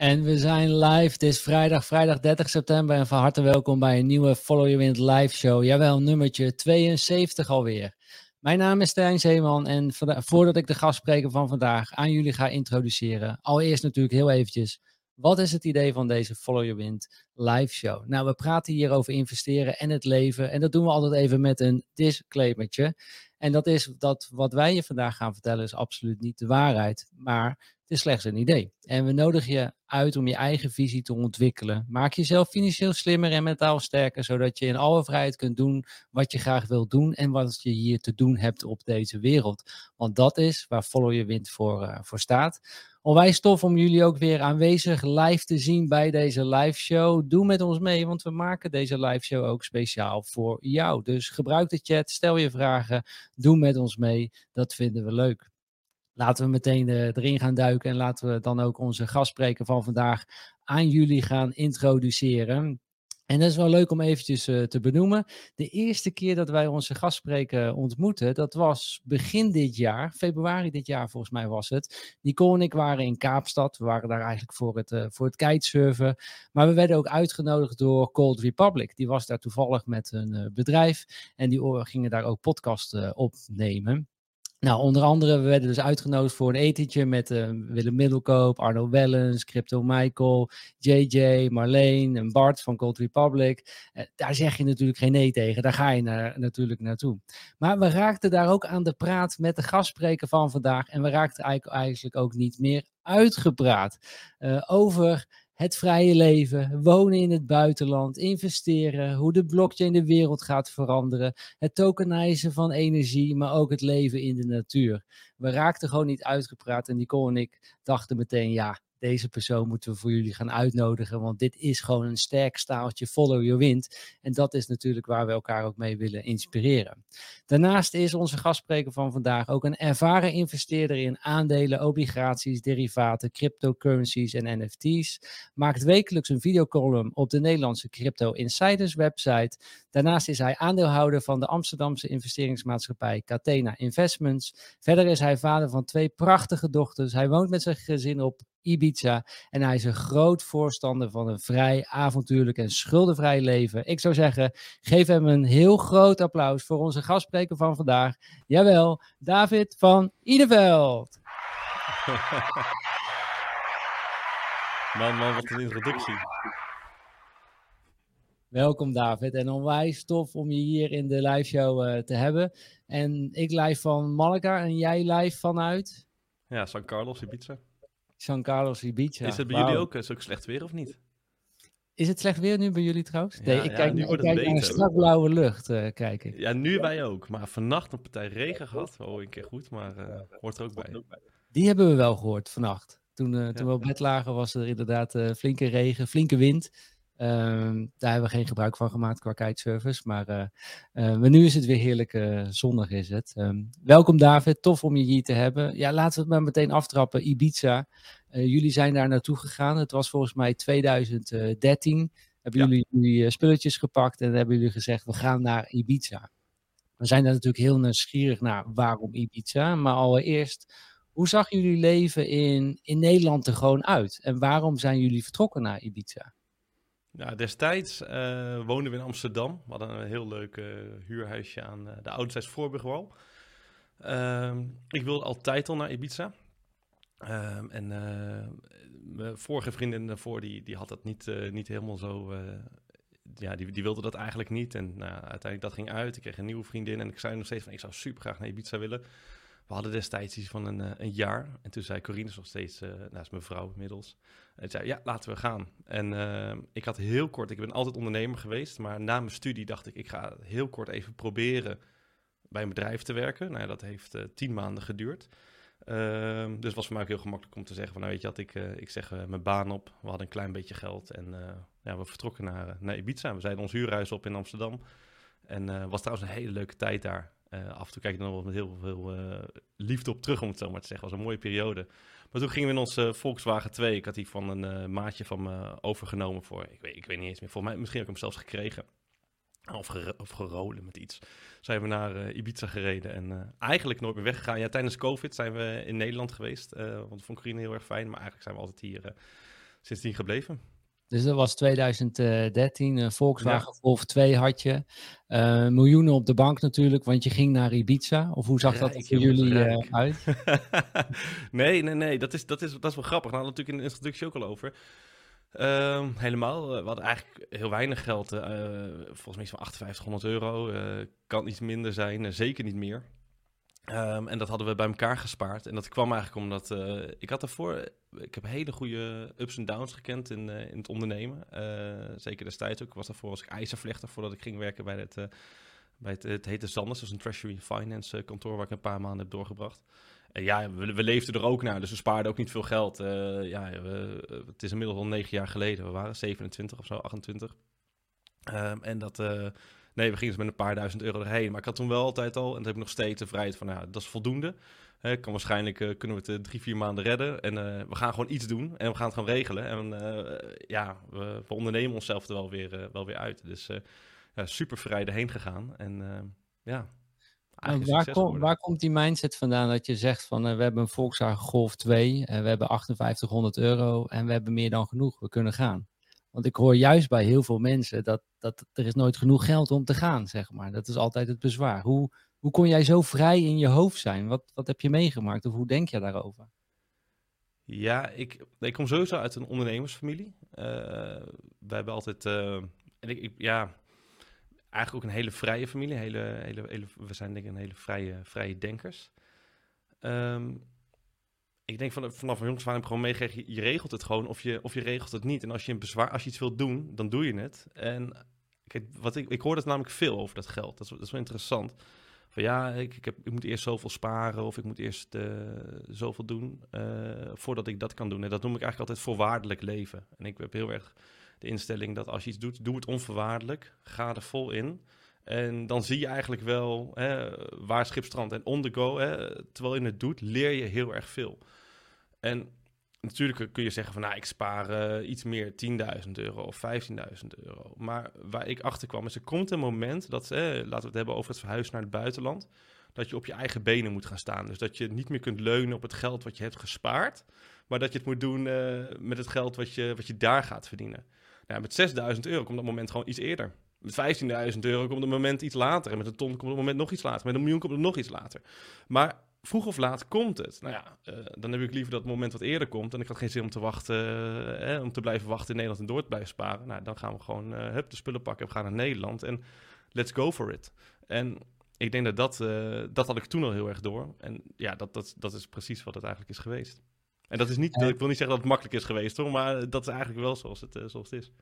En we zijn live. Het is vrijdag, vrijdag 30 september. En van harte welkom bij een nieuwe Follow Your Wind live show. Jawel, nummertje 72 alweer. Mijn naam is Stijn Zeeman. En voordat ik de gastspreker van vandaag aan jullie ga introduceren. Allereerst natuurlijk heel eventjes. Wat is het idee van deze Follow Your Wind live show? Nou, we praten hier over investeren en het leven. En dat doen we altijd even met een disclaimertje. En dat is dat wat wij je vandaag gaan vertellen is absoluut niet de waarheid. Maar het is slechts een idee. En we nodigen je uit om je eigen visie te ontwikkelen. Maak jezelf financieel slimmer en mentaal sterker, zodat je in alle vrijheid kunt doen wat je graag wilt doen en wat je hier te doen hebt op deze wereld. Want dat is waar Follow Your Wind voor, uh, voor staat. Onwijs tof om jullie ook weer aanwezig live te zien bij deze live show. Doe met ons mee, want we maken deze live show ook speciaal voor jou. Dus gebruik de chat, stel je vragen, doe met ons mee. Dat vinden we leuk laten we meteen uh, erin gaan duiken en laten we dan ook onze gastspreker van vandaag aan jullie gaan introduceren. En dat is wel leuk om eventjes uh, te benoemen. De eerste keer dat wij onze gastspreker ontmoeten, dat was begin dit jaar, februari dit jaar volgens mij was het. Nicole en ik waren in Kaapstad. We waren daar eigenlijk voor het, uh, voor het kitesurfen. Maar we werden ook uitgenodigd door Cold Republic. Die was daar toevallig met een bedrijf en die gingen daar ook podcast opnemen. Nou, onder andere, we werden dus uitgenodigd voor een etentje met uh, Willem Middelkoop, Arno Wellens, Crypto Michael, JJ, Marleen en Bart van Cold Republic. Uh, daar zeg je natuurlijk geen nee tegen, daar ga je naar, natuurlijk naartoe. Maar we raakten daar ook aan de praat met de gastspreker van vandaag en we raakten eigenlijk ook niet meer uitgepraat uh, over het vrije leven, wonen in het buitenland, investeren, hoe de blockchain de wereld gaat veranderen, het tokenizen van energie, maar ook het leven in de natuur. We raakten gewoon niet uitgepraat en Nicole en ik dachten meteen, ja, deze persoon moeten we voor jullie gaan uitnodigen, want dit is gewoon een sterk staaltje follow your wind. En dat is natuurlijk waar we elkaar ook mee willen inspireren. Daarnaast is onze gastspreker van vandaag ook een ervaren investeerder in aandelen, obligaties, derivaten, cryptocurrencies en NFT's. Maakt wekelijks een videocolumn op de Nederlandse Crypto Insiders website. Daarnaast is hij aandeelhouder van de Amsterdamse investeringsmaatschappij Catena Investments. Verder is hij vader van twee prachtige dochters. Hij woont met zijn gezin op Ibiza. En hij is een groot voorstander van een vrij, avontuurlijk en schuldenvrij leven. Ik zou zeggen, geef hem een heel groot applaus voor onze gastspreker van vandaag. Jawel, David van Ideveld. man, man, wat een introductie. Welkom David en onwijs tof om je hier in de live show uh, te hebben. En ik live van Malaga en jij live vanuit? Ja, San Carlos, Ibiza. San Carlos Ibiza. Is het bij wow. jullie ook, is ook slecht weer of niet? Is het slecht weer nu bij jullie trouwens? Nee, ja, ik kijk, ja, ik kijk naar een strak blauwe lucht, uh, kijk ik. Ja, nu wij ook. Maar vannacht een partij regen gehad. Oh, een keer goed, maar uh, hoort er ook bij. Die hebben we wel gehoord vannacht. Toen, uh, toen we op bed lagen was er inderdaad flinke regen, flinke wind. Um, daar hebben we geen gebruik van gemaakt qua kitesurfers. Maar, uh, uh, maar nu is het weer heerlijk uh, zonnig is het. Um, welkom David, tof om je hier te hebben. Ja, laten we het maar meteen aftrappen. Ibiza, jullie zijn daar naartoe gegaan. Het was volgens mij 2013. Hebben ja. jullie jullie spulletjes gepakt en hebben jullie gezegd we gaan naar Ibiza. We zijn daar natuurlijk heel nieuwsgierig naar waarom Ibiza. Maar allereerst, hoe zag jullie leven in, in Nederland er gewoon uit? En waarom zijn jullie vertrokken naar Ibiza? Nou, destijds uh, woonden we in Amsterdam. We hadden een heel leuk uh, huurhuisje aan uh, de Oudezijds Voorburgwal. Ehm, ik wilde altijd al naar Ibiza. Um, en mijn vorige vriendin daarvoor, die, die had dat niet, niet helemaal zo... ja, die, die wilde dat eigenlijk niet. En nou, uiteindelijk dat ging uit. Ik kreeg een nieuwe vriendin en ik zei nog steeds van... ik zou super graag naar Ibiza willen. We hadden destijds iets van een, een jaar. En toen zei Corine nog steeds, uh, nou is mijn vrouw inmiddels. En zei, ja, laten we gaan. En uh, ik had heel kort, ik ben altijd ondernemer geweest. Maar na mijn studie dacht ik, ik ga heel kort even proberen bij een bedrijf te werken. Nou dat heeft uh, tien maanden geduurd. Uh, dus het was voor mij ook heel gemakkelijk om te zeggen van, nou weet je wat, ik, ik zeg mijn baan op. We hadden een klein beetje geld en ja, we vertrokken naar, naar Ibiza. We zeiden ons huurhuis op in Amsterdam. En was trouwens een hele leuke tijd daar. Uh, af en toe kijk ik nog wel met heel veel uh, liefde op terug, om het zo maar te zeggen. Was een mooie periode. Maar toen gingen we in onze Volkswagen 2. Ik had die van een uh, maatje van me overgenomen voor, ik weet, ik weet niet eens meer, volgens mij, misschien heb ik hem zelfs gekregen. Of, of gerolen met iets. Zijn we naar Ibiza gereden en eigenlijk nooit meer weggegaan. Ja, tijdens COVID zijn we in Nederland geweest. want dat vond Corine heel erg fijn. Maar eigenlijk zijn we altijd hier sindsdien gebleven. Dus dat was 2013, een Volkswagen Golf 2 had je. Uh, miljoenen op de bank natuurlijk, want je ging naar Ibiza. Of hoe zag dat voor jullie uh, uit? nee, nee, nee, dat is, dat, is, dat is wel grappig. Daar hadden we natuurlijk in de introductie ook al over. Uh, helemaal. We hadden eigenlijk heel weinig geld. Volgens mij van 5800 euro. Kan iets minder zijn, zeker niet meer. Um, en dat hadden we bij elkaar gespaard. En dat kwam eigenlijk omdat ik had daarvoor... Ik heb hele goede ups en downs gekend in, in het ondernemen. zeker destijds ook. Ik was daarvoor als ik ijzervlechter voordat ik ging werken bij het... bij het, het heette Zanders, dus een Treasury Finance kantoor waar ik een paar maanden heb doorgebracht ja, we, we, leefden er ook naar, dus we spaarden ook niet veel geld. Ja, het is inmiddels al negen jaar geleden. We waren 27 of zo, 28. Um, ehm, en dat, nee, we gingen dus met een paar duizend euro erheen. Maar ik had toen wel altijd al, en dat heb ik nog steeds, de vrijheid van, nou, dat is voldoende. Hè, kan waarschijnlijk uh, kunnen we het drie, vier maanden redden. En we gaan gewoon iets doen en we gaan het gewoon regelen. En ja, we, we, ondernemen onszelf er wel weer, wel weer uit. Dus ja, super vrij erheen gegaan. En ja, waar, kom, waar, komt die mindset vandaan dat je zegt van uh, we hebben een Volkswagen Golf 2, en we hebben 5800 euro en we hebben meer dan genoeg, we kunnen gaan. Want ik hoor juist bij heel veel mensen dat, dat er is nooit genoeg geld om te gaan, zeg maar. Dat is altijd het bezwaar. Hoe, hoe kon jij zo vrij in je hoofd zijn? Wat, wat heb je meegemaakt of hoe denk je daarover? Ja, ik, ik kom sowieso uit een ondernemersfamilie. Uh, wij hebben altijd, uh, en ik, ja, eigenlijk ook een hele vrije familie. Hele, hele, we zijn denk ik een hele vrije, vrije denkers. Um, ik denk van, vanaf jongs van heb ik gewoon meegekregen, je, je, regelt het gewoon of je, of je regelt het niet. En als je, een bezwaar, als je iets wilt doen, dan doe je het. En kijk, wat ik, ik hoor dat namelijk veel over dat geld. Dat is, dat is wel interessant. Van ja, ik, ik, heb, moet eerst zoveel sparen of ik moet eerst uh, zoveel doen uh, voordat ik dat kan doen. En dat noem ik eigenlijk altijd voorwaardelijk leven. En ik heb heel erg de instelling dat als je iets doet, doe het onvoorwaardelijk. Ga er vol in. En dan zie je eigenlijk wel hè, waar schipstrand en on the go. Hè, terwijl je het doet, leer je heel erg veel. En natuurlijk kun je zeggen van, nou, ik spaar uh, iets meer 10.000 euro of 15.000 euro. Maar waar ik achter kwam is, er komt een moment dat, eh, laten we het hebben over het verhuizen naar het buitenland, dat je op je eigen benen moet gaan staan. Dus dat je niet meer kunt leunen op het geld wat je hebt gespaard, maar dat je het moet doen uh, met het geld wat je, wat je daar gaat verdienen. Ja, met 6000 euro komt dat moment gewoon iets eerder. Met 15.000 euro komt het moment iets later. En met een ton komt het moment nog iets later. Met een miljoen komt het nog iets later. Maar vroeg of laat komt het. Nou ja, uh, dan heb ik liever dat het moment wat eerder komt. En ik had geen zin om te wachten, uh, om te blijven wachten in Nederland en door te blijven sparen. Nou, dan gaan we gewoon uh, hup, de spullen pakken we gaan naar Nederland. En let's go for it. En ik denk dat dat, dat had ik toen al heel erg door. En ja, dat, dat, dat is precies wat het eigenlijk is geweest. En dat is niet, ik wil niet zeggen dat het makkelijk is geweest hoor, maar dat is eigenlijk wel zoals het, uh, zoals het is.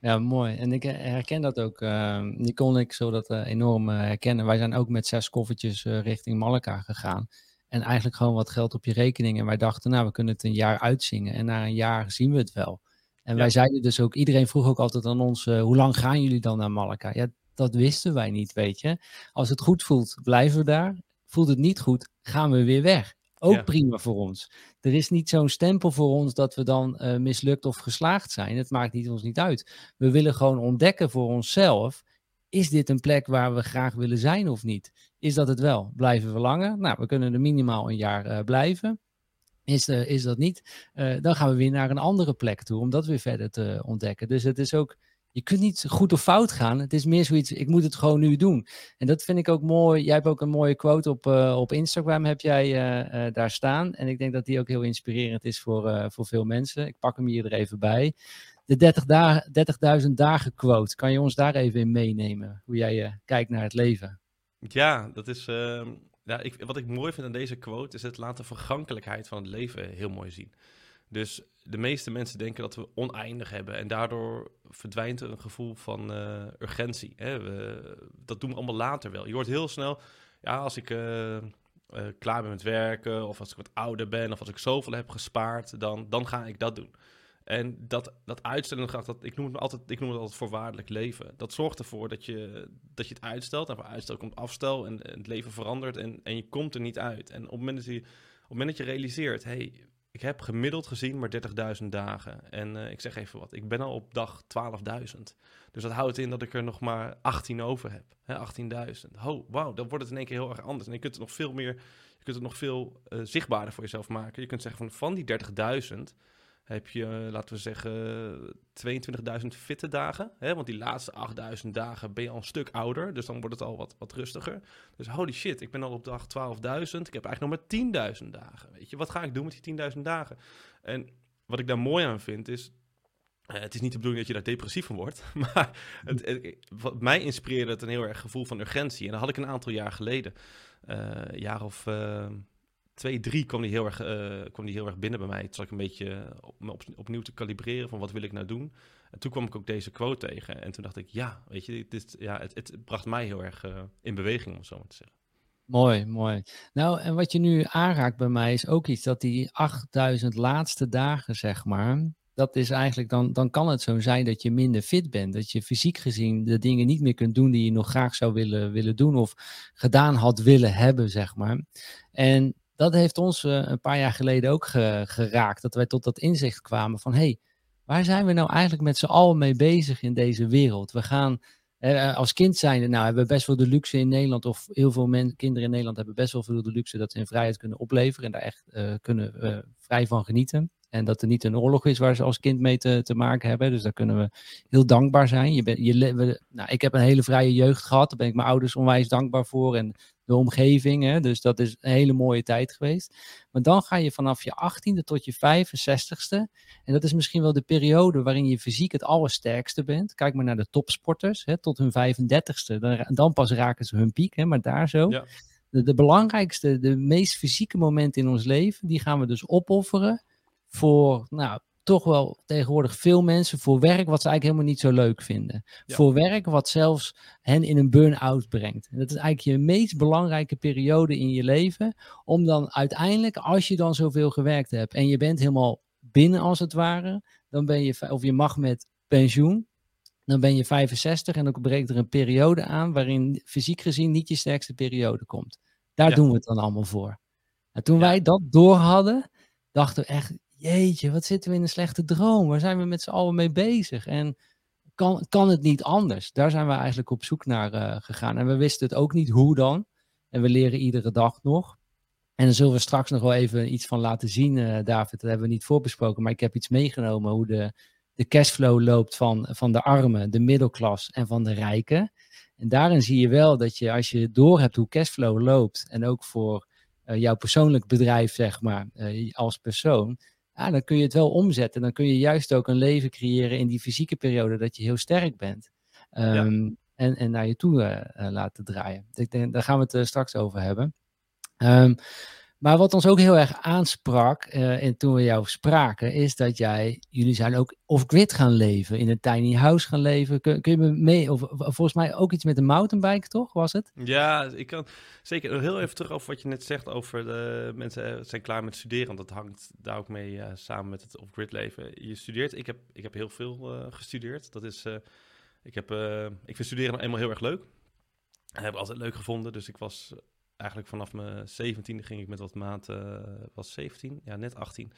Ja, mooi. En ik herken dat ook. Uh, Nicole en ik zo dat uh, enorm herkennen. Wij zijn ook met zes koffertjes richting Malacca gegaan. En eigenlijk gewoon wat geld op je rekening. En wij dachten, nou, we kunnen het een jaar uitzingen. En na een jaar zien we het wel. En wij zeiden dus ook, iedereen vroeg ook altijd aan ons, hoe lang gaan jullie dan naar Malacca? Ja, dat wisten wij niet, weet je. Als het goed voelt, blijven we daar. Voelt het niet goed, gaan we weer weg. Ook prima voor ons. Er is niet zo'n stempel voor ons dat we dan uh, mislukt of geslaagd zijn. Het maakt niet, ons niet uit. We willen gewoon ontdekken voor onszelf. Is dit een plek waar we graag willen zijn of niet? Is dat het wel? Blijven we langer? Nou, we kunnen er minimaal een jaar uh, blijven. Is, uh, is dat niet? dan gaan we weer naar een andere plek toe om dat weer verder te ontdekken. Dus het is ook je kunt niet goed of fout gaan. Het is meer zoiets, ik moet het gewoon nu doen. En dat vind ik ook mooi. Jij hebt ook een mooie quote op, uh, op Instagram, heb jij uh, uh, daar staan. En ik denk dat die ook heel inspirerend is voor, voor veel mensen. Ik pak hem hier er even bij. De 30 dagen, 30.000 dagen quote. Kan je ons daar even in meenemen? Hoe jij kijkt naar het leven? Ja, dat is... Ehm, ja, ik, wat ik mooi vind aan deze quote is het laat de vergankelijkheid van het leven heel mooi zien. Dus de meeste mensen denken dat we oneindig hebben. En daardoor verdwijnt er een gevoel van uh, urgentie. Hè? We, dat doen we allemaal later wel. Je hoort heel snel, ja, als ik uh, uh, klaar ben met werken, of als ik wat ouder ben, of als ik zoveel heb gespaard, dan, dan ga ik dat doen. En dat, dat uitstellen, dat, ik, noem het altijd, ik noem het altijd voorwaardelijk leven. Dat zorgt ervoor dat je, dat je het uitstelt. En voor uitstel komt afstel en, het leven verandert en, en je komt er niet uit. En op het moment dat je, op moment dat je realiseert, hey, ik heb gemiddeld gezien maar 30.000 dagen. En uh, ik zeg even wat, ik ben al op dag 12.000. Dus dat houdt in dat ik er nog maar 18 over heb. 18.000. Oh, wauw, dan wordt het in één keer heel erg anders. En je kunt het nog veel meer, je kunt het nog veel uh, zichtbaarder voor jezelf maken. Je kunt zeggen van, van die 30.000 heb je, eh, laten we zeggen, 22.000 fitte dagen. Hè? Want die laatste 8.000 dagen ben je al een stuk ouder. Dus dan wordt het al wat, wat rustiger. Dus holy shit, ik ben al op dag 12.000. Ik heb eigenlijk nog maar 10.000 dagen. Weet je, wat ga ik doen met die 10.000 dagen? En wat ik daar mooi aan vind is... Uh, het is niet de bedoeling dat je daar depressief van wordt. Maar het, wat mij inspireerde het een heel erg gevoel van urgentie. En dat had ik een aantal jaar geleden. Uh, jaar of twee, drie kwam die heel erg, uh, kwam die heel erg binnen bij mij. Toen zat ik een beetje op, op, opnieuw te kalibreren van wat wil ik nou doen. En toen kwam ik ook deze quote tegen. En toen dacht ik, ja, weet je, dit, ja, het, het bracht mij heel erg uh, in beweging, om zo maar te zeggen. Mooi, mooi. Nou, en wat je nu aanraakt bij mij is ook iets dat die 8000 laatste dagen, zeg maar, dat is eigenlijk dan, dan kan het zo zijn dat je minder fit bent. Dat je fysiek gezien de dingen niet meer kunt doen die je nog graag zou willen, willen doen of gedaan had willen hebben, zeg maar. En dat heeft ons uh, een paar jaar geleden ook geraakt. Dat wij tot dat inzicht kwamen van, hey, waar zijn we nou eigenlijk met z'n allen mee bezig in deze wereld? We gaan uh, als kind zijnde, nou hebben we best wel de luxe in Nederland, of heel veel kinderen in Nederland hebben best wel veel de luxe dat ze in vrijheid kunnen opleveren en daar echt kunnen vrij van genieten. En dat er niet een oorlog is waar ze als kind mee te, te maken hebben. Dus daar kunnen we heel dankbaar zijn. Je ben, je, we, nou, ik heb een hele vrije jeugd gehad. Daar ben ik mijn ouders onwijs dankbaar voor. En de omgeving. Hè? Dus dat is een hele mooie tijd geweest. Maar dan ga je vanaf je 18e tot je 65ste. En dat is misschien wel de periode waarin je fysiek het allersterkste bent. Kijk maar naar de topsporters. Hè? Tot hun 35ste. Dan, dan pas raken ze hun piek. Hè? Maar daar zo. Ja. De, de belangrijkste, de meest fysieke momenten in ons leven, die gaan we dus opofferen voor nou, toch wel tegenwoordig veel mensen voor werk wat ze eigenlijk helemaal niet zo leuk vinden. Voor werk wat zelfs hen in een burn-out brengt. En dat is eigenlijk je meest belangrijke periode in je leven. Om dan uiteindelijk, als je dan zoveel gewerkt hebt en je bent helemaal binnen als het ware, dan ben je, of je mag met pensioen, dan ben je 65 en dan breekt er een periode aan waarin fysiek gezien niet je sterkste periode komt. Daar doen we het dan allemaal voor. En toen wij dat door hadden, dachten we echt, jeetje, wat zitten we in een slechte droom? Waar zijn we met z'n allen mee bezig? En kan, kan het niet anders? Daar zijn we eigenlijk op zoek naar uh, gegaan. En we wisten het ook niet hoe dan. En we leren iedere dag nog. En dan zullen we straks nog wel even iets van laten zien, uh, David. Dat hebben we niet voorbesproken, maar ik heb iets meegenomen hoe de, de cashflow loopt van, van de armen, de middelklas en van de rijken. En daarin zie je wel dat je, als je door hebt hoe cashflow loopt, en ook voor uh, jouw persoonlijk bedrijf, zeg maar, als persoon, ja, dan kun je het wel omzetten. Dan kun je juist ook een leven creëren in die fysieke periode dat je heel sterk bent. Um, en, en naar je toe uh, laten draaien. Ik denk, daar gaan we het uh, straks over hebben. Um, maar wat ons ook heel erg aansprak en toen we jou spraken, is dat jij, jullie zijn ook off-grid gaan leven, in een tiny house gaan leven. Kun, kun je me mee, of, volgens mij ook iets met een mountainbike, toch, was het? Ja, ik kan zeker heel even terug over wat je net zegt over de mensen zijn klaar met studeren, want dat hangt daar ook mee uh, samen met het off-grid leven. Je studeert, ik heb, ik heb heel veel gestudeerd. Dat is, ik, heb, ik vind studeren nou eenmaal heel erg leuk. Ik heb altijd leuk gevonden, dus ik was eigenlijk vanaf mijn 17e ging ik met wat maat, uh, was 17, ja net 18,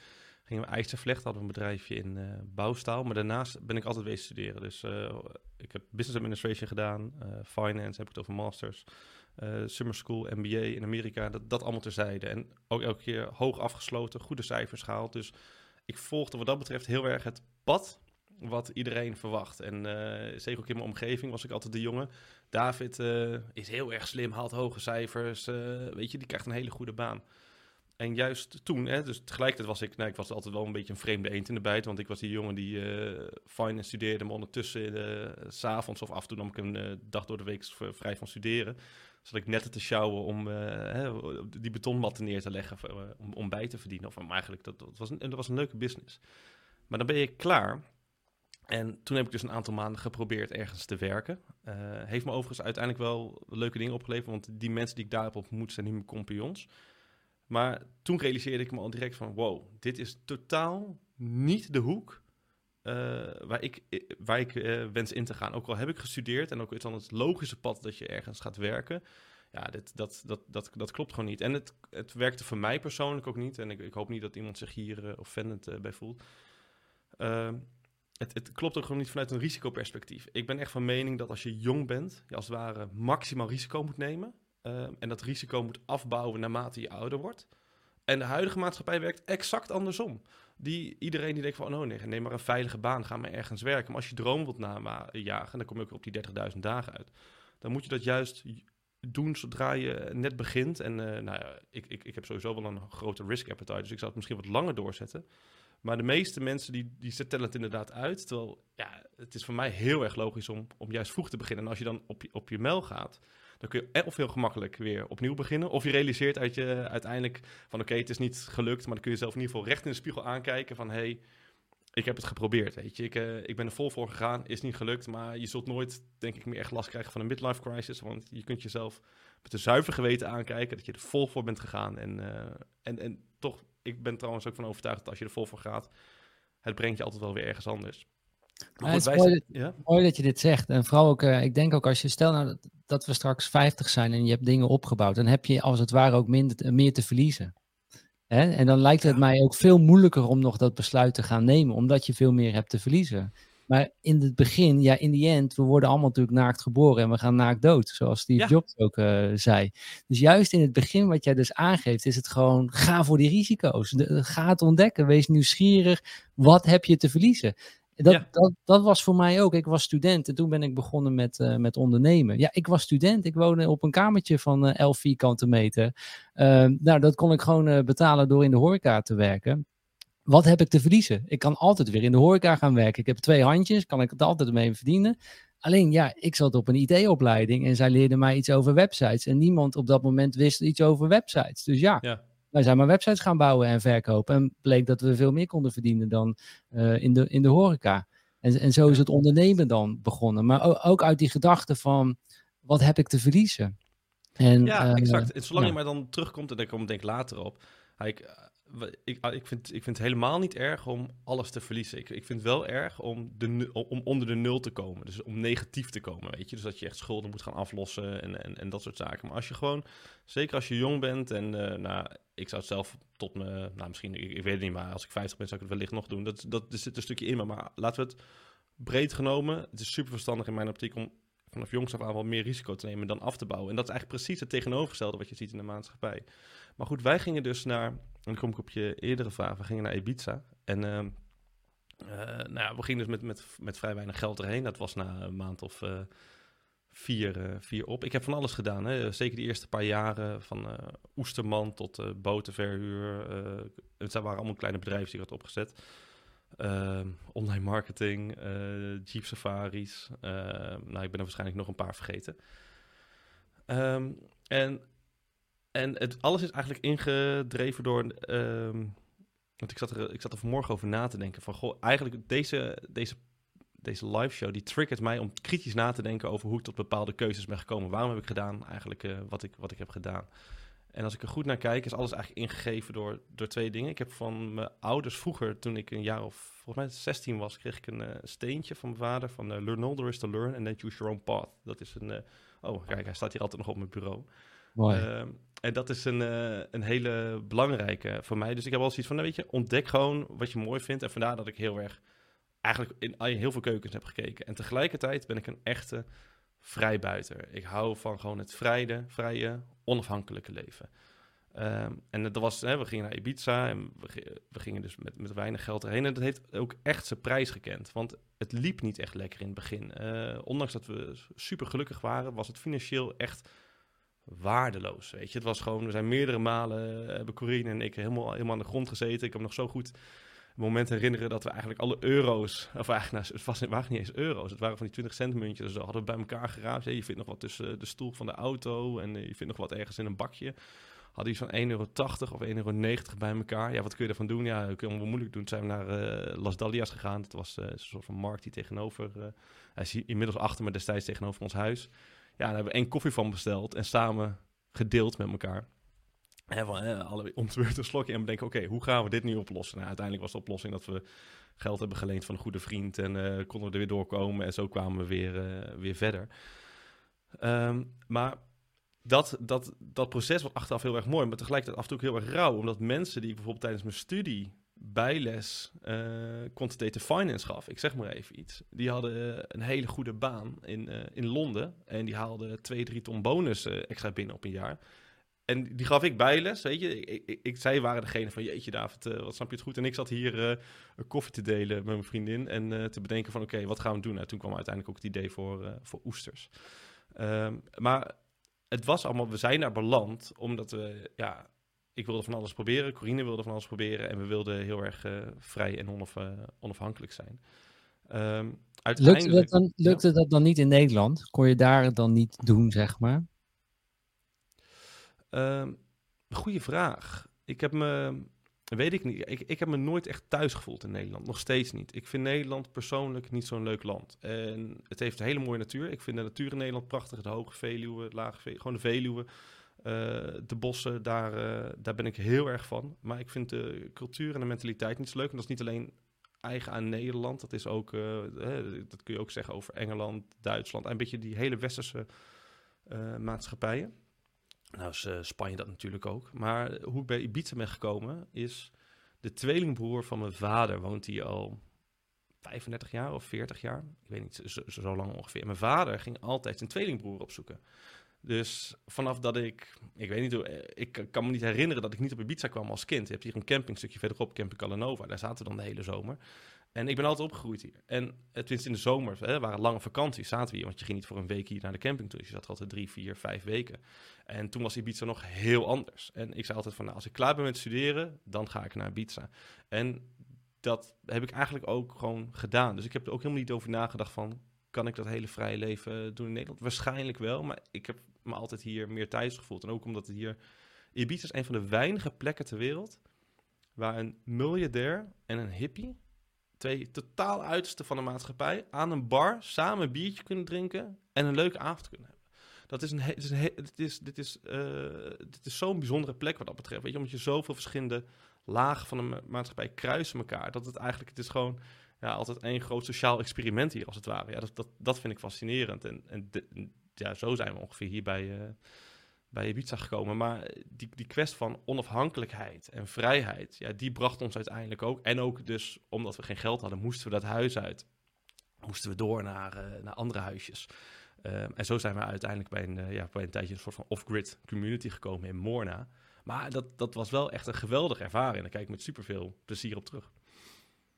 gingen we IJzervlecht, hadden we een bedrijfje in uh, bouwstaal. Maar daarnaast ben ik altijd wezen studeren. Dus uh, ik heb business administration gedaan, finance, heb ik het over masters, summer school, MBA in Amerika, dat, dat allemaal terzijde. En ook elke keer hoog afgesloten, goede cijfers gehaald. Dus ik volgde wat dat betreft heel erg het pad wat iedereen verwacht. En zeker ook in mijn omgeving was ik altijd de jongen. David uh, is heel erg slim, haalt hoge cijfers. Uh, weet je, die krijgt een hele goede baan. En juist toen, hè, dus tegelijkertijd was ik, nou, ik was altijd wel een beetje een vreemde eend in de bijt. Want ik was die jongen die finance studeerde, maar ondertussen, s s'avonds of af en toe nam ik een dag door de week vrij van studeren. Zat ik net te sjouwen om hè, die betonmatten neer te leggen, om, om bij te verdienen. Of, eigenlijk, dat, dat, was een, dat was een leuke business. Maar dan ben je klaar en toen heb ik dus een aantal maanden geprobeerd ergens te werken. Uh, heeft me overigens uiteindelijk wel leuke dingen opgeleverd, want die mensen die ik daar heb ontmoet zijn niet mijn compagnons. Maar toen realiseerde ik me al direct van, wow, dit is totaal niet de hoek uh, waar ik, waar ik uh, wens in te gaan. Ook al heb ik gestudeerd en ook is dan het logische pad dat je ergens gaat werken. Ja, dit, dat, dat, dat, dat klopt gewoon niet. En het, het werkte voor mij persoonlijk ook niet. En ik, ik hoop niet dat iemand zich hier offended bij voelt. Ehm, het, het, klopt ook gewoon niet vanuit een risicoperspectief. Ik ben echt van mening dat als je jong bent, je als het ware maximaal risico moet nemen. Uh, en dat risico moet afbouwen naarmate je ouder wordt. En de huidige maatschappij werkt exact andersom. Die, iedereen die denkt van, oh nee, neem maar een veilige baan, ga maar ergens werken. Maar als je droom wilt najagen, dan kom je ook op die 30.000 dagen uit. Dan moet je dat juist doen zodra je net begint. En uh, nou ja, ik, ik, ik heb sowieso wel een grote risk appetite, dus ik zou het misschien wat langer doorzetten. Maar de meeste mensen die, die tellen het inderdaad uit. Terwijl ja, het is voor mij heel erg logisch om, om juist vroeg te beginnen. En als je dan op je, op je mail gaat, dan kun je of heel gemakkelijk weer opnieuw beginnen. Of je realiseert uit je uiteindelijk van oké, het is niet gelukt. Maar dan kun je zelf in ieder geval recht in de spiegel aankijken van hé, hey, ik heb het geprobeerd. Weet je, ik, uh, ik ben er vol voor gegaan, is niet gelukt. Maar je zult nooit, denk ik, meer echt last krijgen van een midlife crisis. Want je kunt jezelf met een zuiver geweten aankijken dat je er vol voor bent gegaan. En, uh, en, en toch, ik ben trouwens ook van overtuigd dat als je er vol voor gaat, het brengt je altijd wel weer ergens anders. Maar goed, het is mooi, ja? mooi, dat je dit zegt. En vooral ook, uh, ik denk ook als je, stel nou dat we straks 50 zijn en je hebt dingen opgebouwd, dan heb je als het ware ook minder, meer te verliezen. Hè? En dan lijkt het mij ook veel moeilijker om nog dat besluit te gaan nemen, omdat je veel meer hebt te verliezen. Maar in het begin, ja, in die end, we worden allemaal natuurlijk naakt geboren en we gaan naakt dood, zoals Steve Jobs ook uh, zei. Dus juist in het begin, wat jij dus aangeeft, is het gewoon, ga voor die risico's. De, ga het ontdekken, wees nieuwsgierig, wat heb je te verliezen? Dat, dat, dat was voor mij ook. Ik was student en toen ben ik begonnen met, uh, met ondernemen. Ja, ik was student. Ik woonde op een kamertje van uh, 11 vierkante meter. Uh, nou, dat kon ik gewoon betalen door in de horeca te werken. Wat heb ik te verliezen? Ik kan altijd weer in de horeca gaan werken. Ik heb twee handjes, kan ik het altijd mee verdienen. Alleen ja, ik zat op een IT-opleiding en zij leerden mij iets over websites. En niemand op dat moment wist iets over websites. Dus ja, ja wij zijn maar websites gaan bouwen en verkopen. En bleek dat we veel meer konden verdienen dan uh, in, de, in de horeca. En, en zo is het ondernemen dan begonnen. Maar ook uit die gedachte van, wat heb ik te verliezen? En, ja, uh, exact. En zolang je maar dan terugkomt, en daar kom ik denk later op. Ik, ik, ah, ik, vind, ik vind het helemaal niet erg om alles te verliezen. Ik, ik vind het wel erg om, de, om onder de nul te komen. Dus om negatief te komen, weet je. Dus dat je echt schulden moet gaan aflossen en, en, en dat soort zaken. Maar als je gewoon, zeker als je jong bent en uh, nou, ik zou het zelf tot me, nou misschien, ik, weet het niet, maar als ik 50 ben zou ik het wellicht nog doen. Dat, dat er zit een stukje in me, maar laten we het breed genomen. Het is super verstandig in mijn optiek om vanaf jongs af aan wel meer risico te nemen dan af te bouwen. En dat is eigenlijk precies het tegenovergestelde wat je ziet in de maatschappij. Maar goed, wij gingen dus naar, en dan kom ik op je eerdere vraag, we gingen naar Ibiza. En uh, uh, nou ja, we gingen dus met, met, met vrij weinig geld erheen. Dat was na een maand of uh, vier, vier op. Ik heb van alles gedaan, hè. zeker de eerste paar jaren, van oesterman tot botenverhuur. het waren allemaal kleine bedrijven die ik had opgezet. Uh, online marketing, uh, Jeep safaris. Uh, nou, ik ben er waarschijnlijk nog een paar vergeten. En en het, alles is eigenlijk ingedreven door. Um, want ik zat, er, ik zat vanmorgen over na te denken. Van goh, eigenlijk deze, deze, deze live show die triggert mij om kritisch na te denken over hoe ik tot bepaalde keuzes ben gekomen. Waarom heb ik gedaan eigenlijk uh, wat, ik, wat ik heb gedaan? En als ik er goed naar kijk, is alles eigenlijk ingegeven door, door twee dingen. Ik heb van mijn ouders vroeger, toen ik een jaar of volgens mij 16 was, kreeg ik een uh, steentje van mijn vader van uh, Learn all there is to learn and then choose your own path. Dat is een, oh kijk, hij staat hier altijd nog op mijn bureau. Uh, en dat is een, uh, een hele belangrijke voor mij. Dus ik heb wel zoiets van, nou weet je, ontdek gewoon wat je mooi vindt. En vandaar dat ik heel erg, eigenlijk in heel veel keukens heb gekeken. En tegelijkertijd ben ik een echte vrijbuiter. Ik hou van gewoon het vrije, vrije onafhankelijke leven. Um, en dat was, hè, we gingen naar Ibiza en we, gingen dus met, met weinig geld erheen. En dat heeft ook echt zijn prijs gekend. Want het liep niet echt lekker in het begin. Uh, ondanks dat we super gelukkig waren, was het financieel echt waardeloos. Weet je, het was gewoon, we zijn meerdere malen, uh, hebben en ik helemaal, helemaal aan de grond gezeten. Ik heb nog zo goed moment herinneren dat we eigenlijk alle euro's, of eigenlijk, nou, het, was, waren niet eens euro's, het waren van die 20 cent muntjes, zo hadden we bij elkaar geraapt. je vindt nog wat tussen de stoel van de auto en uh, je vindt nog wat ergens in een bakje. Hadden iets van 1,80 euro of 1,90 euro bij elkaar. Ja, wat kun je ervan doen? Ja, dat kun je wel moeilijk doen. Toen zijn we naar uh, Las Dalias gegaan. Dat was een soort van markt die tegenover, hij is inmiddels achter, maar destijds tegenover ons huis. Ja, daar hebben we één koffie van besteld en samen gedeeld met elkaar. En van hè, alle om te een slokje en we denken, oké, hoe gaan we dit nu oplossen? Nou, uiteindelijk was de oplossing dat we geld hebben geleend van een goede vriend en uh, konden we er weer doorkomen en zo kwamen we weer, uh, weer verder. Um, maar dat, dat, dat proces was achteraf heel erg mooi, maar tegelijkertijd af en toe ook heel erg rauw, omdat mensen die ik bijvoorbeeld tijdens mijn studie bijles uh, quantitative finance gaf. Ik zeg maar even iets. Die hadden uh, een hele goede baan in, uh, in Londen. En die haalden twee, drie ton bonus extra binnen op een jaar. en die gaf ik bijles, weet je. Ik, ik, ik, zij waren degene van, jeetje David, wat snap je het goed? En ik zat hier een koffie te delen met mijn vriendin en te bedenken van, oké, wat gaan we doen? En toen kwam uiteindelijk ook het idee voor, voor oesters. Um, maar het was allemaal, we zijn daar beland omdat we, ja, ik wilde van alles proberen. Corine wilde van alles proberen en we wilden heel erg vrij en onaf, onafhankelijk zijn. Um, uiteindelijk, lukte, dat dan, lukte ja. dat dan niet in Nederland? Kon je daar dan niet doen, zeg maar? Um, goeie vraag. Ik heb me, weet ik niet, ik, ik heb me nooit echt thuis gevoeld in Nederland. Nog steeds niet. Ik vind Nederland persoonlijk niet zo'n leuk land. En het heeft een hele mooie natuur. Ik vind de natuur in Nederland prachtig. De hoge Veluwe, het lage Veluwe, gewoon de Veluwe. Uh, de bossen, daar, uh, daar ben ik heel erg van. Maar ik vind de cultuur en de mentaliteit niet zo leuk. En dat is niet alleen eigen aan Nederland. Dat is ook, uh, dat kun je ook zeggen over Engeland, Duitsland. En een beetje die hele westerse maatschappijen. Nou is Spanje dat natuurlijk ook. Maar hoe ik bij Ibiza ben gekomen is... de tweelingbroer van mijn vader woont hier al 35 jaar of 40 jaar. Ik weet niet, zo, zo lang ongeveer. Mijn vader ging altijd zijn tweelingbroer opzoeken. Dus vanaf dat ik, ik weet niet hoe, eh, ik kan me niet herinneren dat ik niet op Ibiza kwam als kind. Je hebt hier een campingstukje verderop, Camping Calanova. Daar zaten we dan de hele zomer. En ik ben altijd opgegroeid hier. En tenminste in de zomer, hè, waren lange vakanties, zaten we hier. Want je ging niet voor een week hier naar de camping toe. Dus je zat altijd drie, vier, vijf weken. En toen was Ibiza nog heel anders. En ik zei altijd van, nou, als ik klaar ben met studeren, dan ga ik naar Ibiza. En dat heb ik eigenlijk ook gewoon gedaan. Dus ik heb er ook helemaal niet over nagedacht van, kan ik dat hele vrije leven doen in Nederland? Waarschijnlijk wel, maar ik heb me altijd hier meer thuis gevoeld. En ook omdat het hier... Ibiza is een van de weinige plekken ter wereld waar een miljardair en een hippie twee totaal uiterste van de maatschappij aan een bar samen een biertje kunnen drinken en een leuke avond kunnen hebben. Dat is een, het is een dit is, dit is, uh, dit is zo'n bijzondere plek wat dat betreft. Weet je, omdat je zoveel verschillende lagen van de maatschappij kruisen elkaar. Dat het eigenlijk, het is gewoon ja, altijd één groot sociaal experiment hier, als het ware. Ja, dat, dat, dat vind ik fascinerend. En, en ja, zo zijn we ongeveer hier bij, uh, bij Ibiza gekomen. Maar die, die kwestie van onafhankelijkheid en vrijheid, ja, die bracht ons uiteindelijk ook. En ook dus, omdat we geen geld hadden, moesten we dat huis uit. Moesten we door naar, uh, naar andere huisjes. Uh, en zo zijn we uiteindelijk bij een, uh, ja, bij een tijdje een soort van off-grid community gekomen in Morna. Maar dat, dat was wel echt een geweldige ervaring. Daar kijk ik met superveel plezier op terug.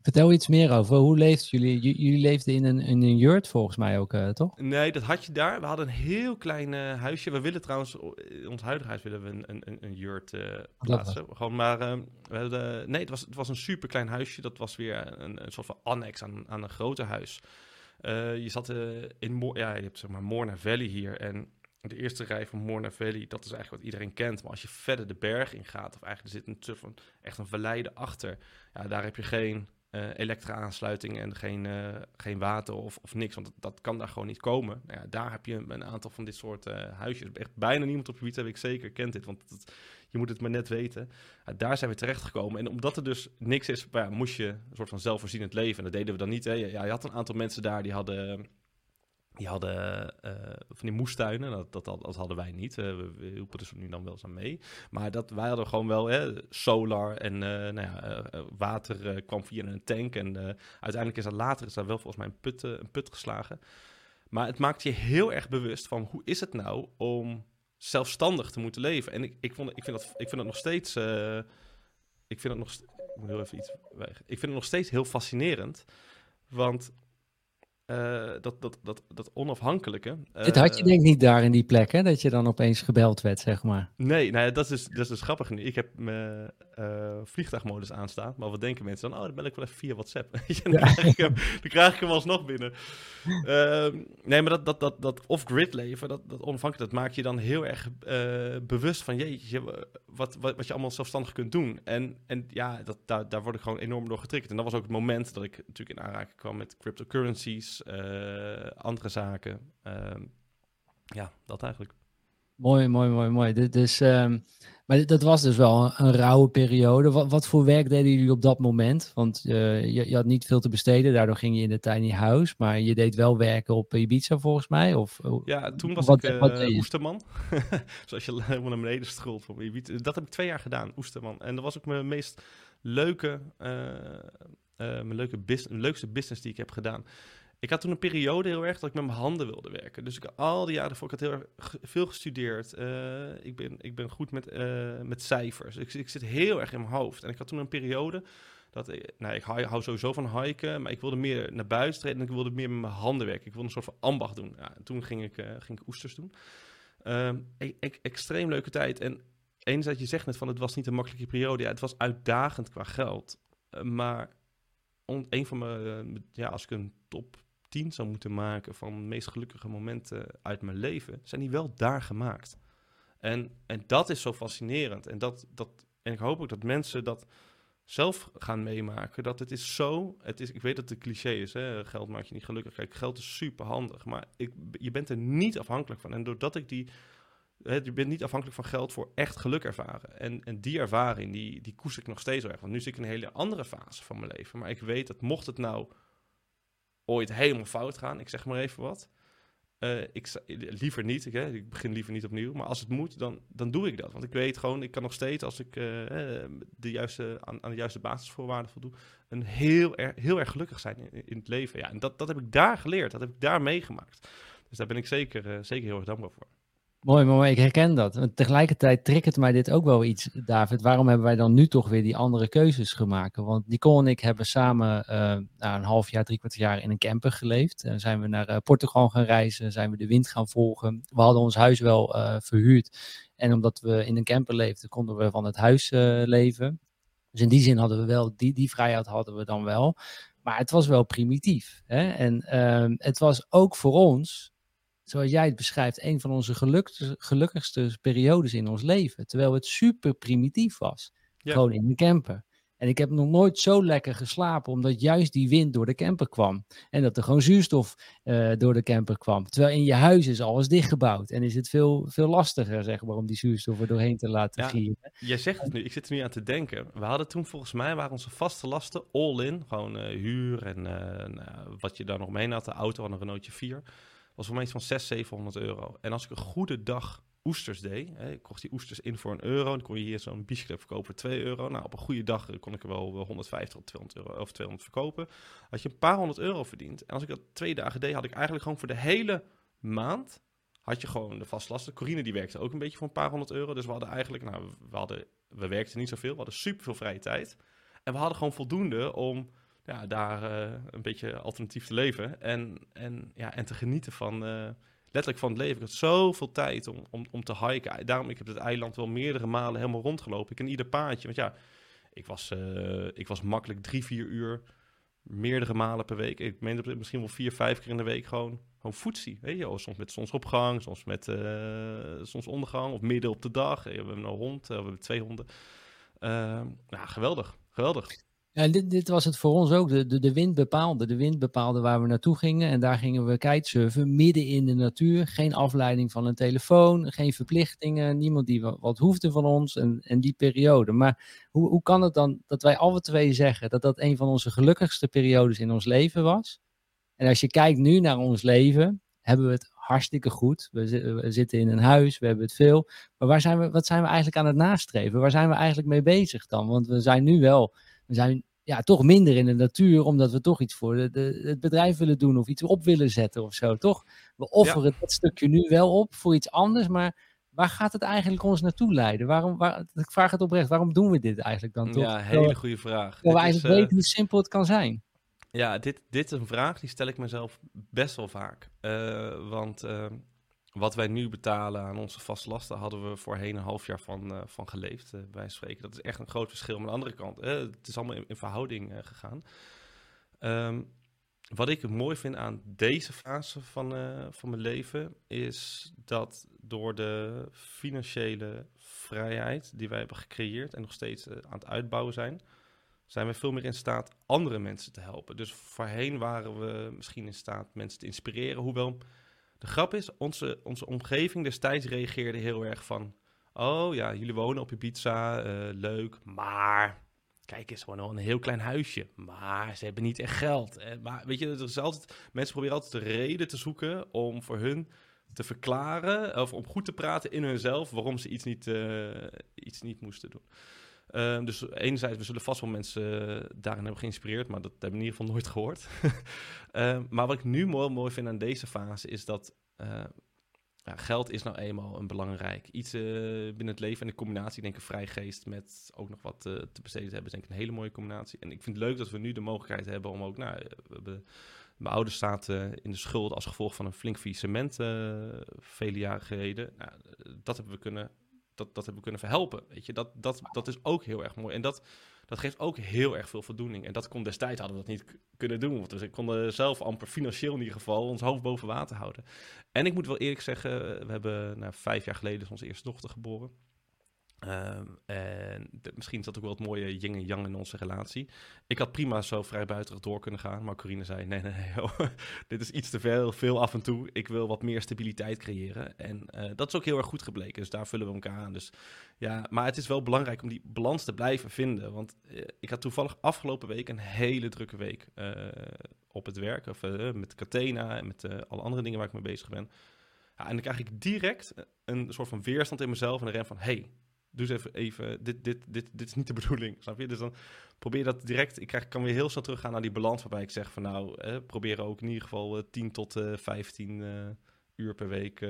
Vertel iets meer over. Hoe leeft jullie? jullie leefden in een, in een yurt volgens mij ook, uh, toch? Nee, dat had je daar. We hadden een heel klein uh, huisje. We willen trouwens, in ons huidige huis willen we een, een, een yurt uh, plaatsen. Gewoon maar, ehm, we hadden, nee, het was, het was een super klein huisje. Dat was weer een, een soort van annex aan, aan een groter huis. je zat in, Mo ja, je hebt zeg maar Morna Valley hier en de eerste rij van Morna Valley, dat is eigenlijk wat iedereen kent. Maar als je verder de berg in gaat, of eigenlijk er zit een soort van echt een vallei achter, ja, daar heb je geen uh, elektra-aansluiting en geen, uh, geen water of, of niks. Want dat, dat, kan daar gewoon niet komen. Nou ja, daar heb je een, aantal van dit soort uh, huisjes. Echt bijna niemand op gebied, heb ik zeker, kent dit. Want je moet het maar net weten. daar zijn we terechtgekomen. En omdat er dus niks is, ja, moest je een soort van zelfvoorzienend leven. En dat deden we dan niet. Hè. Ja, je had een aantal mensen daar die hadden die hadden uh, van die moestuinen, dat, dat, dat, hadden wij niet. Uh, we, we hielpen dus nu dan wel eens aan mee. Maar dat, wij hadden gewoon wel hè, solar en uh, nou ja, water kwam via een tank. En uiteindelijk is dat later is daar wel volgens mij een put, een put geslagen. Maar het maakt je heel erg bewust van hoe is het nou om zelfstandig te moeten leven. En ik, ik, vond, ik, vind, dat, ik vind dat nog steeds... ik vind dat nog... Ik moet heel even iets weg. Ik vind het nog steeds heel fascinerend. Want uh, dat, dat, dat, dat onafhankelijke. Uh, Dit had je denk ik niet daar in die plek, hè? Dat je dan opeens gebeld werd, zeg maar. Nee, nou ja, dat, is, dat is dus grappig. Ik heb mijn uh, vliegtuigmodus aanstaan. Maar wat denken mensen dan? Oh, dan bel ik wel even via WhatsApp. dan, ja. krijg ik hem, dan krijg ik hem alsnog binnen. Ehm, nee, maar dat, dat, dat, dat off-grid leven, dat, dat onafhankelijk, dat maakt je dan heel erg bewust van... Jeetje, wat, wat, wat je allemaal zelfstandig kunt doen. En, en ja, dat, daar, daar word ik gewoon enorm door getriggerd. En dat was ook het moment dat ik natuurlijk in aanraking kwam met cryptocurrencies... Uh, andere zaken. Uh, ja, dat eigenlijk. Mooi, mooi, mooi, mooi. Dit is, um, maar dat was dus wel een, een rauwe periode. Wat, wat, voor werk deden jullie op dat moment? Want uh, je, je, had niet veel te besteden, daardoor ging je in de tiny house. Maar je deed wel werken op Ibiza volgens mij? Of, ja, toen was wat, ik uh, oesterman. Zoals je helemaal naar beneden stroolt van Ibiza. Dat heb ik twee jaar gedaan, oesterman. En dat was ook mijn meest leuke, mijn leuke bus leukste business die ik heb gedaan ik had toen een periode heel erg dat ik met mijn handen wilde werken. Dus ik al die jaren ervoor, ik had heel erg veel gestudeerd. Eh, ik, ben, ik ben goed met, uh, met cijfers. Ik, ik, zit heel erg in mijn hoofd. En ik had toen een periode dat ik, nou, ik hou, sowieso van hiken, maar ik wilde meer naar buiten treden en ik wilde meer met mijn handen werken. Ik wilde een soort van ambacht doen. Ja, en toen ging ik, uh, ging ik oesters doen. Um, extreem leuke tijd. En enerzijds, je zegt net van het was niet een makkelijke periode. Ja, het was uitdagend qua geld. maar een van mijn, ja, als ik een top 10 zou moeten maken van de meest gelukkige momenten uit mijn leven, zijn die wel daar gemaakt. En, en dat is zo fascinerend. En, dat, dat, en ik hoop ook dat mensen dat zelf gaan meemaken. Dat het is zo. Het is, ik weet dat het een cliché is. Hè? Geld maakt je niet gelukkig. Kijk, geld is super handig. Maar ik, je bent er niet afhankelijk van. En doordat ik die. Hè, je bent niet afhankelijk van geld voor echt geluk ervaren. En, en die ervaring, die, die koester ik nog steeds erg. Want nu zit ik in een hele andere fase van mijn leven. Maar ik weet dat mocht het nou ooit helemaal fout gaan, ik zeg maar even wat. Uh, ik, liever niet, ik, hè, ik begin liever niet opnieuw. Maar als het moet, dan, dan doe ik dat. Want ik weet gewoon, ik kan nog steeds, als ik uh, de juiste, aan, aan, de juiste basisvoorwaarden voldoe, een heel, er, heel erg gelukkig zijn in, in, het leven. Ja, en dat, dat heb ik daar geleerd, dat heb ik daar meegemaakt. Dus daar ben ik zeker, uh, zeker heel erg dankbaar voor. Mooi, mooi, ik herken dat. En tegelijkertijd triggert mij dit ook wel iets, David. Waarom hebben wij dan nu toch weer die andere keuzes gemaakt? Want Nicole en ik hebben samen uh, nou, een half jaar, drie kwart jaar in een camper geleefd. En zijn we naar uh, Portugal gaan reizen, zijn we de wind gaan volgen. We hadden ons huis wel uh, verhuurd. En omdat we in een camper leefden, konden we van het huis leven. Dus in die zin hadden we wel, die, die vrijheid hadden we dan wel. Maar het was wel primitief. Hè? En ehm, het was ook voor ons zoals jij het beschrijft, een van onze gelukkigste, gelukkigste periodes in ons leven. Terwijl het super primitief was. Gewoon in de camper. En ik heb nog nooit zo lekker geslapen, omdat juist die wind door de camper kwam. En dat er gewoon zuurstof uh, door de camper kwam. Terwijl in je huis is alles dichtgebouwd. En is het veel, veel lastiger, zeg maar, om die zuurstof er doorheen te laten ja, gieren. Jij zegt het nu, ik zit er nu aan te denken. We hadden toen volgens mij, waren onze vaste lasten all in. Gewoon uh, huur en uh, wat je daar nog mee had. De auto een Renaultje 4 was voor mij iets van 600, 700 euro. En als ik een goede dag oesters deed, hè, ik kocht die oesters in voor een euro, dan kon je hier zo'n biesclub verkopen voor 2 euro. Nou, op een goede dag eh, kon ik er wel 150 of 200 euro of 200 verkopen. Had je een paar honderd euro verdiend. En als ik dat twee dagen deed, had ik eigenlijk gewoon voor de hele maand had je gewoon de vastlasten. Corine die werkte ook een beetje voor een paar honderd euro. Dus we hadden eigenlijk, nou, we, hadden, we werkten niet zoveel. We hadden super veel vrije tijd. En we hadden gewoon voldoende om ja, daar uh, een beetje alternatief te leven. En, en, ja, en te genieten van, uh, letterlijk van het leven. Ik had zoveel tijd om, om, om te hiken. Daarom, ik heb het eiland wel meerdere malen helemaal rondgelopen. Ik in ieder paadje. Want ja, ik was, uh, ik was makkelijk drie, vier uur, meerdere malen per week. Ik meen misschien wel vier, vijf keer in de week gewoon, gewoon voetsie. Weet je, soms met zonsopgang, soms met zonsondergang of midden op de dag. We hebben een hond, we hebben twee honden. ja, geweldig, geweldig. Ja, dit, dit was het voor ons ook. De, de, de wind bepaalde. De wind bepaalde waar we naartoe gingen. En daar gingen we kitesurfen, midden in de natuur. Geen afleiding van een telefoon, geen verplichtingen. Niemand die wat hoefde van ons en, die periode. Maar hoe, hoe kan het dan dat wij alle twee zeggen dat dat een van onze gelukkigste periodes in ons leven was? En als je kijkt nu naar ons leven, hebben we het hartstikke goed. We, we, zitten in een huis, we hebben het veel. Maar waar zijn we, wat zijn we eigenlijk aan het nastreven? Waar zijn we eigenlijk mee bezig dan? Want we zijn nu wel we zijn ja, toch minder in de natuur, omdat we toch iets voor de, de, het bedrijf willen doen of iets op willen zetten of zo, toch? We offeren dat stukje nu wel op voor iets anders, maar waar gaat het eigenlijk ons naartoe leiden? Waarom, waar, ik vraag het oprecht, waarom doen we dit eigenlijk dan toch? Ja, hele goede vraag. we eigenlijk is, weten hoe simpel het kan zijn. Ja, dit, dit is een vraag die stel ik mezelf best wel vaak. Uh, want uh, wat wij nu betalen aan onze vaste lasten, hadden we voorheen een half jaar van, uh, van geleefd, uh, bij spreken. Dat is echt een groot verschil. Maar aan de andere kant, het is allemaal in, in verhouding gegaan. Um, wat ik mooi vind aan deze fase van, van mijn leven, is dat door de financiële vrijheid die wij hebben gecreëerd en nog steeds aan het uitbouwen zijn, zijn we veel meer in staat andere mensen te helpen. Dus voorheen waren we misschien in staat mensen te inspireren, hoewel de grap is, onze, onze omgeving destijds reageerde heel erg van... Oh ja, jullie wonen op Ibiza, uh, leuk, maar... Kijk eens, gewoon een heel klein huisje. Maar ze hebben niet echt geld. Eh, maar weet je, er is altijd, mensen proberen altijd de reden te zoeken om voor hun te verklaren... of om goed te praten in hunzelf waarom ze iets niet, uh, iets niet moesten doen. Ehm, dus enerzijds, we zullen vast wel mensen daarin hebben geïnspireerd, maar dat hebben we in ieder geval nooit gehoord. Ehm, maar wat ik nu mooi, mooi vind aan deze fase is dat ja, geld is nou eenmaal een belangrijk iets binnen het leven. En de combinatie, denk ik, vrijgeest met ook nog wat te besteden hebben, is denk ik een hele mooie combinatie. En ik vind het leuk dat we nu de mogelijkheid hebben om ook, nou, we hebben mijn ouders zaten in de schuld als gevolg van een flink faillissement vele jaren geleden. Nou, dat hebben we kunnen, dat, dat hebben we kunnen verhelpen. Weet je? Dat, dat, dat is ook heel erg mooi. En dat, dat geeft ook heel erg veel voldoening. En dat kon destijds hadden we dat niet kunnen doen. Want we konden zelf amper financieel in ieder geval ons hoofd boven water houden. En ik moet wel eerlijk zeggen, we hebben nou, vijf jaar geleden onze eerste dochter geboren. Ehm, en misschien is dat ook wel het mooie yin en yang in onze relatie. Ik had prima zo vrij buiten door kunnen gaan, maar Corine zei: nee, nee, nee, dit is iets te veel, veel af en toe. Ik wil wat meer stabiliteit creëren. En uh, dat is ook heel erg goed gebleken, dus daar vullen we elkaar aan. Dus ja, maar het is wel belangrijk om die balans te blijven vinden. Want uh, ik had toevallig afgelopen week een hele drukke week uh, op het werk, of met Catena en met alle andere dingen waar ik mee bezig ben. Ja, en dan krijg ik direct een soort van weerstand in mezelf en een rem van: hey, doe eens even, even dit, dit, dit, dit is niet de bedoeling, snap je? Dus dan probeer dat direct, ik krijg, kan weer heel snel teruggaan naar die balans waarbij ik zeg van nou, eh, probeer ook in ieder geval uh, 10 tot uh, 15 uh, uur per week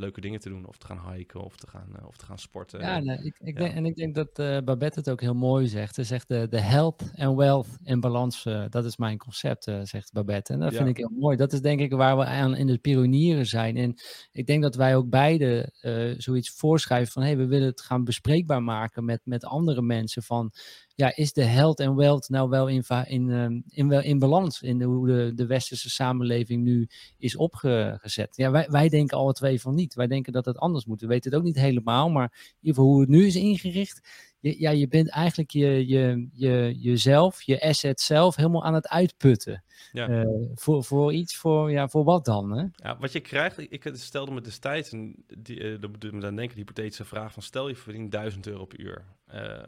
leuke dingen te doen. Of te gaan hiken of te gaan, uh, of te gaan sporten. Ja, ik, ik ja. Denk, en ik denk dat uh, Babette het ook heel mooi zegt. Ze zegt de, de health en wealth in balans, dat is mijn concept, zegt Babette. En dat ja. vind ik heel mooi. Dat is denk ik waar we aan in de pionieren zijn. En ik denk dat wij ook beide zoiets voorschrijven van... hé, hey, we willen het gaan bespreekbaar maken met, met andere mensen van ja, is de health en wealth nou wel in, in, um, in, in balans in de, hoe de, de westerse samenleving nu is opgezet? Ja, wij, wij denken alle twee van niet. Wij denken dat het anders moet. We weten het ook niet helemaal, maar in ieder geval hoe het nu is ingericht. Je, ja, je bent eigenlijk je, je, je, jezelf, je asset zelf, helemaal aan het uitputten. Ja. Uh, voor, voor iets, voor, ja, voor wat dan? Hè? Ja, wat je krijgt, ik stelde me destijds, en die, uh, dan denken, de hypothetische vraag van stel je verdient 1000 euro per uur. Uh,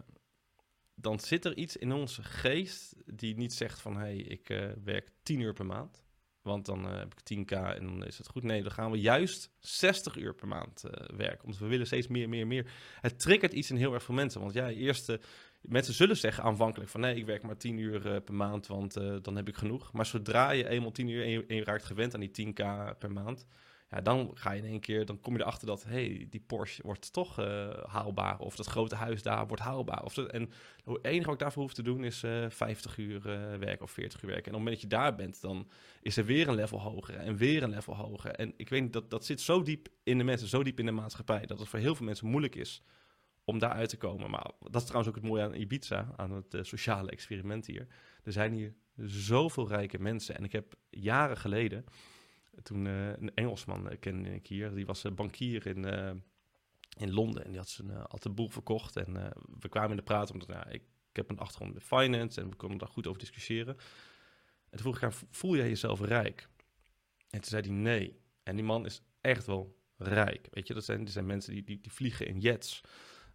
dan zit er iets in onze geest die niet zegt van... hé, hey, ik uh, werk 10 uur per maand, want dan uh, heb ik 10k en dan is het goed. Nee, dan gaan we juist 60 uur per maand uh, werken, omdat we willen steeds meer, meer, meer. Het triggert iets in heel erg veel mensen, want ja, eerst... mensen zullen zeggen aanvankelijk van nee, ik werk maar 10 uur per maand, want dan heb ik genoeg. Maar zodra je eenmaal 10 uur en en je raakt gewend aan die 10k per maand, ja, dan ga je in één keer, dan kom je erachter dat, hey, die Porsche wordt toch uh, haalbaar. Of dat grote huis daar wordt haalbaar. Of dat, en het enige wat ik daarvoor hoef te doen is uh, 50 uur uh, werken of 40 uur werken. En op het moment dat je daar bent, dan is er weer een level hoger en weer een level hoger. En ik weet dat, dat zit zo diep in de mensen, zo diep in de maatschappij, dat het voor heel veel mensen moeilijk is om daar uit te komen. Maar dat is trouwens ook het mooie aan Ibiza, aan het sociale experiment hier. Er zijn hier zoveel rijke mensen. En ik heb jaren geleden toen uh, een Engelsman uh, kende ik hier, die was uh, bankier in, in Londen en die had zijn had een boel verkocht. En we kwamen in de praat omdat nou, ik, ik heb een achtergrond met finance en we konden daar goed over discussiëren. En toen vroeg ik hem, voel jij jezelf rijk? En toen zei hij nee. En die man is echt wel rijk. Weet je, dat zijn, dat zijn mensen die, die, die vliegen in jets.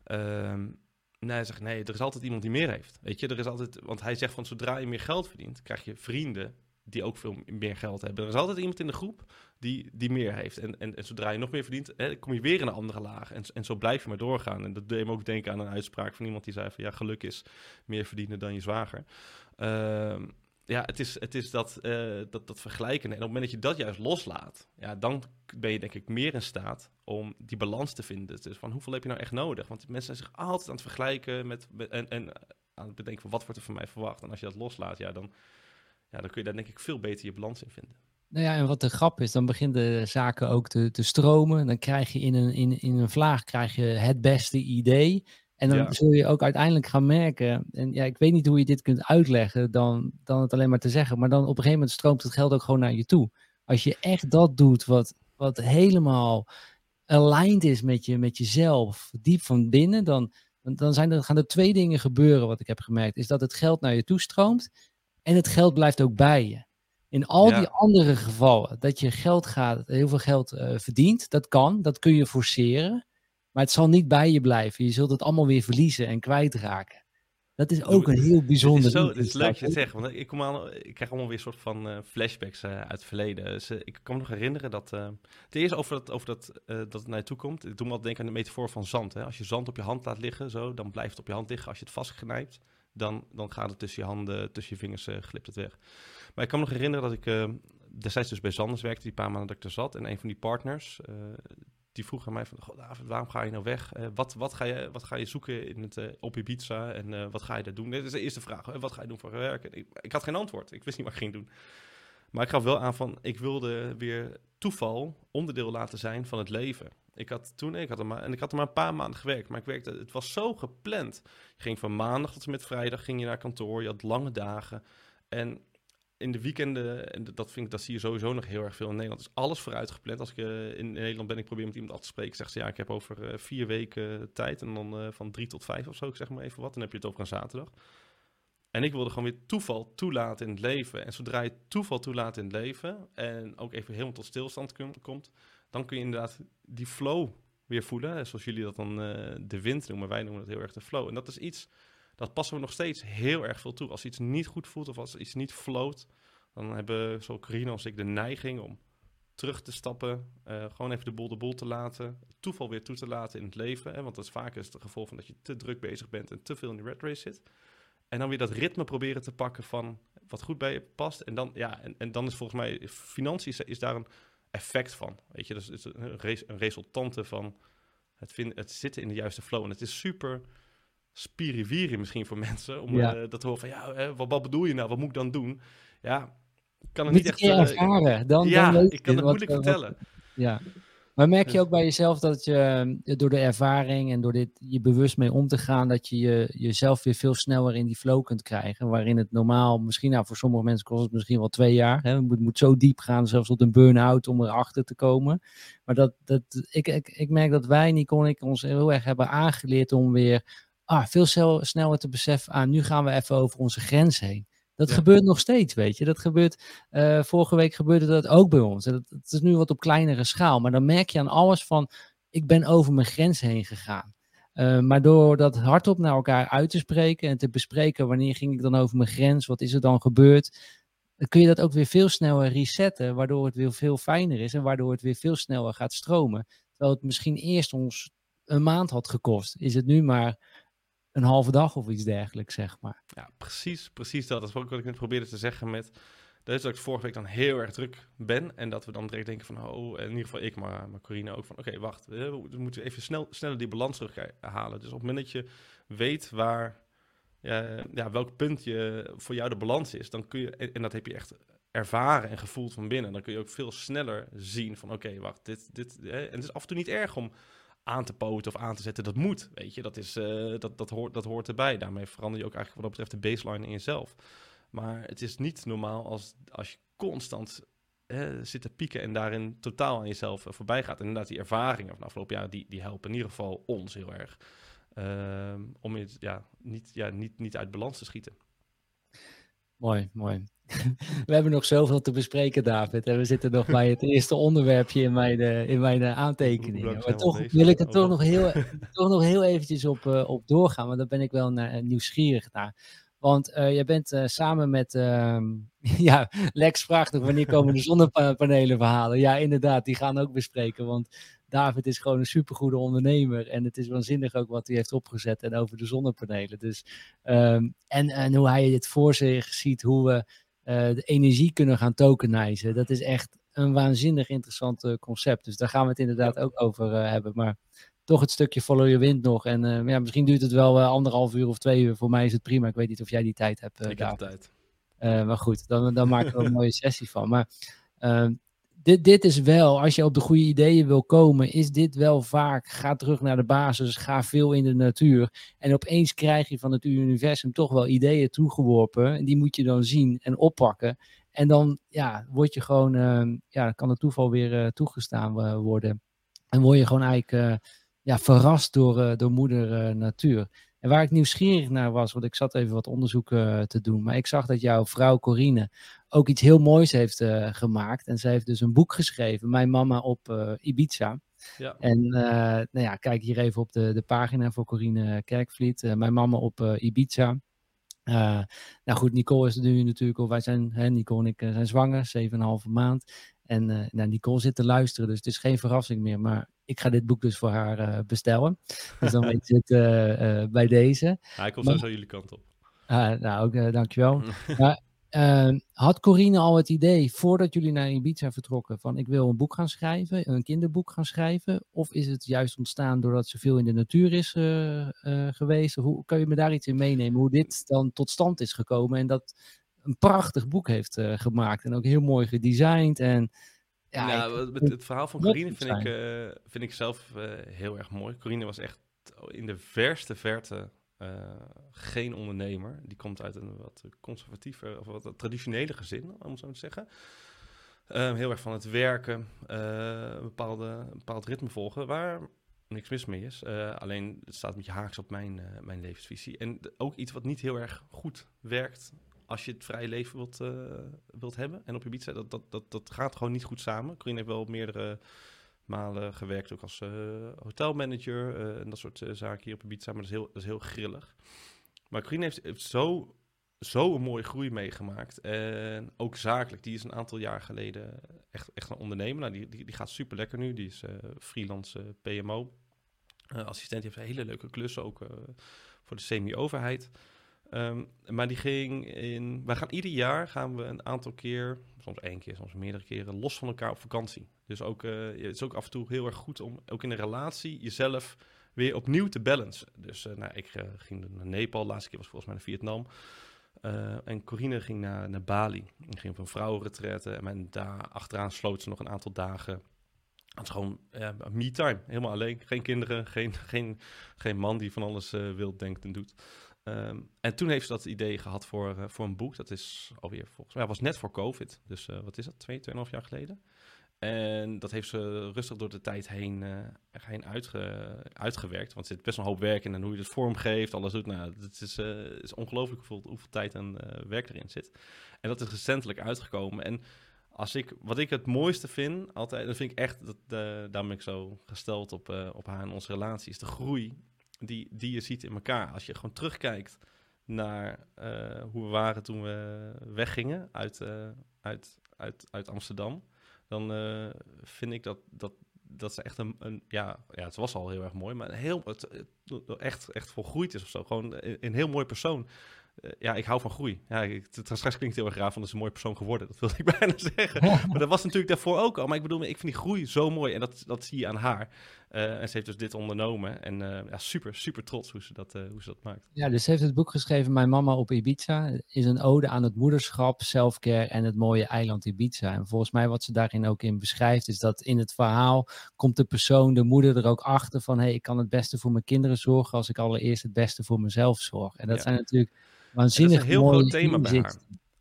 Um, nee, hij zegt nee, er is altijd iemand die meer heeft. Weet je, er is altijd, want hij zegt van zodra je meer geld verdient, krijg je vrienden die ook veel meer geld hebben. Er is altijd iemand in de groep die, die meer heeft. En, en, en zodra je nog meer verdient, hè, kom je weer in een andere laag. En, en zo blijf je maar doorgaan. En dat deed me ook denken aan een uitspraak van iemand die zei van... ja, geluk is meer verdienen dan je zwager. Uh, ja, het is, het is dat, uh, dat, dat vergelijken. En op het moment dat je dat juist loslaat... ja, dan ben je denk ik meer in staat om die balans te vinden. Dus van hoeveel heb je nou echt nodig? Want mensen zijn zich altijd aan het vergelijken met... met en, en aan het bedenken van wat wordt er van mij verwacht. En als je dat loslaat, ja, dan ja, dan kun je daar denk ik veel beter je balans in vinden. Nou ja, en wat de grap is, dan beginnen de zaken ook te, te stromen. Dan krijg je in een, in, in een vlaag krijg je het beste idee. En dan ja. zul je ook uiteindelijk gaan merken. En ja, ik weet niet hoe je dit kunt uitleggen dan, dan het alleen maar te zeggen. Maar dan op een gegeven moment stroomt het geld ook gewoon naar je toe. Als je echt dat doet wat, wat helemaal aligned is met, je, met jezelf, diep van binnen, dan, dan zijn er, gaan er twee dingen gebeuren, wat ik heb gemerkt. Is dat het geld naar je toe stroomt. En het geld blijft ook bij je. In al ja. die andere gevallen, dat je geld gaat, heel veel geld uh, verdient, dat kan, dat kun je forceren. Maar het zal niet bij je blijven. Je zult het allemaal weer verliezen en kwijtraken. Dat is ook een heel bijzonder. Het is, zo, het is leuk je het zegt, want ik, kom aan, ik krijg allemaal weer een soort van uh, flashbacks uh, uit het verleden. Dus, uh, ik kan me nog herinneren dat, het eerste over dat, over dat, dat het naar je toe komt, ik doe me altijd denken aan de metafoor van zand. Hè? Als je zand op je hand laat liggen, zo, dan blijft het op je hand liggen. Als je het vastgeknijpt, dan, dan gaat het tussen je handen, tussen je vingers, glipt het weg. Maar ik kan me nog herinneren dat ik destijds dus bij Zanders werkte, die paar maanden dat ik er zat. En een van die partners, die vroeg aan mij van, waarom ga je nou weg? Wat, wat, ga je, wat ga je zoeken in het, op Ibiza en wat ga je daar doen? Dit is de eerste vraag. wat ga je doen voor werk? Ik, ik, had geen antwoord. Ik wist niet wat ik ging doen. Maar ik gaf wel aan van, ik wilde weer toeval onderdeel laten zijn van het leven. Ik had toen, ik had er maar, en ik had er maar een paar maanden gewerkt, maar ik werkte, het was zo gepland. Je ging van maandag tot en met vrijdag ging je naar kantoor, je had lange dagen. En in de weekenden, en dat, vind ik, dat zie je sowieso nog heel erg veel in Nederland, is alles vooruit gepland. Als ik uh, in Nederland ben, ik probeer met iemand af te spreken, zegt ze ja, ik heb over uh, vier weken tijd en dan uh, van drie tot vijf of zo, zeg maar even wat. Dan heb je het over een zaterdag. En ik wilde gewoon weer toeval toelaten in het leven. En zodra je toeval toelaat in het leven en ook even helemaal tot stilstand komt, dan kun je inderdaad die flow weer voelen. Zoals jullie dat dan de wind noemen, wij noemen dat heel erg de flow. En dat is iets dat passen we nog steeds heel erg veel toe. Als iets niet goed voelt of als iets niet floot, dan hebben zo Corine als ik de neiging om terug te stappen, uh, gewoon even de boel de boel te laten, toeval weer toe te laten in het leven. Hè, want dat is vaak het gevolg van dat je te druk bezig bent en te veel in de red race zit. En dan weer dat ritme proberen te pakken van wat goed bij je past. En dan, ja, en, en dan is volgens mij, financiën is, daar een effect van. Weet je, dus het is een, een resultante van het, vinden, het zitten in de juiste flow. En het is super spirivieren misschien voor mensen. Om ja. uh, dat te horen van, ja, wat, wat, bedoel je nou? Wat moet ik dan doen? Ja, ik kan het niet, echt... Uh, ervaren. Dan, ja, dan ik kan het moeilijk wat, vertellen. Wat, ja. Maar merk je ook bij jezelf dat je door de ervaring en door dit je bewust mee om te gaan, dat je, je jezelf weer veel sneller in die flow kunt krijgen. Waarin het normaal, misschien nou voor sommige mensen kost het misschien wel twee jaar. Hè? Het moet, moet zo diep gaan, zelfs tot een burn-out om erachter te komen. Maar dat, dat, ik, ik, ik merk dat wij, Nico en ik, ons heel erg hebben aangeleerd om weer ah, veel sneller te beseffen, ah, nu gaan we even over onze grens heen. Dat gebeurt nog steeds, weet je. Dat gebeurt, uh, vorige week gebeurde dat ook bij ons. Dat, dat, is nu wat op kleinere schaal. Maar dan merk je aan alles van, ik ben over mijn grens heen gegaan. Uh, maar door dat hardop naar elkaar uit te spreken en te bespreken, wanneer ging ik dan over mijn grens, wat is er dan gebeurd, dan kun je dat ook weer veel sneller resetten, waardoor het weer veel fijner is en waardoor het weer veel sneller gaat stromen. Terwijl het misschien eerst ons een maand had gekost, is het nu maar een halve dag of iets dergelijks, zeg maar. Ja, precies, precies dat. Dat is ook wat ik net probeerde te zeggen met... Is dat ik vorige week dan heel erg druk ben. En dat we dan direct denken van, oh, in ieder geval ik, maar, maar Corine ook van, oké, wacht. We, moeten even snel, sneller die balans terughalen. Dus op het moment dat je weet waar, ja, welk punt je voor jou de balans is, dan kun je, en dat heb je echt ervaren en gevoeld van binnen, dan kun je ook veel sneller zien van, oké, wacht, dit, dit, en het is af en toe niet erg om aan te poten of aan te zetten. Dat moet, weet je. Dat, is, uh, dat, dat, hoort, dat hoort erbij. Daarmee verander je ook eigenlijk wat dat betreft de baseline in jezelf. Maar het is niet normaal als, als je constant zit te pieken en daarin totaal aan jezelf uh, voorbij gaat. En inderdaad, die ervaringen van de afgelopen jaren, die, die helpen in ieder geval ons heel erg. Uh, om het ja, niet, ja, niet, niet uit balans te schieten. Mooi, mooi. We hebben nog zoveel te bespreken, David. En we zitten nog bij het eerste onderwerpje in mijn, uh, in mijn uh, aantekeningen. Maar toch wil ik er toch nog, heel, toch nog heel eventjes op, uh, op doorgaan. Want daar ben ik wel naar, nieuwsgierig naar. Want jij bent samen met... Ehm, ja, Lex vraagt nog wanneer komen de zonnepanelen verhalen. Ja, inderdaad, die gaan ook bespreken. Want David is gewoon een supergoede ondernemer. En het is waanzinnig ook wat hij heeft opgezet en over de zonnepanelen. Dus, um, en, en hoe hij het voor zich ziet, hoe we uh, de energie kunnen gaan tokenizen. Dat is echt een waanzinnig interessant uh, concept. Dus daar gaan we het inderdaad ook over uh, hebben. Maar toch het stukje follow your wind nog. En ja, misschien duurt het wel anderhalf uur of twee uur. Voor mij is het prima. Ik weet niet of jij die tijd hebt. Ik heb tijd. maar goed, dan, dan maken we een mooie sessie van. Maar ehm, dit, dit is wel, als je op de goede ideeën wil komen, is dit wel vaak, ga terug naar de basis, ga veel in de natuur. En opeens krijg je van het universum toch wel ideeën toegeworpen. En die moet je dan zien en oppakken. En dan ja, word je gewoon, uh, ja, kan het toeval weer uh, toegestaan uh, worden. En word je gewoon eigenlijk uh, ja, verrast door, door moeder natuur. En waar ik nieuwsgierig naar was, want ik zat even wat onderzoek te doen, maar ik zag dat jouw vrouw Corine ook iets heel moois heeft uh, gemaakt. En ze heeft dus een boek geschreven, Mijn Mama op uh, Ibiza. Ja. En nou ja, kijk hier even op de, de pagina voor Corine Kerkvliet. Mijn Mama op Ibiza. Nou goed, Nicole is nu natuurlijk, of wij zijn, hè, Nicole en ik zijn zwanger, 7,5 maand. En uh, nou, Nicole zit te luisteren, dus het is geen verrassing meer. Maar ik ga dit boek dus voor haar uh, bestellen. Dus dan weet je het uh, bij deze. Hij komt maar, zo jullie kant op. Ah, nou, ook dankjewel. maar had Corine al het idee, voordat jullie naar Ibiza vertrokken, van ik wil een boek gaan schrijven, een kinderboek gaan schrijven? Of is het juist ontstaan doordat ze veel in de natuur is geweest? Hoe kan je me daar iets in meenemen, hoe dit dan tot stand is gekomen en dat een prachtig boek heeft uh, gemaakt. En ook heel mooi gedesigned. En, ja, ik, het, het, verhaal van Corine vind ik, uh, vind ik zelf uh, heel erg mooi. Corine was echt in de verste verte geen ondernemer. Die komt uit een wat conservatieve of wat traditionele gezin, om zo te zeggen. Um, heel erg van het werken, een, bepaalde, een bepaald ritme volgen, waar niks mis mee is. Alleen het staat een beetje haaks op mijn, mijn levensvisie. En ook iets wat niet heel erg goed werkt als je het vrije leven wilt, uh, wilt hebben. En op je dat, dat, dat, dat gaat gewoon niet goed samen. Corinne heeft wel meerdere malen gewerkt, ook als uh, hotelmanager uh, en dat soort zaken hier op Ibiza, maar dat is heel, dat is heel grillig. Maar Corinne heeft, zo, zo een mooie groei meegemaakt. En ook zakelijk, die is een aantal jaar geleden echt, echt een ondernemer. Nou, die, die, die gaat super lekker nu, die is freelance PMO. assistent, die heeft hele leuke klussen, ook voor de semi-overheid. Um, maar die ging in. Wij gaan ieder jaar gaan we een aantal keer, soms één keer, soms meerdere keren, los van elkaar op vakantie. Dus ook, uh, het is ook af en toe heel erg goed om ook in een relatie jezelf weer opnieuw te balancen. Dus uh, nou, ik uh, ging naar Nepal, laatste keer was volgens mij naar Vietnam. en Corine ging naar, naar Bali. Ik ging op een vrouwenretraite en daar achteraan sloot ze nog een aantal dagen. Het is gewoon me-time, helemaal alleen. Geen kinderen, geen, geen, geen man die van alles wil, denkt en doet. Um, en toen heeft ze dat idee gehad voor, uh, voor een boek. Dat is alweer volgens mij, was net voor COVID. Dus uh, wat is dat, twee, tweeënhalf jaar geleden. En dat heeft ze rustig door de tijd heen, uh, heen uitge, uitgewerkt. Want er zit best wel een hoop werk in. En hoe je het vormgeeft, alles doet. Nou, het is, is ongelooflijk hoeveel, tijd en werk erin zit. En dat is recentelijk uitgekomen. En als ik, wat ik het mooiste vind, altijd, dan vind ik echt, dat, daarom ben ik zo gesteld op, op haar en onze relatie, is de groei die, die je ziet in elkaar. Als je gewoon terugkijkt naar uh, hoe we waren toen we weggingen uit, uh, uit, uit, uit Amsterdam, dan uh, vind ik dat, dat, dat ze echt een, een, ja, ja, het was al heel erg mooi, maar heel, het, het echt, echt volgroeid is of zo. Gewoon een, een heel mooi persoon. Uh, ja, ik hou van groei. Ja, ik, het, straks klinkt heel erg raar van, dat is een mooie persoon geworden. Dat wilde ik bijna zeggen. maar dat was natuurlijk daarvoor ook al. Maar ik bedoel, ik vind die groei zo mooi. En dat, dat zie je aan haar. Uh, en ze heeft dus dit ondernomen. En uh, ja, super, super trots hoe ze, dat, hoe ze dat maakt. Ja, dus ze heeft het boek geschreven, Mijn mama op Ibiza. Is een ode aan het moederschap, selfcare en het mooie eiland Ibiza. En volgens mij wat ze daarin ook in beschrijft, is dat in het verhaal komt de persoon, de moeder er ook achter van... hé, hey, ik kan het beste voor mijn kinderen zorgen als ik allereerst het beste voor mezelf zorg. En dat ja. zijn natuurlijk waanzinnig dat is een heel groot thema bij haar.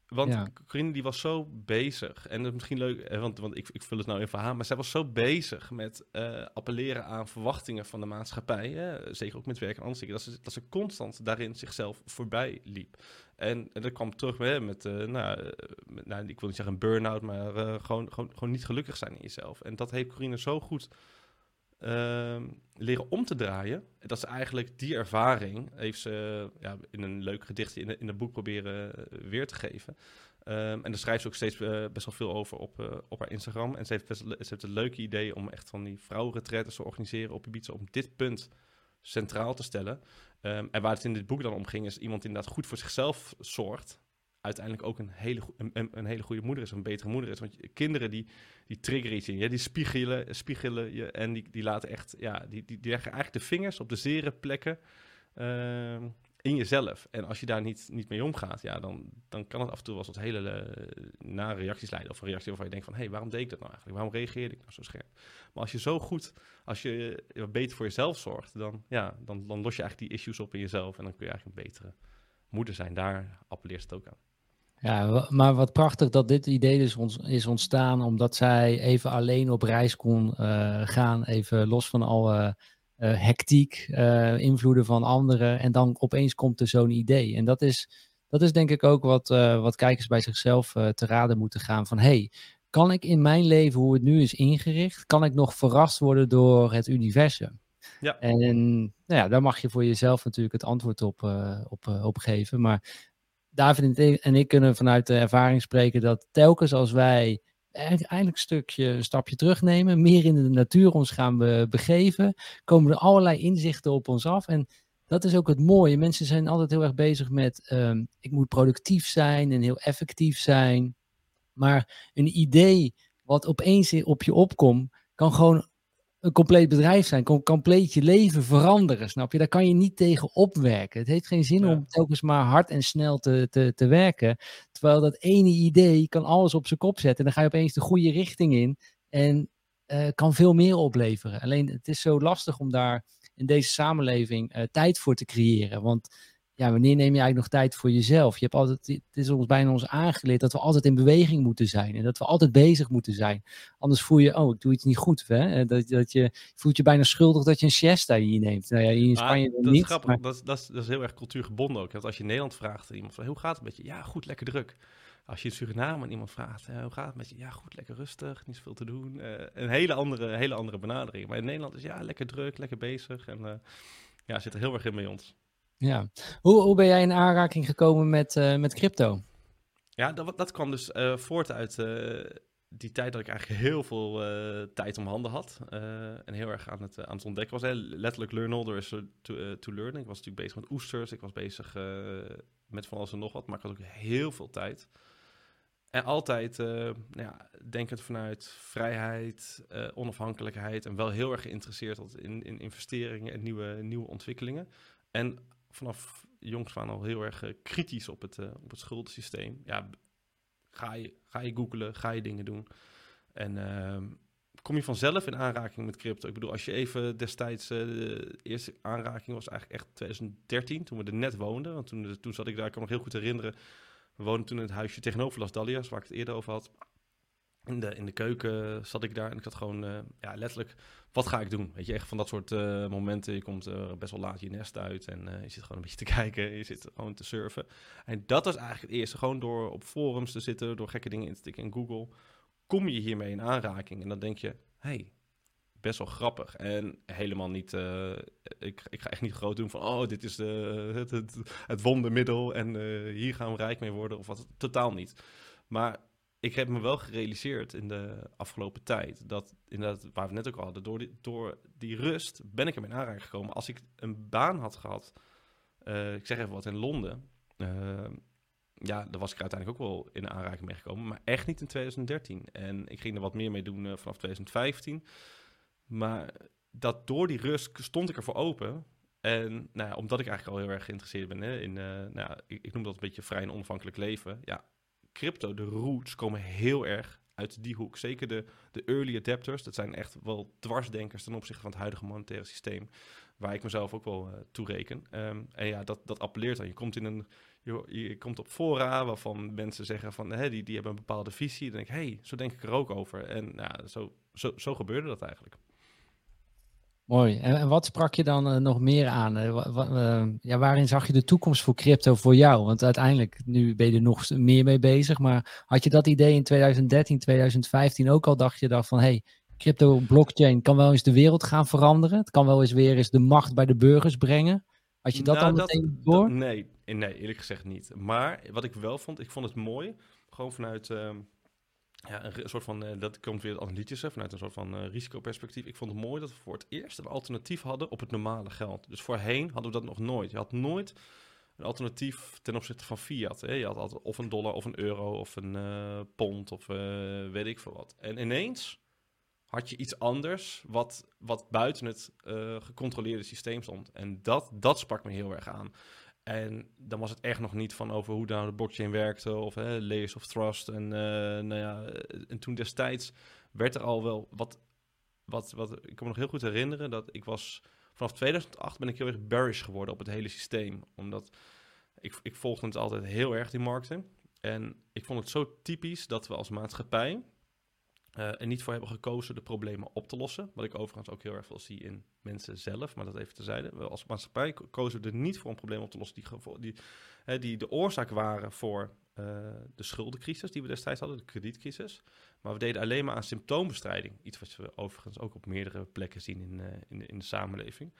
Want ja. Corinne die was zo bezig, en dat is misschien leuk, want, want ik, ik vul het nou in verhaal, maar zij was zo bezig met uh, appelleren aan verwachtingen van de maatschappij, hè? zeker ook met werk en anders, dat ze, dat ze constant daarin zichzelf voorbij liep. En, en dat kwam terug hè, met, uh, nou, met, nou, ik wil niet zeggen een burn-out, maar uh, gewoon, gewoon, gewoon niet gelukkig zijn in jezelf. En dat heeft Corinne zo goed uh, leren om te draaien. Dat ze eigenlijk die ervaring heeft ze ja, in een leuk gedicht in, in het boek proberen uh, weer te geven. Um, en daar schrijft ze ook steeds uh, best wel veel over op, uh, op haar Instagram. En ze heeft, best, ze heeft een leuke idee om echt van die vrouwenretretes te organiseren op Ibiza om dit punt centraal te stellen. Um, en waar het in dit boek dan om ging, is iemand inderdaad goed voor zichzelf zorgt uiteindelijk ook een hele, een, een, hele goede moeder is, een betere moeder is. Want kinderen die, die triggeren iets in je, die spiegelen, spiegelen je en die, die laten echt, ja, die, die, die leggen eigenlijk de vingers op de zere plekken uh, in jezelf. En als je daar niet, niet mee omgaat, ja, dan, dan kan het af en toe wel tot hele uh, nare reacties leiden. Of een reactie waarvan je denkt van, hé, hey, waarom deed ik dat nou eigenlijk? Waarom reageerde ik nou zo scherp? Maar als je zo goed, als je beter voor jezelf zorgt, dan, ja, dan, dan los je eigenlijk die issues op in jezelf en dan kun je eigenlijk een betere moeder zijn. Daar appelleert het ook aan. Ja, maar wat prachtig dat dit idee dus ons, is ontstaan omdat zij even alleen op reis kon uh, gaan, even los van alle uh, hectiek, uh, invloeden van anderen. En dan opeens komt er zo'n idee. En dat is, dat is denk ik ook wat, wat kijkers bij zichzelf te raden moeten gaan van hey, kan ik in mijn leven, hoe het nu is ingericht, kan ik nog verrast worden door het universum? Ja. En nou ja, daar mag je voor jezelf natuurlijk het antwoord op, op, op geven. Maar David en ik kunnen vanuit de ervaring spreken dat telkens als wij eigenlijk een stukje, een stapje terugnemen, meer in de natuur ons gaan be begeven, komen er allerlei inzichten op ons af. En dat is ook het mooie. Mensen zijn altijd heel erg bezig met, ehm, ik moet productief zijn en heel effectief zijn. Maar een idee wat opeens op je opkomt, kan gewoon een compleet bedrijf zijn, kan compleet je leven veranderen, snap je? Daar kan je niet tegen opwerken. Het heeft geen zin om telkens maar hard en snel te, te, te werken. Terwijl dat ene idee kan alles op zijn kop zetten. En dan ga je opeens de goede richting in en uh, kan veel meer opleveren. Alleen het is zo lastig om daar in deze samenleving uh, tijd voor te creëren. Want ja, wanneer neem je eigenlijk nog tijd voor jezelf? Je hebt altijd, het is ons bijna ons aangeleerd dat we altijd in beweging moeten zijn en dat we altijd bezig moeten zijn. Anders voel je, oh, ik doe iets niet goed. Hè? Dat, dat je voelt je bijna schuldig dat je een siesta hier neemt. Nou ja, hier in Spanje dat niet. Is grappig. Dat, dat, is, dat is heel erg cultuurgebonden ook. Want als je in Nederland vraagt iemand van, hoe gaat het met je? Ja, goed, lekker druk. Als je in Suriname aan iemand vraagt, hoe gaat het met je? Ja, goed, lekker rustig, niet zoveel te doen. Uh, een hele andere, hele andere benadering. Maar in Nederland is ja, lekker druk, lekker bezig. En uh, ja, zit er heel erg in bij ons. Ja. Hoe, hoe ben jij in aanraking gekomen met, uh, met crypto? Ja, dat, dat kwam dus uh, voort uit uh, die tijd dat ik eigenlijk heel veel tijd om handen had. en heel erg aan het, aan het ontdekken was. Letterlijk learn all there is to, to learn. Ik was natuurlijk bezig met oesters. Ik was bezig met van alles en nog wat. Maar ik had ook heel veel tijd. En altijd nou ja, denkend vanuit vrijheid, onafhankelijkheid. En wel heel erg geïnteresseerd in, in investeringen en nieuwe, nieuwe ontwikkelingen. En vanaf jongs aan al heel erg uh, kritisch op het, uh, op het schuldensysteem. Ja, ga je, ga je googlen, ga je dingen doen. En uh, kom je vanzelf in aanraking met crypto. Ik bedoel, als je even destijds, uh, de eerste aanraking was eigenlijk echt 2013, toen we er net woonden. Want toen, toen zat ik daar, ik kan me nog heel goed herinneren. We woonden toen in het huisje tegenover Las Dalias, waar ik het eerder over had in de, in de keuken zat ik daar en ik had gewoon uh, ja, letterlijk, wat ga ik doen? Weet je, echt van dat soort uh, momenten. Je komt uh, best wel laat je nest uit en je zit gewoon een beetje te kijken. Je zit gewoon te surfen. En dat was eigenlijk het eerste. Gewoon door op forums te zitten, door gekke dingen in te tikken in Google. Kom je hiermee in aanraking en dan denk je, hey, best wel grappig. En helemaal niet, ik, ik ga echt niet groot doen van, oh, dit is de, het, het, het wondermiddel en hier gaan we rijk mee worden of wat. Totaal niet. Maar ik heb me wel gerealiseerd in de afgelopen tijd dat, inderdaad, waar we net ook al hadden, door die, door die rust ben ik er in aanraking gekomen. Als ik een baan had gehad, uh, ik zeg even wat in Londen, uh, ja, daar was ik uiteindelijk ook wel in aanraking mee gekomen, maar echt niet in 2013. En ik ging er wat meer mee doen uh, vanaf 2015. Maar dat door die rust stond ik ervoor open. En nou ja, omdat ik eigenlijk al heel erg geïnteresseerd ben hè, in, nou ja, ik, ik noem dat een beetje vrij en onafhankelijk leven. Ja, crypto, de roots, komen heel erg uit die hoek. Zeker de, de early adapters, dat zijn echt wel dwarsdenkers ten opzichte van het huidige monetaire systeem, waar ik mezelf ook wel uh, toe reken. Um, en ja, dat, dat appelleert dan. Je komt in een, je, je komt op fora waarvan mensen zeggen van, hè, die, die hebben een bepaalde visie. Dan denk ik, hey, zo denk ik er ook over. En nou, zo, zo, zo gebeurde dat eigenlijk. Mooi. En, en, wat sprak je dan uh, nog meer aan? Uh, uh, ja, waarin zag je de toekomst voor crypto voor jou? Want uiteindelijk, nu ben je er nog meer mee bezig. Maar had je dat idee in 2013, 2015 ook al? Dacht je dan van, hey, crypto blockchain kan wel eens de wereld gaan veranderen? Het kan wel eens weer eens de macht bij de burgers brengen? Had je dat nou, dan meteen door? Dat, nee, nee, eerlijk gezegd niet. Maar wat ik wel vond, ik vond het mooi. Gewoon vanuit ehm, ja, een, soort van, uh, dat komt weer het analytische, vanuit een soort van uh, risicoperspectief. Ik vond het mooi dat we voor het eerst een alternatief hadden op het normale geld. Dus voorheen hadden we dat nog nooit. Je had nooit een alternatief ten opzichte van fiat. Hè? Je had of een dollar of een euro of een uh, pond of weet ik veel wat. En ineens had je iets anders wat, wat buiten het gecontroleerde systeem stond. En dat, dat sprak me heel erg aan. En dan was het echt nog niet van over hoe nou de blockchain werkte of hè, layers of trust. En, uh, nou ja, en toen destijds werd er al wel wat, wat, wat... Ik kan me nog heel goed herinneren dat ik was... Vanaf 2008 ben ik heel erg bearish geworden op het hele systeem. Omdat ik, ik volgde het altijd heel erg, die markten. En ik vond het zo typisch dat we als maatschappij uh, er niet voor hebben gekozen de problemen op te lossen. Wat ik overigens ook heel erg veel zie in mensen zelf, maar dat even tezijde. We als maatschappij kozen we er niet voor een probleem op te lossen die, die, hè, die de oorzaak waren voor de schuldencrisis die we destijds hadden, de kredietcrisis. Maar we deden alleen maar aan symptoombestrijding. Iets wat we overigens ook op meerdere plekken zien in, in, in de samenleving.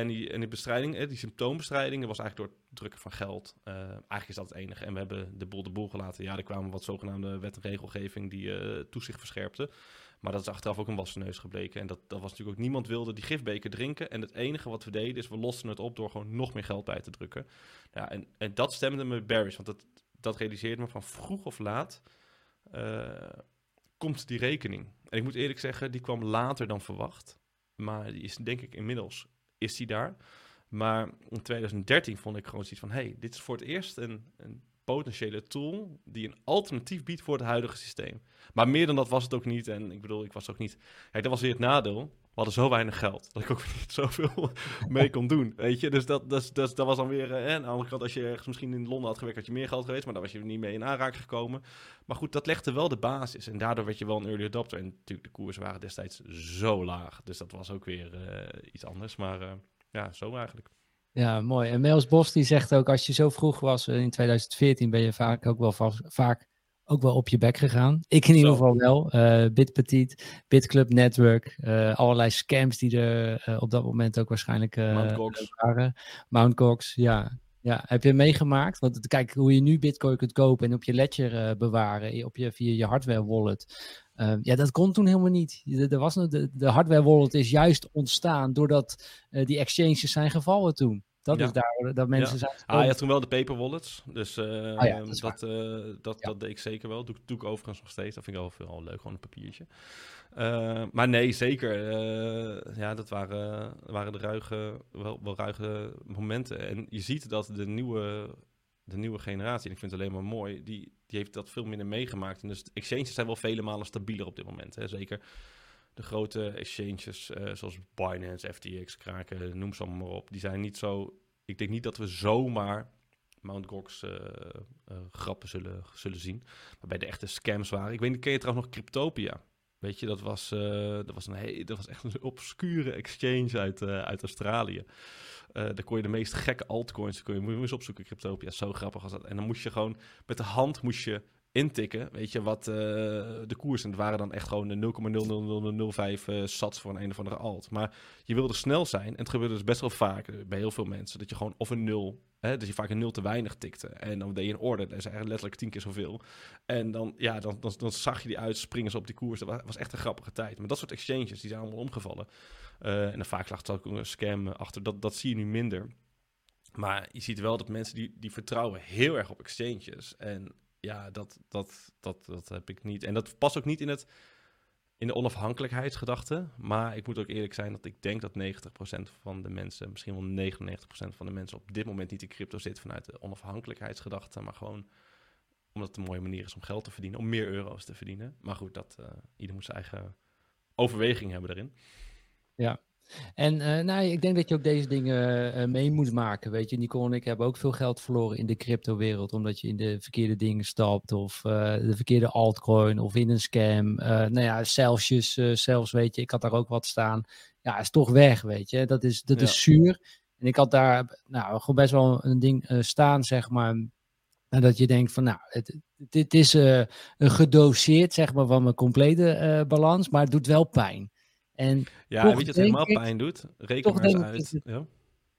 En die, en die bestrijding, die symptoombestrijding, was eigenlijk door het drukken van geld. Uh, eigenlijk is dat het enige. En we hebben de boel de boel gelaten. Ja, er kwamen wat zogenaamde wet en regelgeving die uh, toezicht verscherpte. Maar dat is achteraf ook een wassen neus gebleken. En dat, dat was natuurlijk ook niemand wilde die gifbeker drinken. En het enige wat we deden is we losten het op door gewoon nog meer geld bij te drukken. Ja, en, en dat stemde me bearish. Want dat, dat realiseerde me van vroeg of laat komt die rekening. En ik moet eerlijk zeggen, die kwam later dan verwacht. Maar die is denk ik inmiddels is hij daar. Maar in 2013 vond ik gewoon zoiets van: hey, dit is voor het eerst een, een potentiële tool die een alternatief biedt voor het huidige systeem. Maar meer dan dat was het ook niet. En ik bedoel, ik was ook niet. Kijk, dat was weer het nadeel. Hadden zo weinig geld dat ik ook niet zoveel mee kon doen. Weet je, dus dat, dat, was dan weer. Eh, aan de andere kant, als je ergens misschien in Londen had gewerkt, had je meer geld geweest, maar daar was je niet mee in aanraking gekomen. Maar goed, dat legde wel de basis. En daardoor werd je wel een early adopter. En natuurlijk, de koersen waren destijds zo laag. Dus dat was ook weer uh, iets anders. Maar uh, ja, zo eigenlijk. Ja, mooi. En Mels Bos die zegt ook, als je zo vroeg was in 2014, ben je vaak ook wel vast, vaak ook wel op je bek gegaan. Ik in ieder geval wel. Uh, Bitpetit, Bitclub Network, uh, allerlei scams die er uh, op dat moment ook waarschijnlijk waren. Mount Cox, ja. ja. Heb je meegemaakt? Want kijk, hoe je nu Bitcoin kunt kopen en op je ledger bewaren, op je, via je hardware wallet. ja, dat kon toen helemaal niet. Er was, de, de hardware wallet is juist ontstaan doordat die exchanges zijn gevallen toen. Dat is daar dat mensen zijn. Ah, je had toen wel de paper wallets. Dus uh, ah, dat, dat, uh, dat, dat, deed ik zeker wel. Doe, doe ik overigens nog steeds. Dat vind ik wel veel leuk, gewoon een papiertje. Uh, maar nee, zeker. ja, dat waren, waren de ruige, wel, wel ruige momenten. En je ziet dat de nieuwe, de nieuwe generatie, en ik vind het alleen maar mooi, die, die heeft dat veel minder meegemaakt. En dus de exchanges zijn wel vele malen stabieler op dit moment. Hè. Zeker de grote exchanges uh, zoals Binance, FTX, Kraken, noem ze allemaal maar op. Die zijn niet zo... Ik denk niet dat we zomaar Mount Gox uh, uh, grappen zullen, zullen zien. Waarbij de echte scams waren. Ik weet niet, ken je trouwens nog Cryptopia? Weet je, dat was, dat was, een hey, dat was echt een obscure exchange uit, uit Australië. daar kon je de meest gekke altcoins, kon je, moet je opzoeken, Cryptopia, zo grappig was dat. En dan moest je gewoon, met de hand moest je intikken, weet je, wat uh, de koers. En het waren dan echt gewoon de 0,00005 uh, sats voor een een of andere alt. Maar je wilde snel zijn. En het gebeurde dus best wel vaak uh, bij heel veel mensen. Dat je gewoon of een 0, hè, dat je vaak een 0 te weinig tikte. En dan deed je een orde. Dat is eigenlijk letterlijk tien keer zoveel. En dan, ja, dan, dan, dan zag je die uitspringen op die koers. Dat was, echt een grappige tijd. Maar dat soort exchanges, die zijn allemaal omgevallen. En dan vaak lag er ook een scam achter. Dat, dat zie je nu minder. Maar je ziet wel dat mensen die, die vertrouwen heel erg op exchanges. En ja, dat, dat, dat, dat heb ik niet. En dat past ook niet in, het, in de onafhankelijkheidsgedachte. Maar ik moet ook eerlijk zijn dat ik denk dat 90% van de mensen, misschien wel 99% van de mensen op dit moment niet in crypto zit vanuit de onafhankelijkheidsgedachte. Maar gewoon omdat het een mooie manier is om geld te verdienen, om meer euro's te verdienen. Maar goed, dat, uh, ieder moet zijn eigen overweging hebben daarin. Ja, en uh, nou, ik denk dat je ook deze dingen uh, mee moet maken. Weet je, Nicole en ik hebben ook veel geld verloren in de crypto-wereld. Omdat je in de verkeerde dingen stapt. Of uh, de verkeerde altcoin. Of in een scam. nou ja, zelfs, zelfs, weet je, ik had daar ook wat staan. Ja, is toch weg, weet je. Dat is, dat ja. is zuur. En ik had daar, nou, gewoon best wel een ding staan, zeg maar. En dat je denkt van, nou, het, dit is gedoseerd, zeg maar, van mijn complete balans. Maar het doet wel pijn. En ja, weet je wat helemaal pijn doet? Reken maar eens uit. ja.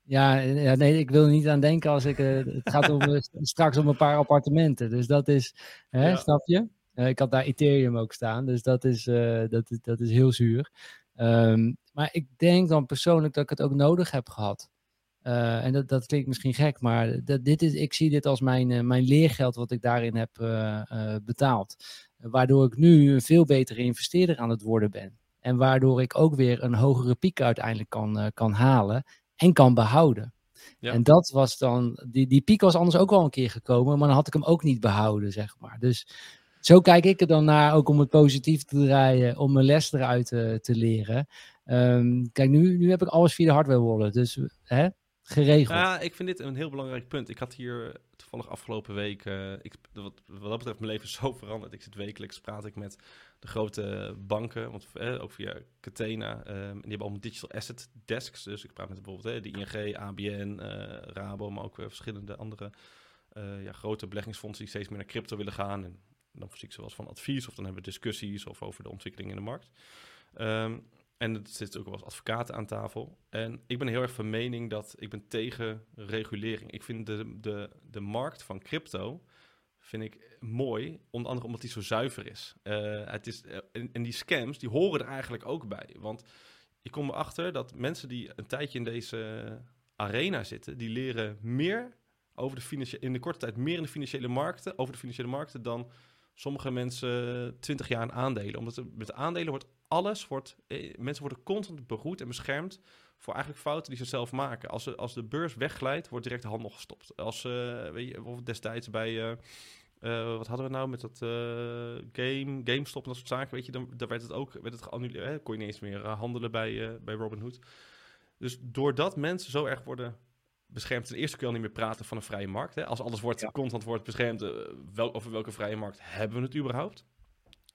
Ja, ja, nee, ik wil er niet aan denken als ik. Uh, het gaat om, uh, straks om een paar appartementen. Dus dat is, hè, ja. snap je? Uh, ik had daar Ethereum ook staan, dus dat is, dat, is, dat is heel zuur. Um, maar ik denk dan persoonlijk dat ik het ook nodig heb gehad. en dat, dat klinkt misschien gek, maar dat, dit is, ik zie dit als mijn, mijn leergeld wat ik daarin heb betaald. waardoor ik nu een veel betere investeerder aan het worden ben. En waardoor ik ook weer een hogere piek uiteindelijk kan, uh, kan halen en kan behouden. Ja. En dat was dan, die, die piek was anders ook wel een keer gekomen, maar dan had ik hem ook niet behouden, zeg maar. Dus zo kijk ik er dan naar, ook om het positief te draaien, om mijn les eruit te, te leren. Um, kijk, nu, nu heb ik alles via de hardware wallet, dus hè, geregeld. Ja, ik vind dit een heel belangrijk punt. Ik had hier toevallig afgelopen week, uh, ik, wat, wat dat betreft, mijn leven zo veranderd. Ik zit wekelijks, praat ik met de grote banken, want, eh, ook via Catena. En die hebben allemaal digital asset desks. Dus ik praat met bijvoorbeeld eh, de ING, ABN, uh, Rabo, maar ook verschillende andere ja, grote beleggingsfondsen die steeds meer naar crypto willen gaan. En dan zie ik ze wel van advies of dan hebben we discussies of over de ontwikkeling in de markt. Um, en er zitten ook wel eens advocaten aan tafel. En ik ben heel erg van mening dat ik ben tegen regulering. Ik vind de, de, de markt van crypto vind ik mooi, onder andere omdat die zo zuiver is. Uh, het is uh, en, die scams, die horen er eigenlijk ook bij. Want ik kom erachter dat mensen die een tijdje in deze arena zitten, die leren meer over de financiële, in de korte tijd meer in de financiële markten, over de financiële markten dan sommige mensen 20 jaar aan aandelen. Omdat met aandelen wordt alles, wordt, eh, mensen worden constant begroet en beschermd voor eigenlijk fouten die ze zelf maken. Als, als de beurs wegglijdt, wordt direct de handel gestopt. Als, uh, weet je, bijvoorbeeld destijds bij, uh, wat hadden we nou met dat game, GameStop en dat soort zaken, weet je, dan, daar werd het ook, werd het geannuleerd, hè? kon je niet eens meer handelen bij, bij Robinhood. Dus doordat mensen zo erg worden beschermd. Ten eerste kun je al niet meer praten van een vrije markt. Hè? Als alles wordt, constant wordt beschermd, uh, wel, over welke vrije markt hebben we het überhaupt?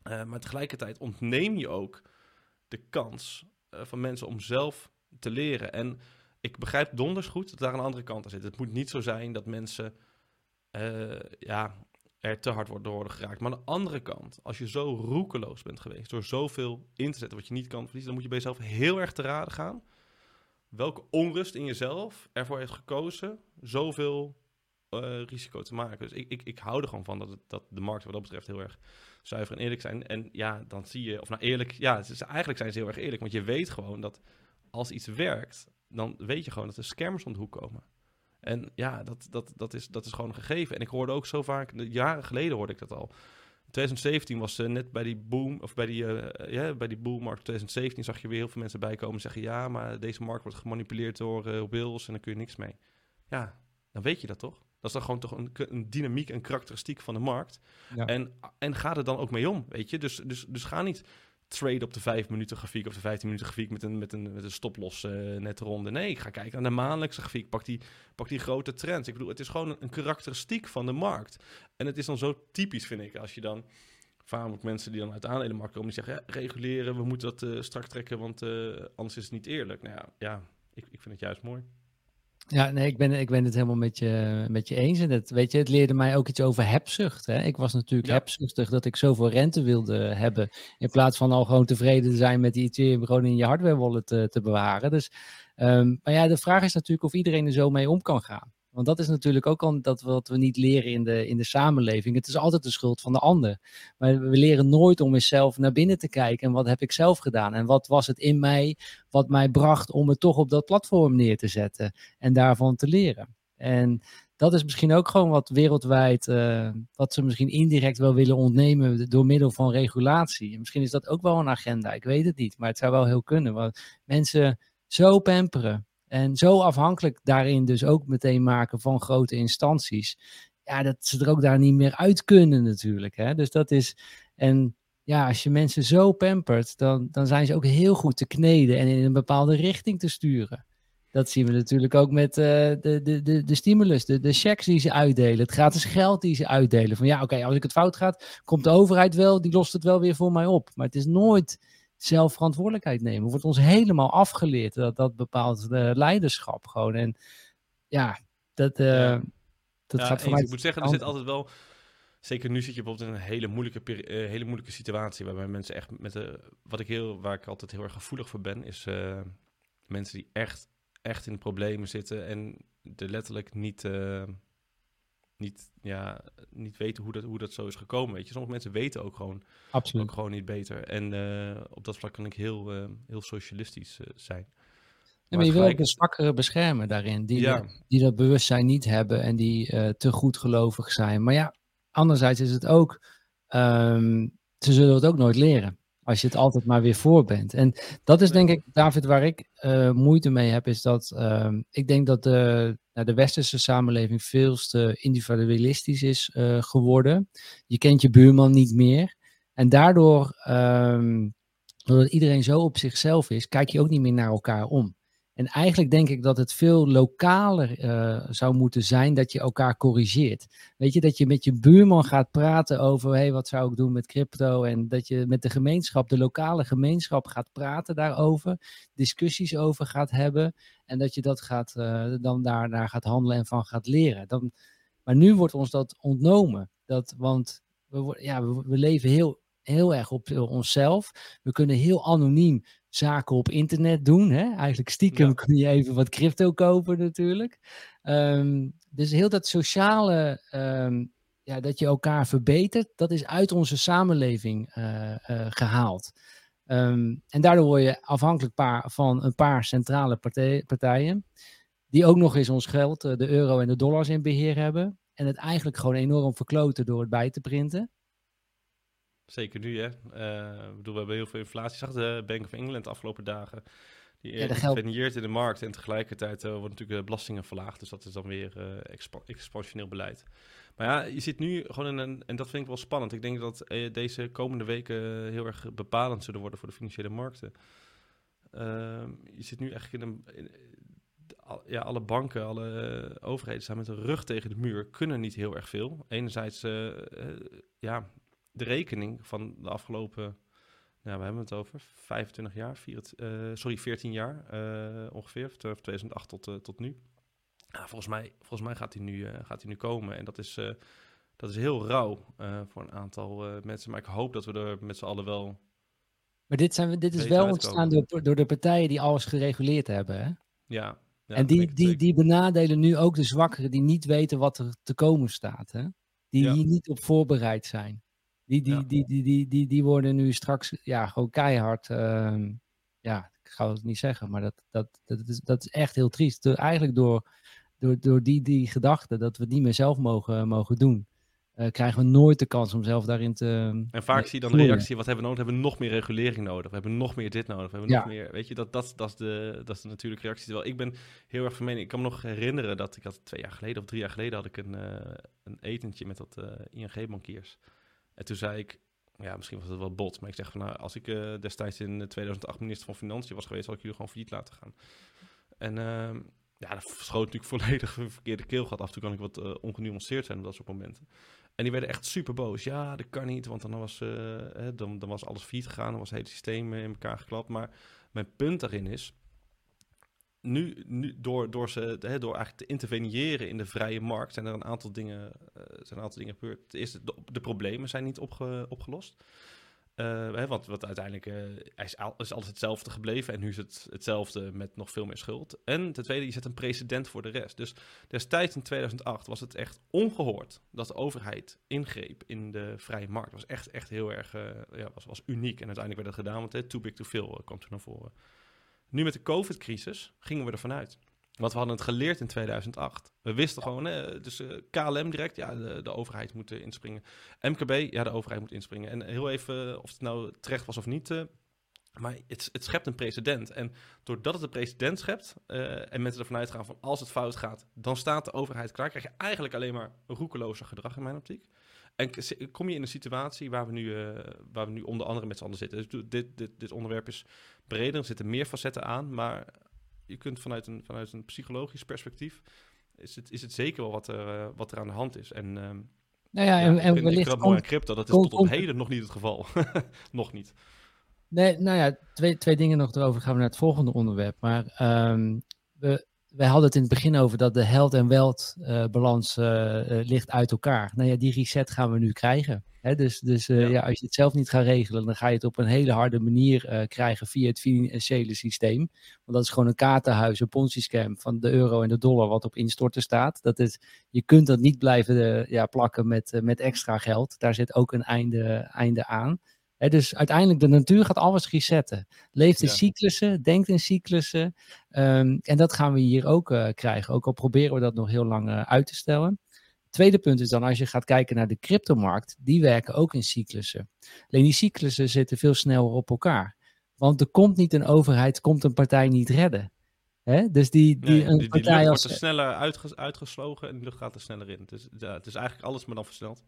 Uh, maar tegelijkertijd ontneem je ook de kans uh, van mensen om zelf te leren. En ik begrijp donders goed dat daar een andere kant aan zit. Het moet niet zo zijn dat mensen ja, er te hard door worden geraakt. Maar aan de andere kant, als je zo roekeloos bent geweest door zoveel in te zetten wat je niet kan verliezen, dan moet je bij jezelf heel erg te raden gaan welke onrust in jezelf ervoor heeft gekozen zoveel uh, risico te maken. Dus ik, ik, ik hou er gewoon van dat, het, dat de markten wat dat betreft heel erg zuiver en eerlijk zijn. En ja, dan zie je, of nou eerlijk, ja, het is, eigenlijk zijn ze heel erg eerlijk. Want je weet gewoon dat als iets werkt, dan weet je gewoon dat er scammers om de hoek komen. En ja, dat, dat, dat, is, dat is gewoon een gegeven. En ik hoorde ook zo vaak, jaren geleden hoorde ik dat al. 2017 was uh, net bij die boom, of bij die, uh, ja, bij die boommarkt 2017 zag je weer heel veel mensen bijkomen en zeggen: ja, maar deze markt wordt gemanipuleerd door uh, Bills en dan kun je niks mee. Ja, dan weet je dat toch? Dat is dan gewoon toch een, een dynamiek en karakteristiek van de markt. Ja. En, en ga er dan ook mee om, weet je? Dus, dus, dus ga niet trade op de 5 minuten grafiek of de 15 minuten grafiek met een, met een, met een stoploss uh, net ronde. Nee, ik ga kijken naar de maandelijkse grafiek. Pak die, pak die grote trends. Ik bedoel, het is gewoon een, karakteristiek van de markt. En het is dan zo typisch, vind ik, als je dan vaak mensen die dan uit de aandelenmarkt komen, die zeggen, ja, reguleren, we moeten dat uh, strak trekken, want uh, anders is het niet eerlijk. Nou ja, ja ik, ik vind het juist mooi. Ja, nee, ik ben, ik ben het helemaal met je, met je eens. En het, weet je, het leerde mij ook iets over hebzucht. Hè? Ik was natuurlijk ja. hebzuchtig dat ik zoveel rente wilde hebben. In plaats van al gewoon tevreden te zijn met die Ethereum gewoon in je hardware wallet te, te bewaren. Dus, um, maar ja, de vraag is natuurlijk of iedereen er zo mee om kan gaan. Want dat is natuurlijk ook al dat wat we niet leren in de, in de samenleving. Het is altijd de schuld van de ander. Maar we leren nooit om eens zelf naar binnen te kijken. En wat heb ik zelf gedaan? En wat was het in mij wat mij bracht om het toch op dat platform neer te zetten? En daarvan te leren. En dat is misschien ook gewoon wat wereldwijd, uh, wat ze misschien indirect wel willen ontnemen door middel van regulatie. En misschien is dat ook wel een agenda, ik weet het niet. Maar het zou wel heel kunnen. Want mensen zo pamperen en zo afhankelijk daarin dus ook meteen maken van grote instanties. Ja, dat ze er ook daar niet meer uit kunnen natuurlijk. Hè? Dus dat is. En ja, als je mensen zo pampert, dan, dan zijn ze ook heel goed te kneden en in een bepaalde richting te sturen. Dat zien we natuurlijk ook met uh, de, de, de, de stimulus, de, de checks die ze uitdelen, het gratis geld die ze uitdelen. Van ja, oké, als ik het fout gaat, komt de overheid wel, die lost het wel weer voor mij op. Maar het is nooit zelf verantwoordelijkheid nemen. Wordt ons helemaal afgeleerd dat dat bepaalt uh, leiderschap gewoon. En ja, dat, uh, ja. dat ja, gaat voor mij. Ik moet zeggen, er zit altijd wel. Zeker nu zit je bijvoorbeeld in een hele moeilijke, uh, hele moeilijke situatie. Waarbij mensen echt met de. Wat ik heel, waar ik altijd heel erg gevoelig voor ben, is mensen die echt, echt in problemen zitten. En er letterlijk niet niet, ja, niet weten hoe dat, hoe dat zo is gekomen. Weet je, sommige mensen weten ook gewoon, Absoluut. ook gewoon niet beter. En uh, op dat vlak kan ik heel, uh, heel socialistisch uh, zijn. Ja, maar je wil ook de zwakkeren beschermen daarin, die, ja. die dat bewustzijn niet hebben en die te goed gelovig zijn. Maar ja, anderzijds is het ook, um, ze zullen het ook nooit leren. Als je het altijd maar weer voor bent. En dat is denk ik, David, waar ik uh, moeite mee heb, is dat uh, ik denk dat de, nou, de westerse samenleving veel te individualistisch is uh, geworden. Je kent je buurman niet meer. En daardoor, um, doordat iedereen zo op zichzelf is, kijk je ook niet meer naar elkaar om. En eigenlijk denk ik dat het veel lokaler uh, zou moeten zijn dat je elkaar corrigeert. Weet je, dat je met je buurman gaat praten over, hey, wat zou ik doen met crypto? En dat je met de gemeenschap, de lokale gemeenschap gaat praten daarover, discussies over gaat hebben. En dat je dat gaat, uh, dan daar, daar gaat handelen en van gaat leren. Dan, Maar nu wordt ons dat ontnomen. Dat, want we, ja, we leven heel, heel erg op onszelf. We kunnen heel anoniem zaken op internet doen. Hè? Eigenlijk stiekem Ja. kun je even wat crypto kopen natuurlijk. Ehm, dus heel dat sociale, ehm, ja, dat je elkaar verbetert, dat is uit onze samenleving eh, eh, gehaald. Ehm, en daardoor word je afhankelijk paar, van een paar centrale partij- partijen, die ook nog eens ons geld, eh, de euro en de dollars in beheer hebben. En het eigenlijk gewoon enorm verkloten door het bij te printen. Zeker nu, hè. Eh, ik bedoel, we hebben heel veel inflatie. Zag de Bank of England de afgelopen dagen. Die Ja, geld- in de markt. En tegelijkertijd uh, worden natuurlijk de belastingen verlaagd. Dus dat is dan weer uh, expa expansioneel beleid. Maar ja, je zit nu gewoon in een... En dat vind ik wel spannend. Ik denk dat uh, deze komende weken heel erg bepalend zullen worden voor de financiële markten. Ehm, je zit nu eigenlijk in een... In, ja, alle banken, alle overheden staan met de rug tegen de muur, kunnen niet heel erg veel. Enerzijds, uh, ja, de rekening van de afgelopen, nou, we hebben het over 25 jaar, 4, uh, sorry, 14 jaar uh, ongeveer, vanaf 2008 tot, uh, tot nu. Volgens, mij, volgens mij gaat die nu, gaat nu komen en dat is, dat is heel rauw voor een aantal mensen. Maar ik hoop dat we er met z'n allen wel. Maar dit, zijn, dit is wel ontstaan door, door de partijen die alles gereguleerd hebben, hè? Ja, ja, en die, die, die benadelen nu ook de zwakkeren die niet weten wat er te komen staat. Hè? Die ja. hier niet op voorbereid zijn. Die, die, ja. die, die, die, die, die worden nu straks ja, gewoon keihard. Uh, ja, ik ga het niet zeggen, maar dat, dat, dat, is, dat is echt heel triest. Door, eigenlijk door, door, door die, die gedachte dat we het niet meer zelf mogen, mogen doen. Uh, krijgen we nooit de kans om zelf daarin te. En vaak zie je dan de reactie: wat hebben we nodig? We hebben nog meer regulering nodig. We hebben nog meer dit nodig. We hebben ja. nog meer. Weet je, dat, dat, dat, is de, dat is de natuurlijke reactie. Terwijl ik ben heel erg van mening. Ik kan me nog herinneren dat ik had twee jaar geleden of drie jaar geleden had ik een, uh, een etentje met dat uh, ING-bankiers. En toen zei ik. Ja, misschien was het wel bot, maar ik zeg van nou, als ik uh, destijds in 2008 minister van Financiën was geweest, had ik jullie gewoon failliet laten gaan. En uh, ja, dat schoot natuurlijk volledig een verkeerde keel gehad. Af en toe kan ik wat uh, ongenuanceerd zijn op dat soort momenten. En die werden echt super boos. Ja, dat kan niet, want dan was, dan, dan was alles failliet gegaan. Dan was het hele systeem in elkaar geklapt. Maar mijn punt daarin is... Nu, nu door, door, ze, hè, door eigenlijk te interveneren in de vrije markt... zijn er een aantal dingen, uh, zijn een aantal dingen gebeurd. Ten eerste, de, problemen zijn niet opge, opgelost. Uh, hè, want wat uiteindelijk uh, is, al, is alles hetzelfde gebleven. En nu is het hetzelfde met nog veel meer schuld. En ten tweede, je zet een precedent voor de rest. Dus destijds in 2008 was het echt ongehoord dat de overheid ingreep in de vrije markt. Was echt, echt heel erg ja, was, was uniek. En uiteindelijk werd dat gedaan, want hè, too big to fail kwam toen naar voren. Nu met de COVID-crisis gingen we ervan uit. Want we hadden het geleerd in 2008. We wisten gewoon, hè, dus uh, KLM direct, ja, de, de overheid moet uh, inspringen. MKB, ja, de overheid moet inspringen. En heel even, uh, of het nou terecht was of niet, maar het, het, schept een precedent. En doordat het een precedent schept en mensen ervan uitgaan van als het fout gaat, dan staat de overheid klaar, krijg je eigenlijk alleen maar roekelozer gedrag in mijn optiek. En kom je in een situatie waar we nu, waar we nu onder andere met z'n allen zitten. Dus dit, dit, dit onderwerp is breder, er zitten meer facetten aan, maar je kunt vanuit een, vanuit een psychologisch perspectief, is het, is het zeker wel wat er, uh, wat er aan de hand is. En, uh, nou ja, en, ja, dat mooi aan crypto, dat is tot op heden nog niet het geval. nog niet. Nee, nou ja, twee, twee dingen nog erover. Gaan we naar het volgende onderwerp. Maar um, we, wij hadden het in het begin over dat de health en wealth uh, balans ligt uit elkaar. Nou ja, die reset gaan we nu krijgen. Hè, dus dus ja. ja. als je het zelf niet gaat regelen, dan ga je het op een hele harde manier krijgen via het financiële systeem. Want dat is gewoon een kaartenhuis, een ponzi-scam van de euro en de dollar wat op instorten staat. Dat is, je kunt dat niet blijven ja, plakken met, met extra geld. Daar zit ook een einde, einde aan. Dus uiteindelijk, de natuur gaat alles resetten. Leeft in ja. cyclussen, denkt in cyclussen. Um, en dat gaan we hier ook krijgen. Ook al proberen we dat nog heel lang uit te stellen. Tweede punt is dan, als je gaat kijken naar de cryptomarkt, die werken ook in cyclussen. Alleen die cyclussen zitten veel sneller op elkaar. Want er komt niet een overheid, komt een partij niet redden. Dus die, die, nee, een die, partij die lucht als... wordt er sneller uitges, uitgeslogen en de lucht gaat er sneller in. Dus, ja, het is eigenlijk alles maar dan versneld.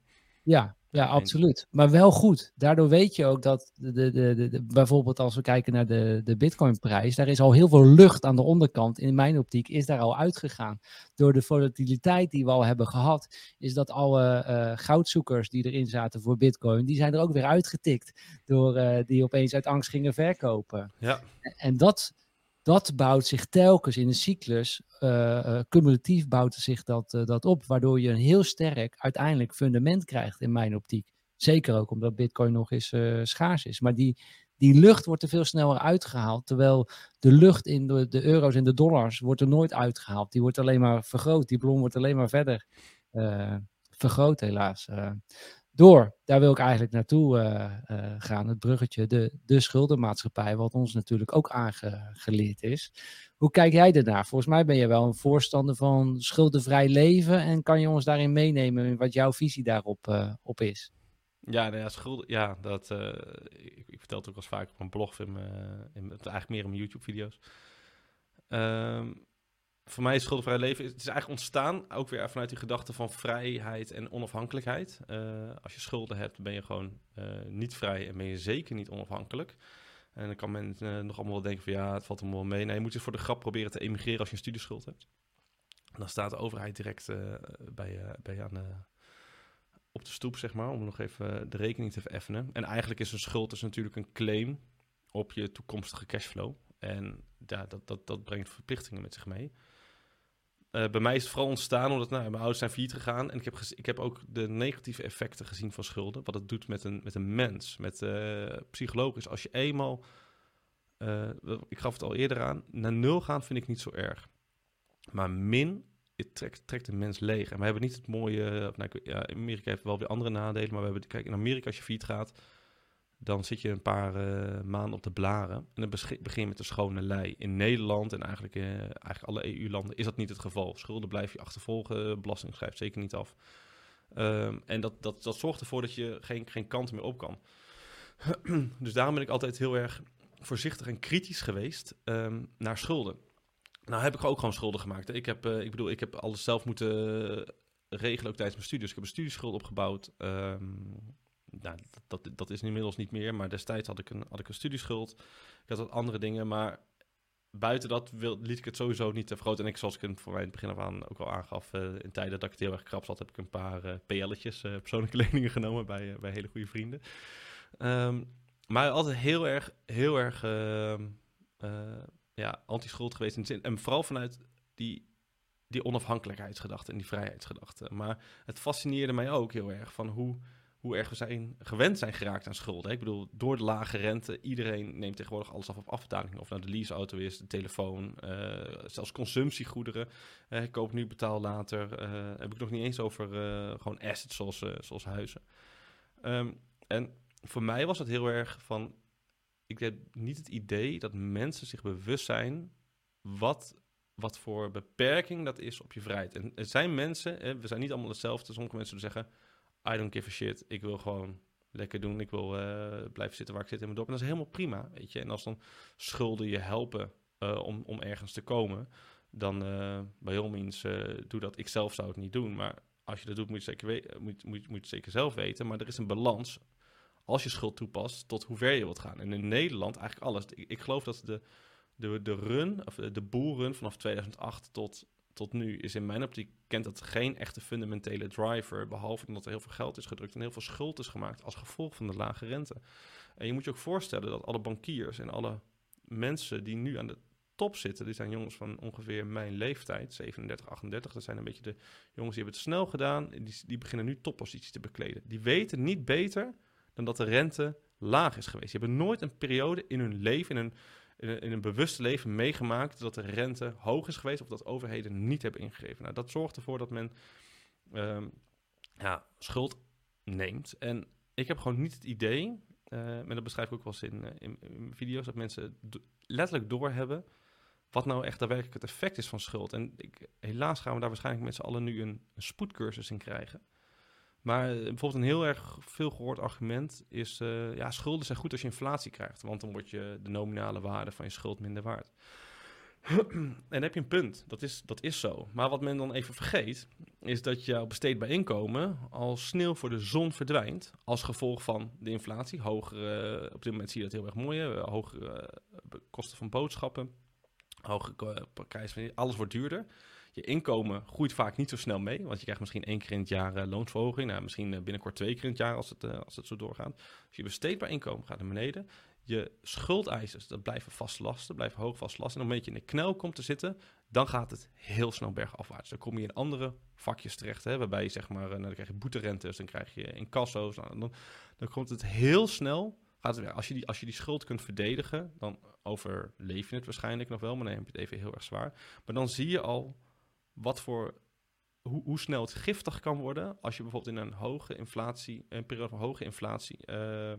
Ja, ja, absoluut. Maar wel goed. Daardoor weet je ook dat de, de, de, de, bijvoorbeeld als we kijken naar de, de Bitcoin-prijs, daar is al heel veel lucht aan de onderkant. In mijn optiek is daar al uitgegaan. Door de volatiliteit die we al hebben gehad, is dat alle uh, goudzoekers die erin zaten voor Bitcoin, die zijn er ook weer uitgetikt. Door uh, die opeens uit angst gingen verkopen. Ja. En dat dat bouwt zich telkens in de cyclus, uh, cumulatief bouwt zich dat, dat op, waardoor je een heel sterk uiteindelijk fundament krijgt in mijn optiek. Zeker ook omdat Bitcoin nog eens schaars is. Maar die, die lucht wordt er veel sneller uitgehaald. Terwijl de lucht in de, de, euro's en de dollars wordt er nooit uitgehaald. Die wordt alleen maar vergroot. Die ballon wordt alleen maar verder vergroot, helaas. Door, daar wil ik eigenlijk naartoe uh, gaan. Het bruggetje, de, de schuldenmaatschappij, wat ons natuurlijk ook aangeleerd is. Hoe kijk jij ernaar? Volgens mij ben je wel een voorstander van schuldenvrij leven. En kan je ons daarin meenemen in wat jouw visie daarop op is? Ja, nou ja, ja dat, ik, ik, vertel het ook wel vaak op mijn blog, in, in, eigenlijk meer in mijn YouTube-video's. Um, voor mij is schuldenvrij leven, het is eigenlijk ontstaan ook weer vanuit die gedachte van vrijheid en onafhankelijkheid. Uh, als je schulden hebt, ben je gewoon uh, niet vrij en ben je zeker niet onafhankelijk. En dan kan men nog allemaal wel denken van ja, het valt allemaal wel mee. Nee, je moet dus voor de grap proberen te emigreren als je een studieschuld hebt. En dan staat de overheid direct bij, bij je aan op de stoep, zeg maar, om nog even de rekening te vereffenen. En eigenlijk is een schuld dus natuurlijk een claim op je toekomstige cashflow. En ja, dat, dat, dat brengt verplichtingen met zich mee. Uh, bij mij is het vooral ontstaan omdat nou, mijn ouders zijn failliet gegaan. En ik heb, ik heb ook de negatieve effecten gezien van schulden. Wat het doet met een, met een mens. Met uh, psychologisch. Als je eenmaal, uh, ik gaf het al eerder aan, naar nul gaan vind ik niet zo erg. Maar min het trekt, trekt een mens leeg. En we hebben niet het mooie... Nou, ja, Amerika heeft wel weer andere nadelen, maar we hebben... Kijk, in Amerika als je fiets gaat, dan zit je een paar uh, maanden op de blaren. En dan begin je met de schone lei. In Nederland en eigenlijk, uh, eigenlijk alle EU-landen is dat niet het geval. Schulden blijf je achtervolgen, belasting schrijft zeker niet af. Um, en dat, dat, dat zorgt ervoor dat je geen, geen kant meer op kan. dus daarom ben ik altijd heel erg voorzichtig en kritisch geweest um, naar schulden. Nou heb ik ook gewoon schulden gemaakt. Ik heb, uh, ik bedoel, ik heb alles zelf moeten regelen ook tijdens mijn studies. Ik heb een studieschuld opgebouwd. Um, nou, dat, dat, is inmiddels niet meer, maar destijds had ik een, had ik een studieschuld. Ik had wat andere dingen, maar buiten dat liet ik het sowieso niet te vergroten. En ik, zoals ik het voor mij in het begin af aan ook al aangaf, uh, in tijden dat ik het heel erg krap zat, heb ik een paar uh, PL'tjes, uh, persoonlijke leningen genomen bij, bij hele goede vrienden. Um, maar altijd heel erg, heel erg ehm, ja, anti-schuld geweest in de zin. En vooral vanuit die, die onafhankelijkheidsgedachte en die vrijheidsgedachte. Maar het fascineerde mij ook heel erg van hoe, hoe erg we zijn, gewend zijn geraakt aan schulden. Ik bedoel, door de lage rente, iedereen neemt tegenwoordig alles af op afbetaling. Of nou de leaseauto is, de telefoon, uh, zelfs consumptiegoederen. Uh, ik koop nu, betaal later. Uh, heb ik nog niet eens over gewoon assets zoals, zoals huizen. Um, en voor mij was het heel erg van ik heb niet het idee dat mensen zich bewust zijn wat, wat voor beperking dat is op je vrijheid. En er zijn mensen, we zijn niet allemaal hetzelfde. Sommige mensen zeggen, I don't give a shit. Ik wil gewoon lekker doen. Ik wil uh, blijven zitten waar ik zit in mijn dorp. En dat is helemaal prima, weet je. En als dan schulden je helpen uh, om, om ergens te komen, dan uh, bij heel means doe dat. Ik zelf zou het niet doen, maar als je dat doet, moet je, zeker moet, moet, moet je zeker zelf weten. Maar er is een balans als je schuld toepast, tot hoe ver je wilt gaan. En in Nederland eigenlijk alles. Ik, ik geloof dat de, de, de run, of de boelrun vanaf 2008 tot, tot nu, is in mijn optiek, kent dat geen echte fundamentele driver, behalve omdat er heel veel geld is gedrukt en heel veel schuld is gemaakt als gevolg van de lage rente. En je moet je ook voorstellen dat alle bankiers en alle mensen die nu aan de top zitten, die zijn jongens van ongeveer mijn leeftijd, 37, 38, dat zijn een beetje de jongens die hebben het snel gedaan, die, die beginnen nu topposities te bekleden. Die weten niet beter dan dat de rente laag is geweest. Die hebben nooit een periode in hun leven, in een, in een, bewust leven meegemaakt dat de rente hoog is geweest of dat overheden niet hebben ingegeven. Nou, dat zorgt ervoor dat men um, ja, schuld neemt. En ik heb gewoon niet het idee, uh, en dat beschrijf ik ook wel eens in, uh, in, video's, dat mensen letterlijk doorhebben wat nou echt daadwerkelijk het effect is van schuld. En ik, helaas gaan we daar waarschijnlijk met z'n allen nu een spoedcursus in krijgen. Maar eh, bijvoorbeeld een heel erg veel gehoord argument is... Uh, ja, schulden zijn goed als je inflatie krijgt. Want dan wordt je de nominale waarde van je schuld minder waard. en dan heb je een punt. Dat is, dat is zo. Maar wat men dan even vergeet... is dat jouw besteedbaar inkomen al sneeuw voor de zon verdwijnt... als gevolg van de inflatie. Hogere, op dit moment zie je dat heel erg mooi. Hè? Hogere kosten van boodschappen. Hogere prijs. Alles wordt duurder. Je inkomen groeit vaak niet zo snel mee, want je krijgt misschien één keer in het jaar uh, loonsverhoging. Nou, misschien uh, binnenkort twee keer in het jaar als het, uh, als het zo doorgaat. Dus je besteedbaar inkomen gaat naar beneden. je schuldeisers, dat blijven vaste lasten, blijven hoog vaste lasten. En op het moment je in de knel komt te zitten, dan gaat het heel snel bergafwaarts. Dan kom je in andere vakjes terecht, hè, waarbij je zeg maar, nou, dan krijg je boeterentes, dan krijg je incasso's. Nou, dan, dan komt het heel snel. Als je, die, als je die schuld kunt verdedigen, dan overleef je het waarschijnlijk nog wel, maar dan heb je het even heel erg zwaar. Maar dan zie je al wat voor hoe, hoe, snel het giftig kan worden als je bijvoorbeeld in een hoge inflatie, een periode van hoge inflatie, uh, uh,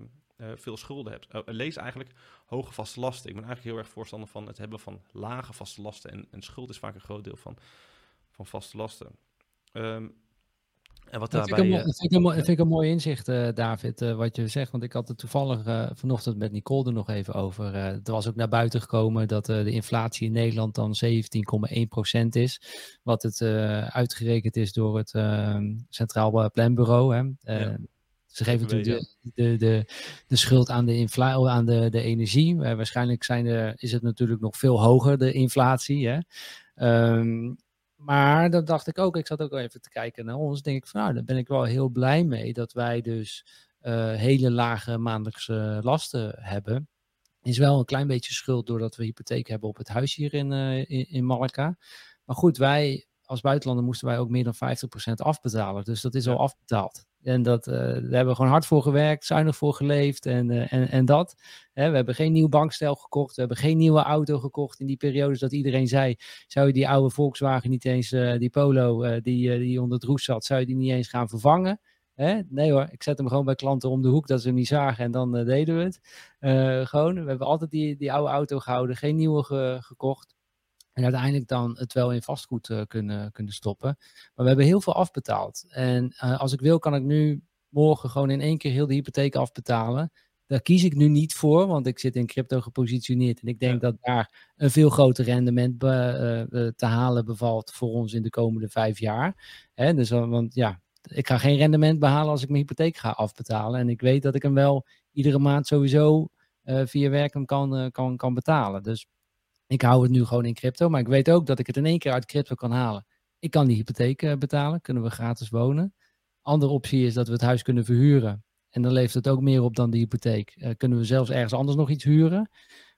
veel schulden hebt. Uh, lees eigenlijk hoge vaste lasten. Ik ben eigenlijk heel erg voorstander van het hebben van lage vaste lasten. En, en schuld is vaak een groot deel van, van vaste lasten. Um, en wat dat daarbij... Vind ik, een, vind, vind ik een mooi inzicht, uh, David, wat je zegt. Want ik had het toevallig vanochtend met Nicole er nog even over. er was ook naar buiten gekomen dat de inflatie in Nederland dan 17,1% is. Wat het uitgerekend is door het ehm, Centraal Planbureau. Hè. Ja. Ze geven natuurlijk de, de, de, de, schuld aan de, infla oh, aan de, de energie. Waarschijnlijk zijn er, is het natuurlijk nog veel hoger, de inflatie. Hè? Um, maar dat dacht ik ook, ik zat ook even te kijken naar ons. denk ik van nou, daar ben ik wel heel blij mee dat wij dus uh, hele lage maandelijkse lasten hebben. Is wel een klein beetje schuld doordat we hypotheek hebben op het huis hier in, uh, in, in Malacca. Maar goed, wij als buitenlander moesten wij ook meer dan 50% afbetalen. Dus dat is al afbetaald. En dat, uh, daar hebben we gewoon hard voor gewerkt, zuinig voor geleefd en, uh, en, en dat. Hè, we hebben geen nieuw bankstel gekocht, we hebben geen nieuwe auto gekocht. In die periodes dat iedereen zei, zou je die oude Volkswagen niet eens, uh, die Polo die, die onder het roes zat, zou je die niet eens gaan vervangen? Hè? Nee hoor, ik zet hem gewoon bij klanten om de hoek dat ze hem niet zagen en dan deden we het. gewoon, we hebben altijd die, die oude auto gehouden, geen nieuwe ge gekocht. En uiteindelijk dan het wel in vastgoed uh, kunnen, kunnen stoppen. Maar we hebben heel veel afbetaald. En uh, als ik wil, kan ik nu morgen gewoon in één keer heel de hypotheek afbetalen. Daar kies ik nu niet voor, want ik zit in crypto gepositioneerd. En ik denk ja. dat daar een veel groter rendement be, uh, te halen bevalt voor ons in de komende vijf jaar. Hè, dus, want ja, ik ga geen rendement behalen als ik mijn hypotheek ga afbetalen. En ik weet dat ik hem wel iedere maand sowieso via werken kan, kan, kan betalen. Dus ik hou het nu gewoon in crypto, maar ik weet ook dat ik het in één keer uit crypto kan halen. Ik kan die hypotheek uh, betalen, kunnen we gratis wonen. Andere optie is dat we het huis kunnen verhuren. En dan levert het ook meer op dan de hypotheek. Uh, kunnen we zelfs ergens anders nog iets huren.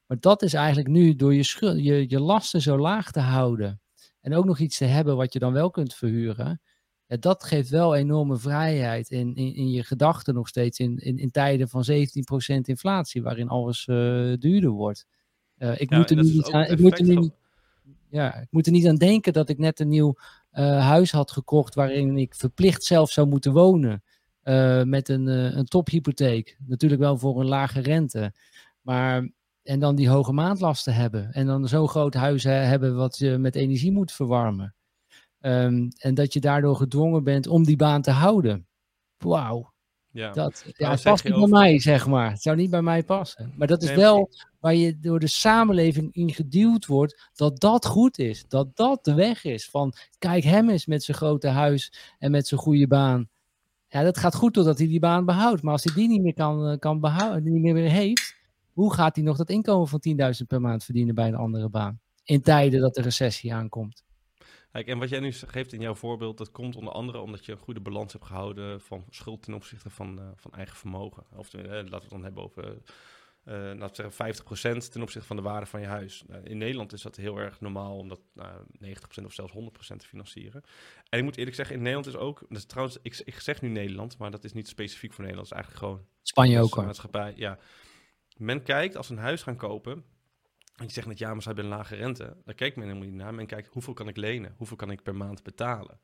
Maar dat is eigenlijk nu door je, je, je lasten zo laag te houden. En ook nog iets te hebben wat je dan wel kunt verhuren. Dat geeft wel enorme vrijheid in, in, in je gedachten nog steeds. In, in, tijden van 17% inflatie, waarin alles uh, duurder wordt. Uh, ik, ja, moet er niet aan, ik moet er nu niet, ja, ik moet er niet aan denken dat ik net een nieuw uh, huis had gekocht waarin ik verplicht zelf zou moeten wonen. Uh, met een, een tophypotheek. Natuurlijk wel voor een lage rente. Maar, en dan die hoge maandlasten hebben. En dan zo'n groot huis hebben wat je met energie moet verwarmen. Um, en dat je daardoor gedwongen bent om die baan te houden. Wauw. Ja, dat, ja het past niet over... bij mij, zeg maar. Het zou niet bij mij passen. Maar dat is nee, wel waar je door de samenleving in geduwd wordt, dat dat goed is. Dat dat de weg is. Van, kijk hem eens met zijn grote huis en met zijn goede baan. Ja, dat gaat goed totdat hij die baan behoudt. Maar als hij die niet meer kan, eh, kan behouden, die niet meer heeft, hoe gaat hij nog dat inkomen van 10.000 per maand verdienen bij een andere baan? In tijden dat de recessie aankomt. Kijk, en wat jij nu geeft in jouw voorbeeld, dat komt onder andere omdat je een goede balans hebt gehouden van schuld ten opzichte van, uh, van eigen vermogen. Of uh, laten we het dan hebben over uh, laten we zeggen 50% ten opzichte van de waarde van je huis. Nou, in Nederland is dat heel erg normaal om dat nou, 90% of zelfs 100% te financieren. En ik moet eerlijk zeggen, in Nederland is ook, trouwens, ik, ik zeg nu Nederland, maar dat is niet specifiek voor Nederland, dat is eigenlijk gewoon Spanje ook hoor. Maatschappij, ja. Men kijkt als een huis gaan kopen, je zegt net ja, maar ze hebben een lage rente. Daar kijkt men helemaal niet naar. Men kijkt hoeveel kan ik lenen? Hoeveel kan ik per maand betalen?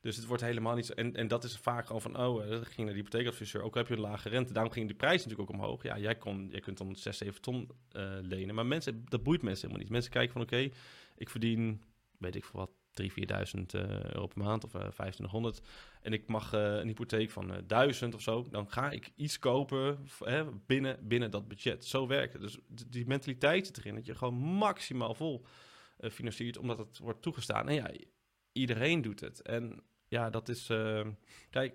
Dus het wordt helemaal niet zo. En, en dat is vaak gewoon van, oh, uh, ging naar die hypotheekadviseur. Ook heb je een lage rente. Daarom ging die prijs natuurlijk ook omhoog. Ja, jij, kon, jij kunt dan 6, 7 ton uh, lenen. Maar mensen, dat boeit mensen helemaal niet. Mensen kijken van, oké, ik verdien, weet ik veel wat, 3.000, 4.000 uh, euro per maand of uh, 2500 en ik mag uh, een hypotheek van uh, 1000 of zo, dan ga ik iets kopen binnen, binnen dat budget. Zo werkt het. Dus die mentaliteit zit erin dat je gewoon maximaal vol financiert, omdat het wordt toegestaan. En ja, iedereen doet het. En ja, dat is. kijk,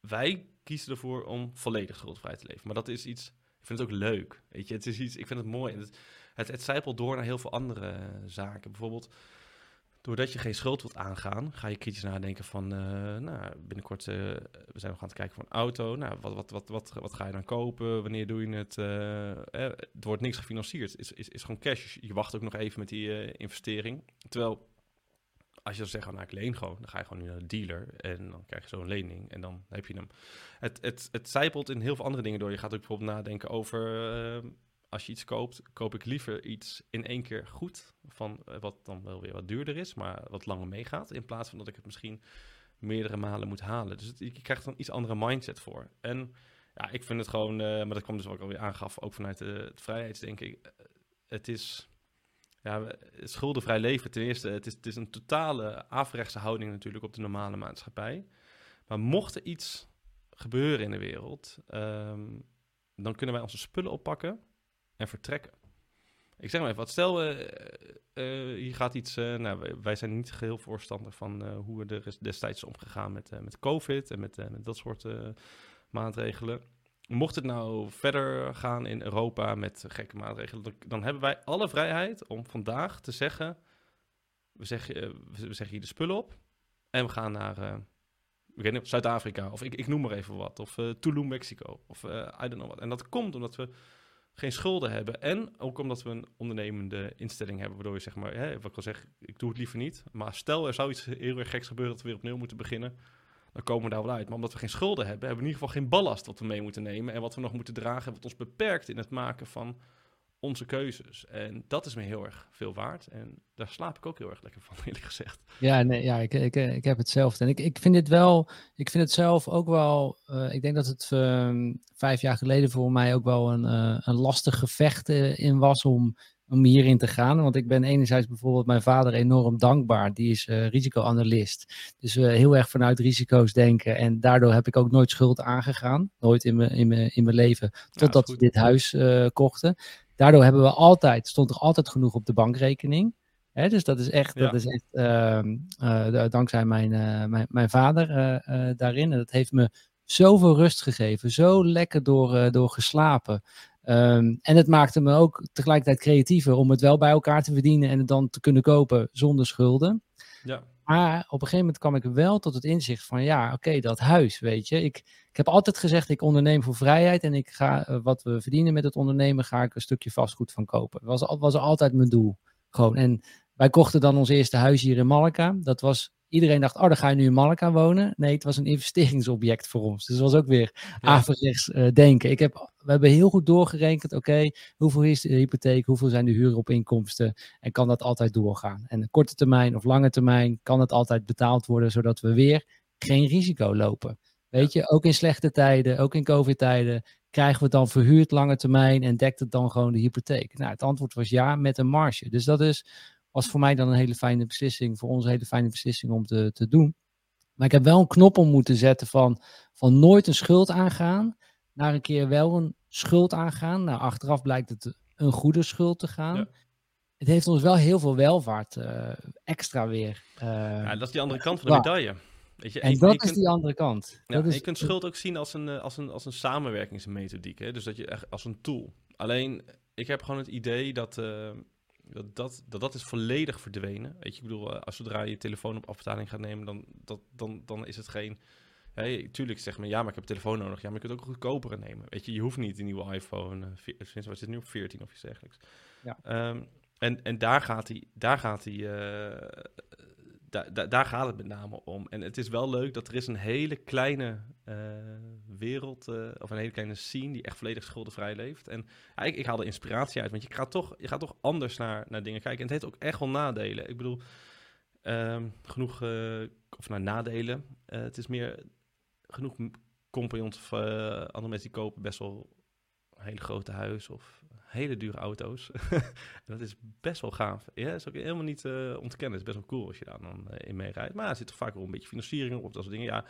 wij kiezen ervoor om volledig schuldvrij te leven. Maar dat is iets. Ik vind het ook leuk. Weet je, het is iets. Ik vind het mooi. Het, het, het door naar heel veel andere zaken. Bijvoorbeeld doordat je geen schuld wilt aangaan, ga je kritisch nadenken van, uh, nou, binnenkort uh, we zijn nog aan het kijken voor een auto. Nou, wat, wat, wat, wat, wat ga je dan kopen? Wanneer doe je het? Uh, eh, er wordt niks gefinancierd. Het is, is, is gewoon cash. Je wacht ook nog even met die investering. Terwijl, als je dan zegt, nou, ik leen gewoon, dan ga je gewoon nu naar de dealer en dan krijg je zo'n lening en dan heb je hem. Het, het, het zijpelt in heel veel andere dingen door. Je gaat ook bijvoorbeeld nadenken over als je iets koopt, koop ik liever iets in één keer goed. Van eh, wat dan wel weer wat duurder is, maar wat langer meegaat. In plaats van dat ik het misschien meerdere malen moet halen. Dus je krijgt dan iets andere mindset voor. En ja, ik vind het gewoon, uh, maar dat kwam dus ook alweer aangaf, ook vanuit de, het vrijheidsdenken. Uh, het is ja, schuldenvrij leven. Ten eerste, het is, het is een totale averechtse houding natuurlijk op de normale maatschappij. Maar mocht er iets gebeuren in de wereld, um, dan kunnen wij onze spullen oppakken en vertrekken. Ik zeg maar even wat. Stel, uh, hier gaat iets. Uh, nou, wij zijn niet geheel voorstander van hoe we er destijds omgegaan met, met COVID en met, met dat soort maatregelen. Mocht het nou verder gaan in Europa met gekke maatregelen, dan, hebben wij alle vrijheid om vandaag te zeggen: we zeggen, we zeggen hier de spullen op en we gaan naar Zuid-Afrika of ik, ik noem maar even wat, of Tulum, Mexico, of I don't know wat. En dat komt omdat we geen schulden hebben. En ook omdat we een ondernemende instelling hebben, waardoor je zeg maar, hè, wat ik al zeg, ik doe het liever niet. Maar stel er zou iets heel erg geks gebeuren dat we weer opnieuw moeten beginnen, dan komen we daar wel uit. Maar omdat we geen schulden hebben, hebben we in ieder geval geen ballast wat we mee moeten nemen en wat we nog moeten dragen, wat ons beperkt in het maken van onze keuzes. En dat is me heel erg veel waard. En daar slaap ik ook heel erg lekker van, eerlijk gezegd. Ja, nee, ja ik, ik, ik heb hetzelfde. En ik, ik vind het wel, ik vind het zelf ook wel, uh, ik denk dat het uh, vijf jaar geleden voor mij ook wel een, uh, een lastig gevecht eh, in was om, om hierin te gaan. Want ik ben enerzijds bijvoorbeeld mijn vader enorm dankbaar. Die is risicoanalist. Dus heel erg vanuit risico's denken. En daardoor heb ik ook nooit schuld aangegaan. Nooit in mijn, in mijn, in mijn leven. Totdat we dit huis kochten. Daardoor hebben we altijd, stond er altijd genoeg op de bankrekening. Hè, dus dat is echt, dat is echt uh, uh, dankzij mijn, uh, mijn, mijn vader eh, daarin. En dat heeft me zoveel rust gegeven, zo lekker door, door geslapen. Um, en het maakte me ook tegelijkertijd creatiever om het wel bij elkaar te verdienen en het dan te kunnen kopen zonder schulden. Ja. Maar op een gegeven moment kwam ik wel tot het inzicht van ja, oké, dat huis, weet je. Ik, ik heb altijd gezegd, ik onderneem voor vrijheid en ik ga uh, wat we verdienen met het ondernemen, ga ik een stukje vastgoed van kopen. Dat was, was altijd mijn doel. Gewoon. En wij kochten dan ons eerste huis hier in Malacca. Dat was, iedereen dacht, oh, dan ga je nu in Malacca wonen. Nee, het was een investeringsobject voor ons. Dus dat was ook weer ja. uh, denken. Ik heb, we hebben heel goed doorgerekend, oké, hoeveel is de hypotheek, hoeveel zijn de huuropinkomsten en kan dat altijd doorgaan. En korte termijn of lange termijn kan het altijd betaald worden, zodat we weer geen risico lopen. Weet je, ook in slechte tijden, ook in COVID-tijden, krijgen we het dan verhuurd lange termijn en dekt het dan gewoon de hypotheek? Nou, het antwoord was ja, met een marge. Dus dat is, was voor mij dan een hele fijne beslissing, voor ons een hele fijne beslissing om te, te doen. Maar ik heb wel een knop om moeten zetten van, van nooit een schuld aangaan, naar een keer wel een schuld aangaan. Nou, achteraf blijkt het een goede schuld te gaan. Ja. Het heeft ons wel heel veel welvaart uh, extra weer. Uh, ja, dat is die andere kant van de ja. medaille. Weet je, en, en dat is kunt, die andere kant. Ja, is, je kunt schuld ook zien als een, als een, als een samenwerkingsmethodiek. Hè? Dus dat je echt als een tool. Alleen, ik heb gewoon het idee dat, uh, dat, dat, dat, dat is volledig verdwenen. Weet je, ik bedoel, als zodra je je telefoon op afbetaling gaat nemen, dan, dat, dan, dan is het geen... Hey, tuurlijk zeg maar, ja, maar ik heb een telefoon nodig. Ja, maar je kunt ook een goedkopere nemen. Weet je, je hoeft niet een nieuwe iPhone, uh, sinds wat is het nu op 14 of iets dergelijks. Ja. Um, en, en daar gaat hij, daar gaat hij, uh, da, da, daar gaat het met name om. En het is wel leuk dat er is een hele kleine uh, wereld, uh, of een hele kleine scene die echt volledig schuldenvrij leeft. En ja, ik, ik haal inspiratie uit, want je gaat toch, je gaat toch anders naar, naar dingen kijken. En het heeft ook echt wel nadelen. Ik bedoel, um, genoeg, of naar nadelen. het is meer genoeg compagnons of andere mensen die kopen best wel een hele grote huis of hele dure auto's. dat is best wel gaaf. Ja, is ook helemaal niet uh, ontkennen. Het is best wel cool als je daar dan uh, in meerijdt. Maar er zit toch vaak wel een beetje financiering op, dat soort dingen. Ja,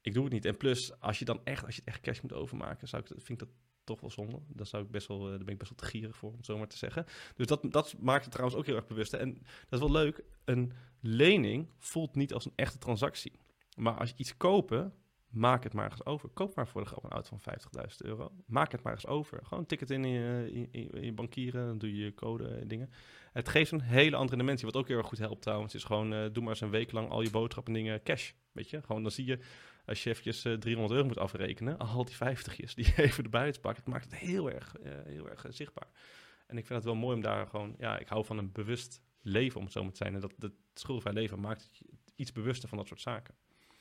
ik doe het niet. En plus, als je dan echt, als je het echt cash moet overmaken, zou ik, vind ik dat toch wel zonde. Dan zou ik best wel, uh, daar ben ik best wel te gierig voor, om het zo maar te zeggen. Dus dat, dat maakt het trouwens ook heel erg bewust. En dat is wel leuk. Een lening voelt niet als een echte transactie. Maar als je iets kopen, maak het maar eens over. Koop maar voor de grap een auto van 50.000 euro. Maak het maar eens over. Gewoon een ticket in je, in, in, je bankieren, dan doe je je code en dingen. Het geeft een hele andere dimensie. Wat ook heel erg goed helpt trouwens, is gewoon, uh, doe maar eens een week lang al je boodschappen dingen cash. Weet je, gewoon dan zie je, als je eventjes uh, eh, 300 euro moet afrekenen, al die 50 die even erbij pakken, het maakt het heel erg, heel erg zichtbaar. En ik vind het wel mooi om daar gewoon, ja, ik hou van een bewust leven, om zo te zijn. En dat het schuldenvrij leven maakt iets bewuster van dat soort zaken.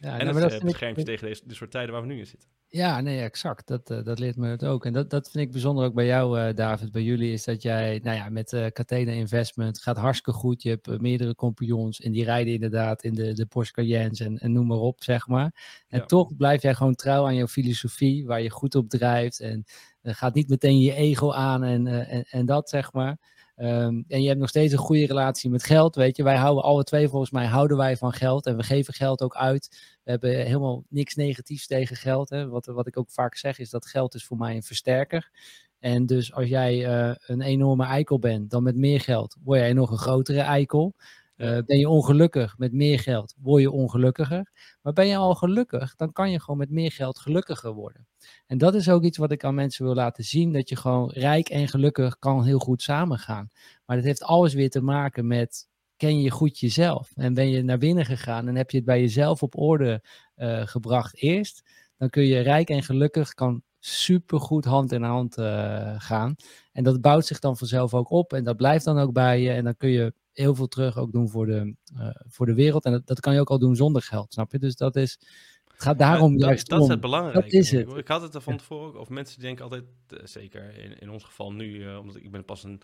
Ja, en nou, het beschermt je tegen deze, dit soort tijden waar we nu in zitten. Ja, nee, exact. Dat, uh, dat leert me het ook. En dat, dat vind ik bijzonder ook bij jou, uh, David. Bij jullie is dat jij, nou ja, met uh, Catena Investment gaat hartstikke goed. Je hebt meerdere compagnons en die rijden inderdaad in de, de Porsche Cayennes en, en noem maar op, zeg maar. En toch blijf jij gewoon trouw aan jouw filosofie, waar je goed op drijft. En gaat niet meteen je ego aan en, en, en dat, zeg maar. Um, en je hebt nog steeds een goede relatie met geld, weet je. Wij houden alle twee, volgens mij, houden wij van geld. En we geven geld ook uit. We hebben helemaal niks negatiefs tegen geld. Hè. Wat, wat ik ook vaak zeg, is dat geld is voor mij een versterker. En dus als jij uh, een enorme eikel bent, dan met meer geld word jij nog een grotere eikel. Uh, ben je ongelukkig met meer geld, word je ongelukkiger. Maar ben je al gelukkig, dan kan je gewoon met meer geld gelukkiger worden. En dat is ook iets wat ik aan mensen wil laten zien, dat je gewoon rijk en gelukkig kan heel goed samengaan. Maar dat heeft alles weer te maken met, ken je goed jezelf? En ben je naar binnen gegaan en heb je het bij jezelf op orde uh, gebracht eerst, dan kun je rijk en gelukkig, kan supergoed hand in hand uh, gaan. En dat bouwt zich dan vanzelf ook op en dat blijft dan ook bij je. En dan kun je heel veel terug ook doen voor de, uh, voor de wereld. En dat, dat kan je ook al doen zonder geld, snap je? Dus dat is, het gaat daarom ja, juist dat om. is het belangrijke. Dat is het. Ik had het er van tevoren, of mensen denken altijd, uh, zeker in, in ons geval nu, uh, omdat ik ben pas een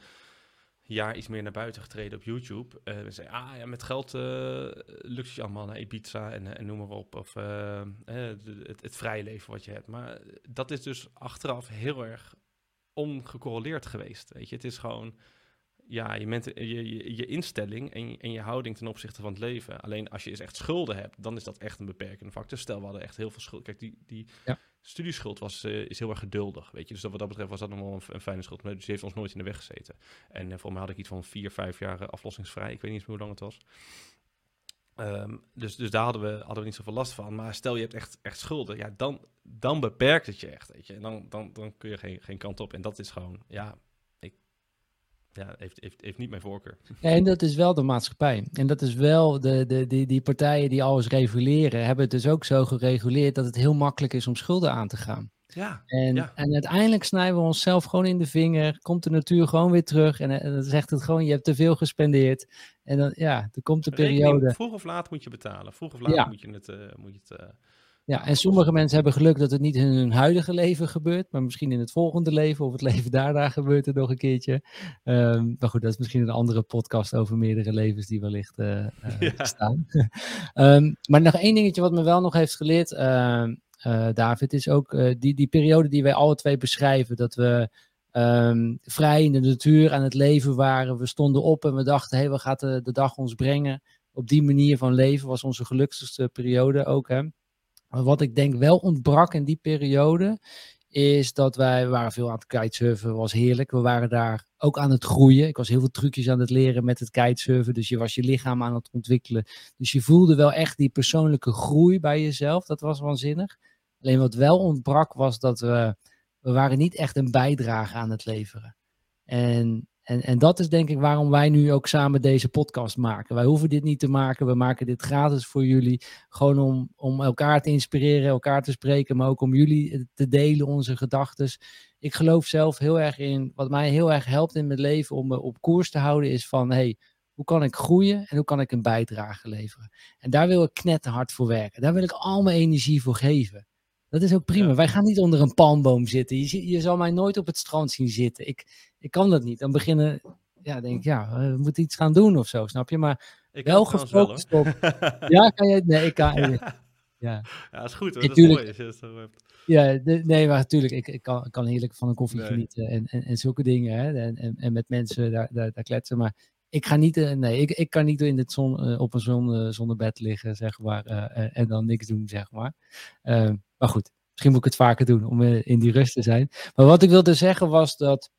jaar iets meer naar buiten getreden op YouTube. Uh, we zeggen, ah ja, met geld lukt het je allemaal naar Ibiza en, en noem maar op. Of het, het vrije leven wat je hebt. Maar dat is dus achteraf heel erg ongecorreleerd geweest. Weet je, het is gewoon ja, je, ment, je, je, je, instelling en je, en je houding ten opzichte van het leven. Alleen als je eens echt schulden hebt, dan is dat echt een beperkende factor. Stel, we hadden echt heel veel schuld. Kijk, die, die ja. studieschuld was, uh, is heel erg geduldig, weet je. Dus dat, wat dat betreft was dat nog wel een, een, fijne schuld. Maar dus die heeft ons nooit in de weg gezeten. En uh, voor mij had ik iets van vier, vijf jaar aflossingsvrij. Ik weet niet eens meer hoe lang het was. Um, dus, dus daar hadden we, hadden we niet zoveel last van. Maar stel je hebt echt, echt schulden, ja, dan, dan beperkt het je echt, weet je. En dan, dan, dan kun je geen, geen kant op. En dat is gewoon, ja, ja, heeft, heeft, heeft niet mijn voorkeur. En dat is wel de maatschappij. En dat is wel de, de, die, die partijen die alles reguleren, hebben het dus ook zo gereguleerd dat het heel makkelijk is om schulden aan te gaan. Ja, en, ja. en uiteindelijk snijden we onszelf gewoon in de vinger. Komt de natuur gewoon weer terug. En, en dan zegt het gewoon: je hebt te veel gespendeerd. En dan, ja, er komt de periode. Rekening, vroeg of laat moet je betalen. Vroeg of laat ja. moet je het. Uh, moet je het uh, ja, en sommige mensen hebben geluk dat het niet in hun huidige leven gebeurt, maar misschien in het volgende leven of het leven daarna gebeurt er nog een keertje. Um, maar goed, dat is misschien een andere podcast over meerdere levens die wellicht uh, uh, ja. staan. um, maar nog één dingetje wat me wel nog heeft geleerd, uh, David, is ook die, die periode die wij alle twee beschrijven, dat we um, vrij in de natuur aan het leven waren. We stonden op en we dachten, hé, hey, wat gaat de, de dag ons brengen? Op die manier van leven was onze gelukkigste periode ook, hè. Wat ik denk wel ontbrak in die periode, is dat wij waren veel aan het kitesurfen, was heerlijk. We waren daar ook aan het groeien. Ik was heel veel trucjes aan het leren met het kitesurfen, dus je was je lichaam aan het ontwikkelen. Dus je voelde wel echt die persoonlijke groei bij jezelf, dat was waanzinnig. Alleen wat wel ontbrak was dat we, we waren niet echt een bijdrage aan het leveren. En en, en dat is denk ik waarom wij nu ook samen deze podcast maken. Wij hoeven dit niet te maken. We maken dit gratis voor jullie. Gewoon om, om elkaar te inspireren, elkaar te spreken, maar ook om jullie te delen, onze gedachten. Ik geloof zelf heel erg in, wat mij heel erg helpt in mijn leven om me op koers te houden, is van hey, hoe kan ik groeien en hoe kan ik een bijdrage leveren? En daar wil ik knetterhard voor werken. Daar wil ik al mijn energie voor geven. Dat is ook prima. Ja. Wij gaan niet onder een palmboom zitten. Je, je zal mij nooit op het strand zien zitten. Ik, ik kan dat niet. Dan beginnen, ja, denk ik, ja, we moeten iets gaan doen of zo, snap je? Maar ik wel gefocust op. ja, kan je? Nee, ik kan. Ja, ja. ja is goed hoor. Dat is mooi als je het zo hebt. Ja, de, nee, maar natuurlijk, ik, ik, kan, ik kan heerlijk van een koffie nee. genieten en, en, en zulke dingen. Hè, en, en, en met mensen daar, daar, daar kletsen. Maar ik ga niet, uh, nee, ik, ik kan niet in het zon, uh, op een zon, zonnebed liggen, zeg maar, en dan niks doen, zeg maar. Ehm, maar goed, misschien moet ik het vaker doen om in die rust te zijn. Maar wat ik wilde zeggen was dat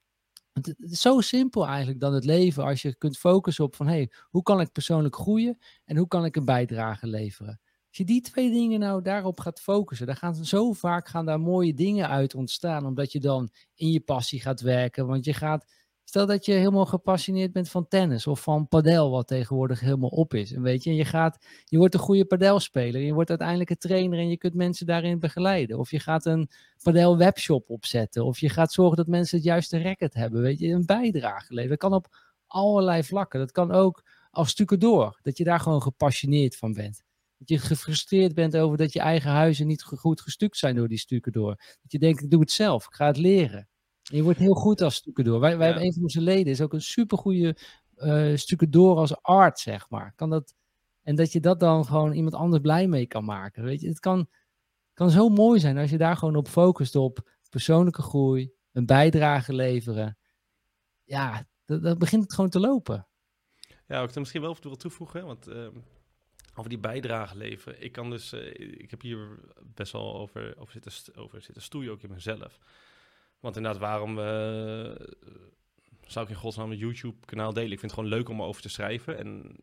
het is zo simpel eigenlijk dan het leven als je kunt focussen op van hey, hoe kan ik persoonlijk groeien en hoe kan ik een bijdrage leveren? Als je die twee dingen nou daarop gaat focussen, dan gaan zo vaak gaan daar mooie dingen uit ontstaan, omdat je dan in je passie gaat werken. Want je gaat, stel dat je helemaal gepassioneerd bent van tennis of van padel, wat tegenwoordig helemaal op is. En weet je, je gaat, je wordt een goede padelspeler, je wordt uiteindelijk een trainer en je kunt mensen daarin begeleiden. Of je gaat een padel webshop opzetten, of je gaat zorgen dat mensen het juiste racket hebben, weet je, een bijdrage leveren. Dat kan op allerlei vlakken. Dat kan ook als door, dat je daar gewoon gepassioneerd van bent. Dat je gefrustreerd bent over dat je eigen huizen niet goed gestuukt zijn door die door. Dat je denkt, ik doe het zelf, ik ga het leren. Je wordt heel goed als door. Wij, wij hebben een van onze leden, is ook een supergoeie uh, door als art, zeg maar. Kan dat, en dat je dat dan gewoon iemand anders blij mee kan maken. Weet je, het kan, kan zo mooi zijn als je daar gewoon op focust op persoonlijke groei, een bijdrage leveren. Ja, dan begint het gewoon te lopen. Ja, ik er misschien wel wil toevoegen, want uh, over die bijdrage leveren. Ik kan dus, uh, ik heb hier best wel over, over, zitten, over zitten stoeien, ook in mezelf. Want inderdaad, waarom uh, zou ik in godsnaam een YouTube-kanaal delen? Ik vind het gewoon leuk om erover te schrijven. En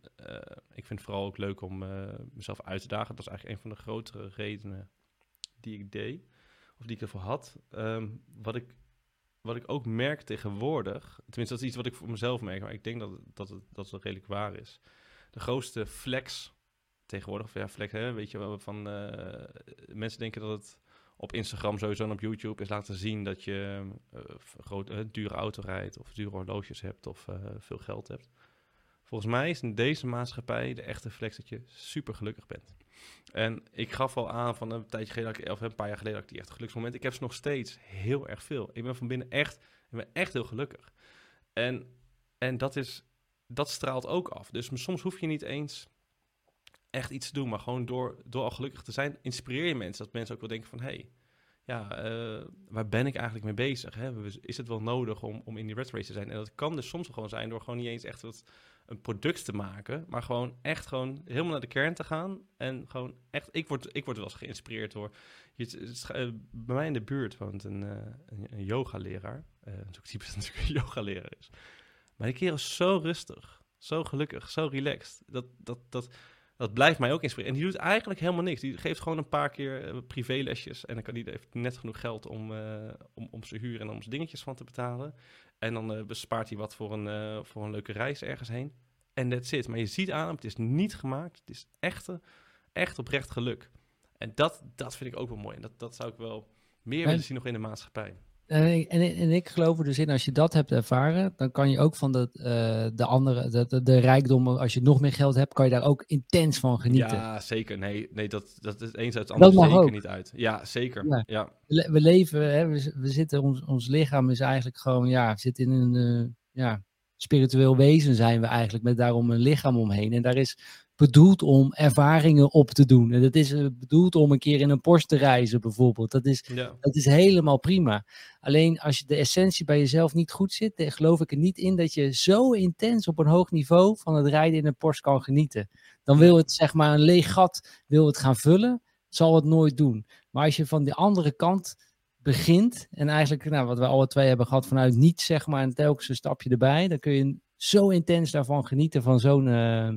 ik vind het vooral ook leuk om mezelf uit te dagen. Dat is eigenlijk een van de grotere redenen die ik deed, of die ik ervoor had. Um, wat ik wat ik ook merk tegenwoordig, tenminste dat is iets wat ik voor mezelf merk, maar ik denk dat, dat, het, dat het redelijk waar is. De grootste flex tegenwoordig, of ja, flex, hè, weet je wel, van mensen denken dat het op Instagram sowieso en op YouTube is laten zien dat je uh, groot, uh, dure auto rijdt of dure horloges hebt of veel geld hebt. Volgens mij is in deze maatschappij de echte flex dat je super gelukkig bent. En ik gaf al aan van een tijdje geleden, of een paar jaar geleden, dat ik die echt geluksmoment. Ik heb ze nog steeds heel erg veel. Ik ben van binnen echt, ik ben echt heel gelukkig. En, en dat, is, dat straalt ook af. Dus soms hoef je niet eens echt iets te doen, maar gewoon door, door al gelukkig te zijn, inspireer je mensen. Dat mensen ook wel denken van, hey, ja, uh, waar ben ik eigenlijk mee bezig? Hè? Is het wel nodig om, om in die red race te zijn? En dat kan dus soms gewoon zijn door gewoon niet eens echt wat een product te maken, maar gewoon echt gewoon helemaal naar de kern te gaan. En gewoon echt, ik word, ik word wel eens geïnspireerd door. Eh, bij mij in de buurt woont een, uh, een, een yogaleraar. Ook typisch dat natuurlijk een yogaleraar is. Maar die kerel is zo rustig, zo gelukkig, zo relaxed. Dat, dat, dat, dat blijft mij ook inspireren. En die doet eigenlijk helemaal niks. Die geeft gewoon een paar keer uh, privélesjes. En dan kan die heeft net genoeg geld om, uh, om, om zijn huur en om zijn dingetjes van te betalen. En dan uh, bespaart hij wat voor een, voor een leuke reis ergens heen. En that's it. Maar je ziet aan hem, het is niet gemaakt. Het is echte, echt oprecht geluk. En dat, dat vind ik ook wel mooi. En dat, dat zou ik wel meer willen zien nog in de maatschappij. En ik, en, ik geloof er dus in, als je dat hebt ervaren, dan kan je ook van de, uh, de andere, de, de, de rijkdommen, als je nog meer geld hebt, kan je daar ook intens van genieten. Ja, zeker. Nee, nee dat, dat is eens uit het andere zeker ook. niet uit. Ja, zeker. Ja. We, leven, hè, we, we, zitten, ons, ons lichaam is eigenlijk gewoon, ja, we zitten in een, uh, ja, spiritueel wezen zijn we eigenlijk, met daarom een lichaam omheen. En daar is bedoeld om ervaringen op te doen. En dat is eh, bedoeld om een keer in een Porsche te reizen, bijvoorbeeld. Dat is, dat is helemaal prima. Alleen als je de essentie bij jezelf niet goed zit, dan geloof ik er niet in dat je zo intens op een hoog niveau van het rijden in een Porsche kan genieten. Dan wil het zeg maar een leeg gat, wil het gaan vullen, zal het nooit doen. Maar als je van de andere kant begint en eigenlijk, nou, wat we alle twee hebben gehad vanuit niets, zeg maar, en telkens een stapje erbij, dan kun je zo intens daarvan genieten van zo'n uh,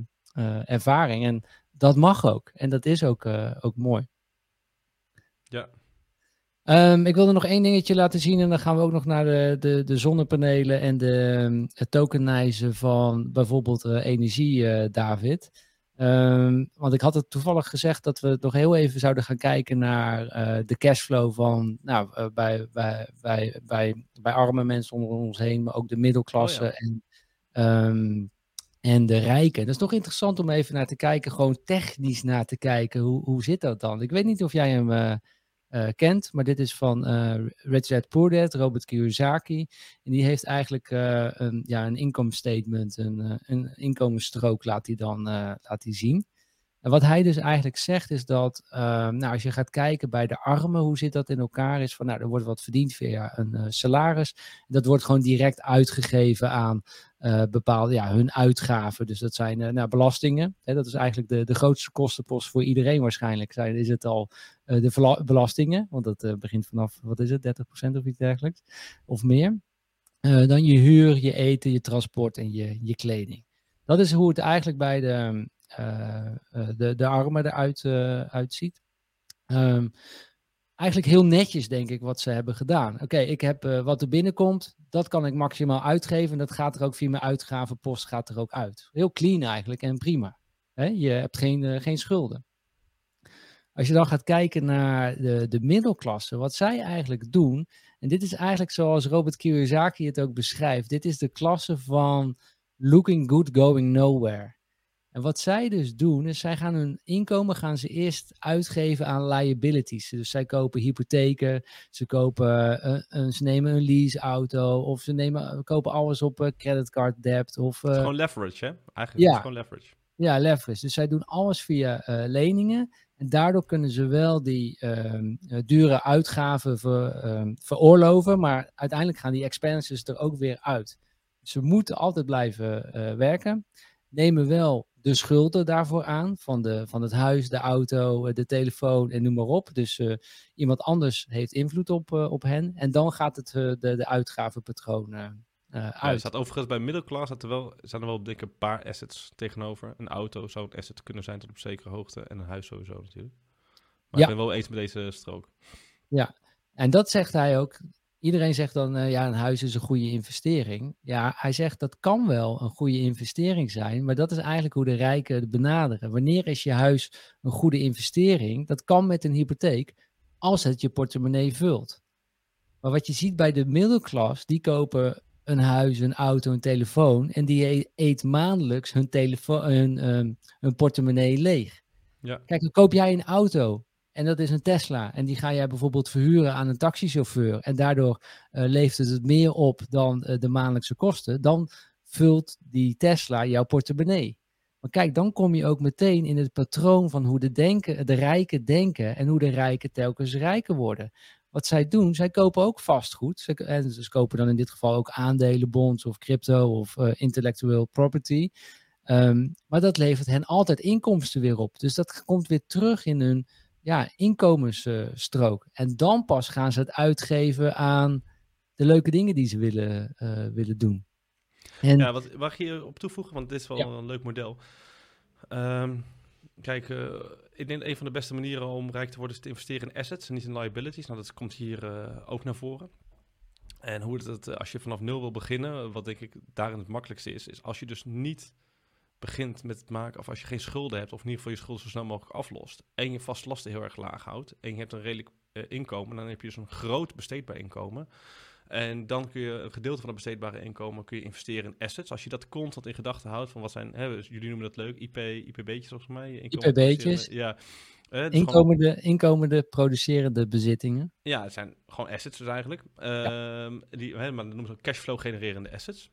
ervaring. En dat mag ook. En dat is ook, uh, ook mooi. Ja. Um, ik wilde nog één dingetje laten zien en dan gaan we ook nog naar de, de, de zonnepanelen en de, um, het tokenizen van bijvoorbeeld energie, David. Um, want ik had het toevallig gezegd dat we nog heel even zouden gaan kijken naar uh, de cashflow van nou, uh, bij, bij, bij, bij, bij arme mensen onder ons heen, maar ook de middelklasse oh, ja. en, um, en de rijken. Dat is toch interessant om even naar te kijken, gewoon technisch naar te kijken. Hoe, hoe zit dat dan? Ik weet niet of jij hem uh, uh, kent. Maar dit is van uh, Rich Dad Poor Robert Kiyosaki. En die heeft eigenlijk een, ja, een income statement, een, een inkomensstrook laat hij dan laat hij zien. En wat hij dus eigenlijk zegt is dat, nou, als je gaat kijken bij de armen, hoe zit dat in elkaar, is van, nou, er wordt wat verdiend via een salaris. Dat wordt gewoon direct uitgegeven aan uh, bepaalde ja, hun uitgaven. Dus dat zijn uh, nou, belastingen. Hè, dat is eigenlijk de, de grootste kostenpost voor iedereen waarschijnlijk. Zijn, is het al uh, de belastingen, want dat begint vanaf, wat is het, 30% of iets dergelijks, of meer. dan je huur, je eten, je transport en je, je kleding. Dat is hoe het eigenlijk bij de, de, de armen eruit uitziet. Ehm, eigenlijk heel netjes, denk ik, wat ze hebben gedaan. Oké, ik heb wat er binnenkomt, dat kan ik maximaal uitgeven. En dat gaat er ook via mijn uitgavenpost gaat er ook uit. Heel clean eigenlijk en prima. Je hebt geen, geen schulden. Als je dan gaat kijken naar de, de middelklasse, wat zij eigenlijk doen, en dit is eigenlijk zoals Robert Kiyosaki het ook beschrijft, dit is de klasse van looking good, going nowhere. En wat zij dus doen, is zij gaan hun inkomen gaan ze eerst uitgeven aan liabilities. Dus zij kopen hypotheken, ze, kopen, uh, ze nemen een leaseauto of ze nemen, kopen alles op uh, creditcard debt. Of, uh, gewoon leverage, hè? Eigenlijk ja, is gewoon leverage. Ja, leverage. Dus zij doen alles via leningen. En daardoor kunnen ze wel die ehm, dure uitgaven ver, ehm, veroorloven, maar uiteindelijk gaan die expenses er ook weer uit. Ze moeten altijd blijven werken, nemen wel de schulden daarvoor aan, van, de, van het huis, de auto, eh, de telefoon en noem maar op. Dus uh, iemand anders heeft invloed op, uh, op hen. En dan gaat het uh, de, de uitgavenpatroon uit. Ja, staat overigens bij middelklas er wel, zijn er wel een paar assets tegenover. Een auto zou een asset kunnen zijn tot op zekere hoogte. En een huis sowieso natuurlijk. Maar ja. ik ben wel eens met deze strook. Ja, en dat zegt hij ook. Iedereen zegt dan, uh, ja, een huis is een goede investering. Ja, hij zegt dat kan wel een goede investering zijn, maar dat is eigenlijk hoe de rijken het benaderen. Wanneer is je huis een goede investering? Dat kan met een hypotheek, als het je portemonnee vult. Maar wat je ziet bij de middelklas, die kopen een huis, een auto, een telefoon en die e-, eet maandelijks hun, telefoon, hun, um, hun portemonnee leeg. Ja. Kijk, dan koop jij een auto en dat is een Tesla. En die ga jij bijvoorbeeld verhuren aan een taxichauffeur. En daardoor uh, levert het het meer op dan uh, de maandelijkse kosten. Dan vult die Tesla jouw portemonnee. Maar kijk, dan kom je ook meteen in het patroon van hoe de, denken, de rijken denken en hoe de rijken telkens rijker worden. Wat zij doen, zij kopen ook vastgoed. Ze, ze kopen dan in dit geval ook aandelen, bonds of crypto of uh, intellectual property. Um, maar dat levert hen altijd inkomsten weer op. Dus dat komt weer terug in hun ja, inkomensstrook. En dan pas gaan ze het uitgeven aan de leuke dingen die ze willen, uh, willen doen. En, ja, wat mag je op toevoegen? Want dit is wel een leuk model. Um, kijk, uh, ik denk een van de beste manieren om rijk te worden is te investeren in assets en niet in liabilities. Nou, dat komt hier uh, ook naar voren. En hoe het, als je vanaf nul wil beginnen, wat denk ik daarin het makkelijkste is, is als je dus niet begint met het maken, of als je geen schulden hebt, of in ieder geval je schulden zo snel mogelijk aflost, en je vast lasten heel erg laag houdt, en je hebt een redelijk uh, inkomen, dan heb je dus een groot besteedbaar inkomen. En dan kun je een gedeelte van het besteedbare inkomen kun je investeren in assets. Als je dat constant in gedachten houdt, van wat zijn, hè, dus jullie noemen dat leuk, IP, IPB'tjes volgens mij. IPB'tjes? Ja. Uh, dus inkomende, gewoon... inkomende producerende bezittingen. Ja, het zijn gewoon assets dus eigenlijk. Ja. Ehm, die, hè, maar dat noemen ze ook cashflow genererende assets.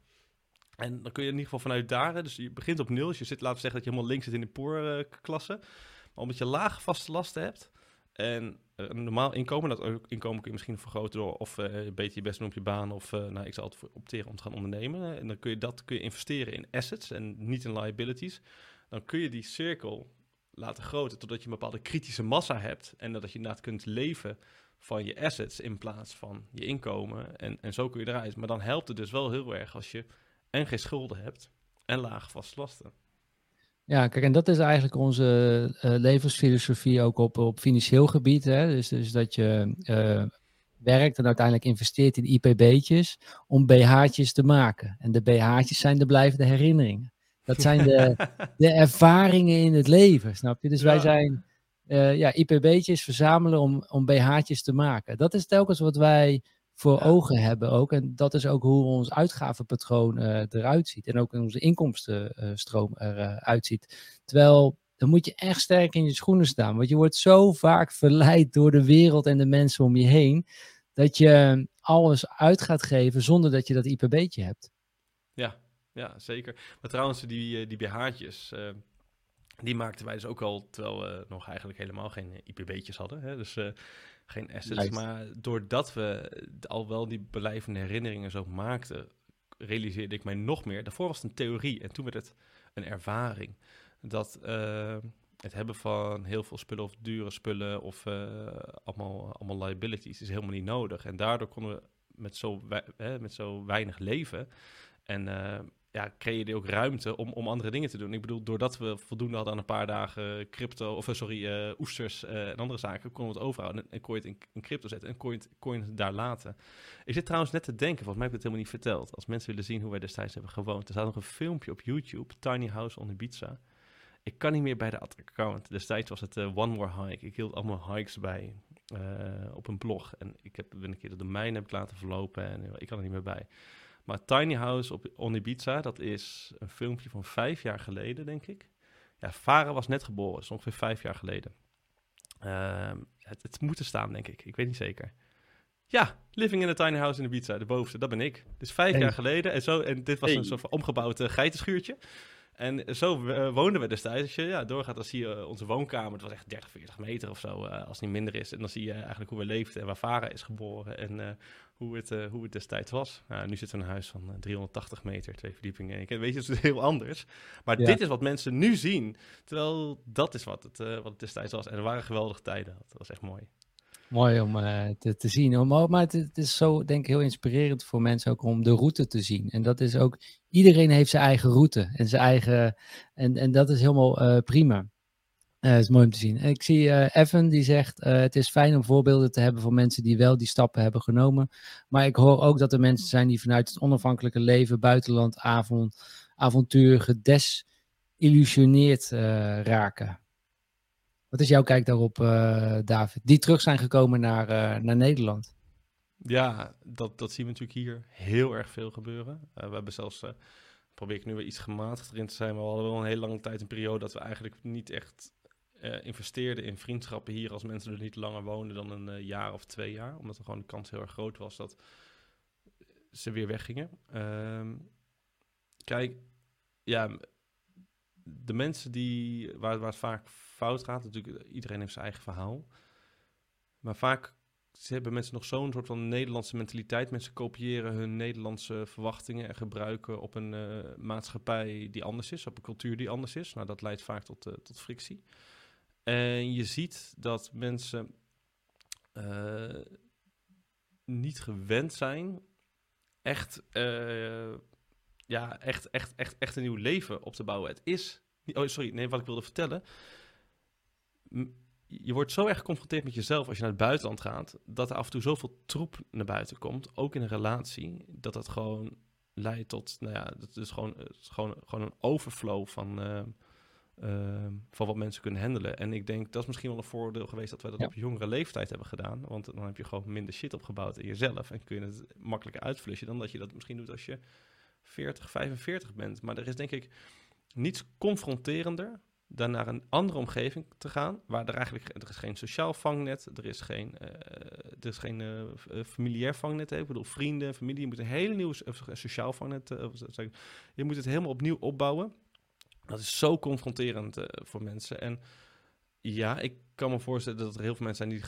En dan kun je in ieder geval vanuit daar, dus je begint op nul. Dus je zit, laten we zeggen dat je helemaal links zit in de poorklasse. Maar omdat je lage vaste lasten hebt en een normaal inkomen, dat inkomen kun je misschien vergroten door of uh, beter je best doen op je baan of uh, nou, ik zal het opteren om te gaan ondernemen. En dan kun je dat kun je investeren in assets en niet in liabilities. Dan kun je die cirkel laten groten totdat je een bepaalde kritische massa hebt en dat je inderdaad kunt leven van je assets in plaats van je inkomen. En, en zo kun je eruit. Maar dan helpt het dus wel heel erg als je en geen schulden hebt en lage vaste lasten. Ja, kijk, en dat is eigenlijk onze uh, levensfilosofie ook op, op financieel gebied. Hè? Dus, dus dat je uh, werkt en uiteindelijk investeert in IPB'tjes om BH'tjes te maken. En de BH'tjes zijn de blijvende herinneringen. Dat zijn de, de ervaringen in het leven, snap je? Dus wij zijn uh, ja, IPB'tjes verzamelen om, om BH'tjes te maken. Dat is telkens wat wij voor ogen hebben ook. En dat is ook hoe ons uitgavenpatroon uh, eruit ziet. En ook onze inkomstenstroom uh, eruit ziet. Terwijl dan moet je echt sterk in je schoenen staan. Want je wordt zo vaak verleid door de wereld en de mensen om je heen. Dat je alles uit gaat geven zonder dat je dat IPB'tje hebt. Ja, ja, zeker. Maar trouwens, die, eh, die BH'tjes, uh, die maakten wij dus ook al, terwijl we nog eigenlijk helemaal geen IPB'tjes hadden. Hè? Dus uh, geen assets. Maar doordat we al wel die blijvende herinneringen zo maakten, realiseerde ik mij nog meer. Daarvoor was het een theorie en toen werd het een ervaring. Dat uh, het hebben van heel veel spullen of dure spullen of uh, allemaal, allemaal liabilities is helemaal niet nodig. En daardoor konden we met zo, met zo weinig leven. En uh, ja, creëerde ook ruimte om, om andere dingen te doen. Ik bedoel, doordat we voldoende hadden aan een paar dagen crypto, of sorry, uh, oesters en andere zaken, konden we het overhouden en, kon je het in, crypto zetten en kon je, het, daar laten. Ik zit trouwens net te denken, volgens mij heb ik het helemaal niet verteld. Als mensen willen zien hoe wij destijds hebben gewoond, er staat nog een filmpje op YouTube, Tiny House on Ibiza. Ik kan niet meer bij de account. Destijds was het One More Hike. Ik hield allemaal hikes bij op een blog. En ik heb, een keer de mijn heb ik laten verlopen en ik kan er niet meer bij. Maar Tiny House op On Ibiza, dat is een filmpje van vijf jaar geleden, denk ik. Ja, Varen was net geboren, is ongeveer vijf jaar geleden. Ehm, het, het moet er staan, denk ik. Ik weet niet zeker. Ja, Living in a Tiny House in Ibiza, de bovenste, dat ben ik. Dus vijf jaar geleden. En, zo, en dit was een soort van omgebouwd uh, geitenschuurtje. En zo uh, woonden we destijds. Als je ja, doorgaat, dan zie je uh, onze woonkamer. Het was echt 30, 40 meter of zo, als het niet minder is. En dan zie je eigenlijk hoe we leefden en waar Varen is geboren. En hoe het, hoe het destijds was. Nou, nu zit er een huis van 380 meter, twee verdiepingen. Ik weet je, het is heel anders. Maar dit is wat mensen nu zien. Terwijl dat is wat het, wat het destijds was. En er waren geweldige tijden. Dat was echt mooi. Mooi om uh, te, zien. Maar het, is zo, denk ik, heel inspirerend voor mensen ook om de route te zien. En dat is ook, iedereen heeft zijn eigen route en zijn eigen, en, en dat is helemaal prima. Uh, het is mooi om te zien. Ik zie Evan die zegt: Het is fijn om voorbeelden te hebben van mensen die wel die stappen hebben genomen. Maar ik hoor ook dat er mensen zijn die vanuit het onafhankelijke leven, buitenland, avond, avontuur gedesillusioneerd raken. Wat is jouw kijk daarop, David? Die terug zijn gekomen naar, naar Nederland. Ja, dat, dat zien we natuurlijk hier heel erg veel gebeuren. we hebben zelfs probeer ik nu weer iets gematigder in te zijn. Maar we hadden wel een hele lange tijd een periode dat we eigenlijk niet echt investeerden in vriendschappen hier als mensen er niet langer woonden dan een jaar of twee jaar. Omdat er gewoon de kans heel erg groot was dat ze weer weggingen. Um, kijk, ja, de mensen die, waar, waar het vaak fout gaat, natuurlijk iedereen heeft zijn eigen verhaal. Maar vaak hebben mensen nog zo'n soort van Nederlandse mentaliteit. Mensen kopiëren hun Nederlandse verwachtingen en gebruiken op een uh, maatschappij die anders is, op een cultuur die anders is. Nou, dat leidt vaak tot, uh, tot frictie. En je ziet dat mensen niet gewend zijn echt, ja, echt, echt, echt, echt een nieuw leven op te bouwen. Het is, oh sorry, nee, wat ik wilde vertellen. Je wordt zo erg geconfronteerd met jezelf als je naar het buitenland gaat, dat er af en toe zoveel troep naar buiten komt, ook in een relatie, dat dat gewoon leidt tot, nou ja, dat is gewoon, gewoon, gewoon een overflow van, uh, Ehm, van wat mensen kunnen handelen. En ik denk dat is misschien wel een voordeel geweest dat wij dat op jongere leeftijd hebben gedaan. Want dan heb je gewoon minder shit opgebouwd in jezelf en kun je het makkelijker uitflussen dan dat je dat misschien doet als je 40, 45 bent. Maar er is denk ik niets confronterender dan naar een andere omgeving te gaan, waar er eigenlijk er is geen sociaal vangnet, er is geen, uh, er is geen uh, familiair vangnet. Ik bedoel, vrienden, familie, je moet een hele nieuwe sociaal vangnet. je moet het helemaal opnieuw opbouwen. Dat is zo confronterend voor mensen. En ja, ik kan me voorstellen dat er heel veel mensen zijn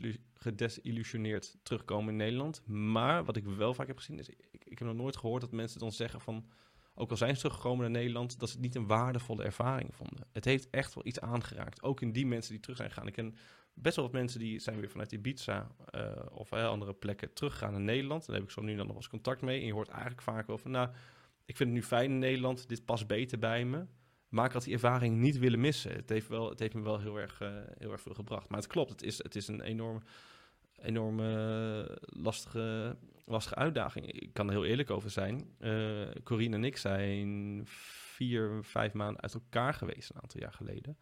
die gedesillusioneerd terugkomen in Nederland. Maar wat ik wel vaak heb gezien is, ik, ik, heb nog nooit gehoord dat mensen dan zeggen van, ook al zijn ze teruggekomen naar Nederland, dat ze het niet een waardevolle ervaring vonden. Het heeft echt wel iets aangeraakt. Ook in die mensen die terug zijn gegaan. Ik ken best wel wat mensen die zijn weer vanuit Ibiza uh, of andere plekken teruggegaan naar Nederland. Daar heb ik zo nu dan nog eens contact mee. En je hoort eigenlijk vaak wel van, nou ik vind het nu fijn in Nederland, dit past beter bij me. Maar ik had die ervaring niet willen missen. Het heeft, wel, het heeft me wel heel erg, uh, heel erg veel gebracht. Maar het klopt, het is, het is een enorm, enorme uh, lastige, lastige uitdaging. Ik kan er heel eerlijk over zijn. Uh, Corine en ik zijn vier, vijf maanden uit elkaar geweest een aantal jaar geleden.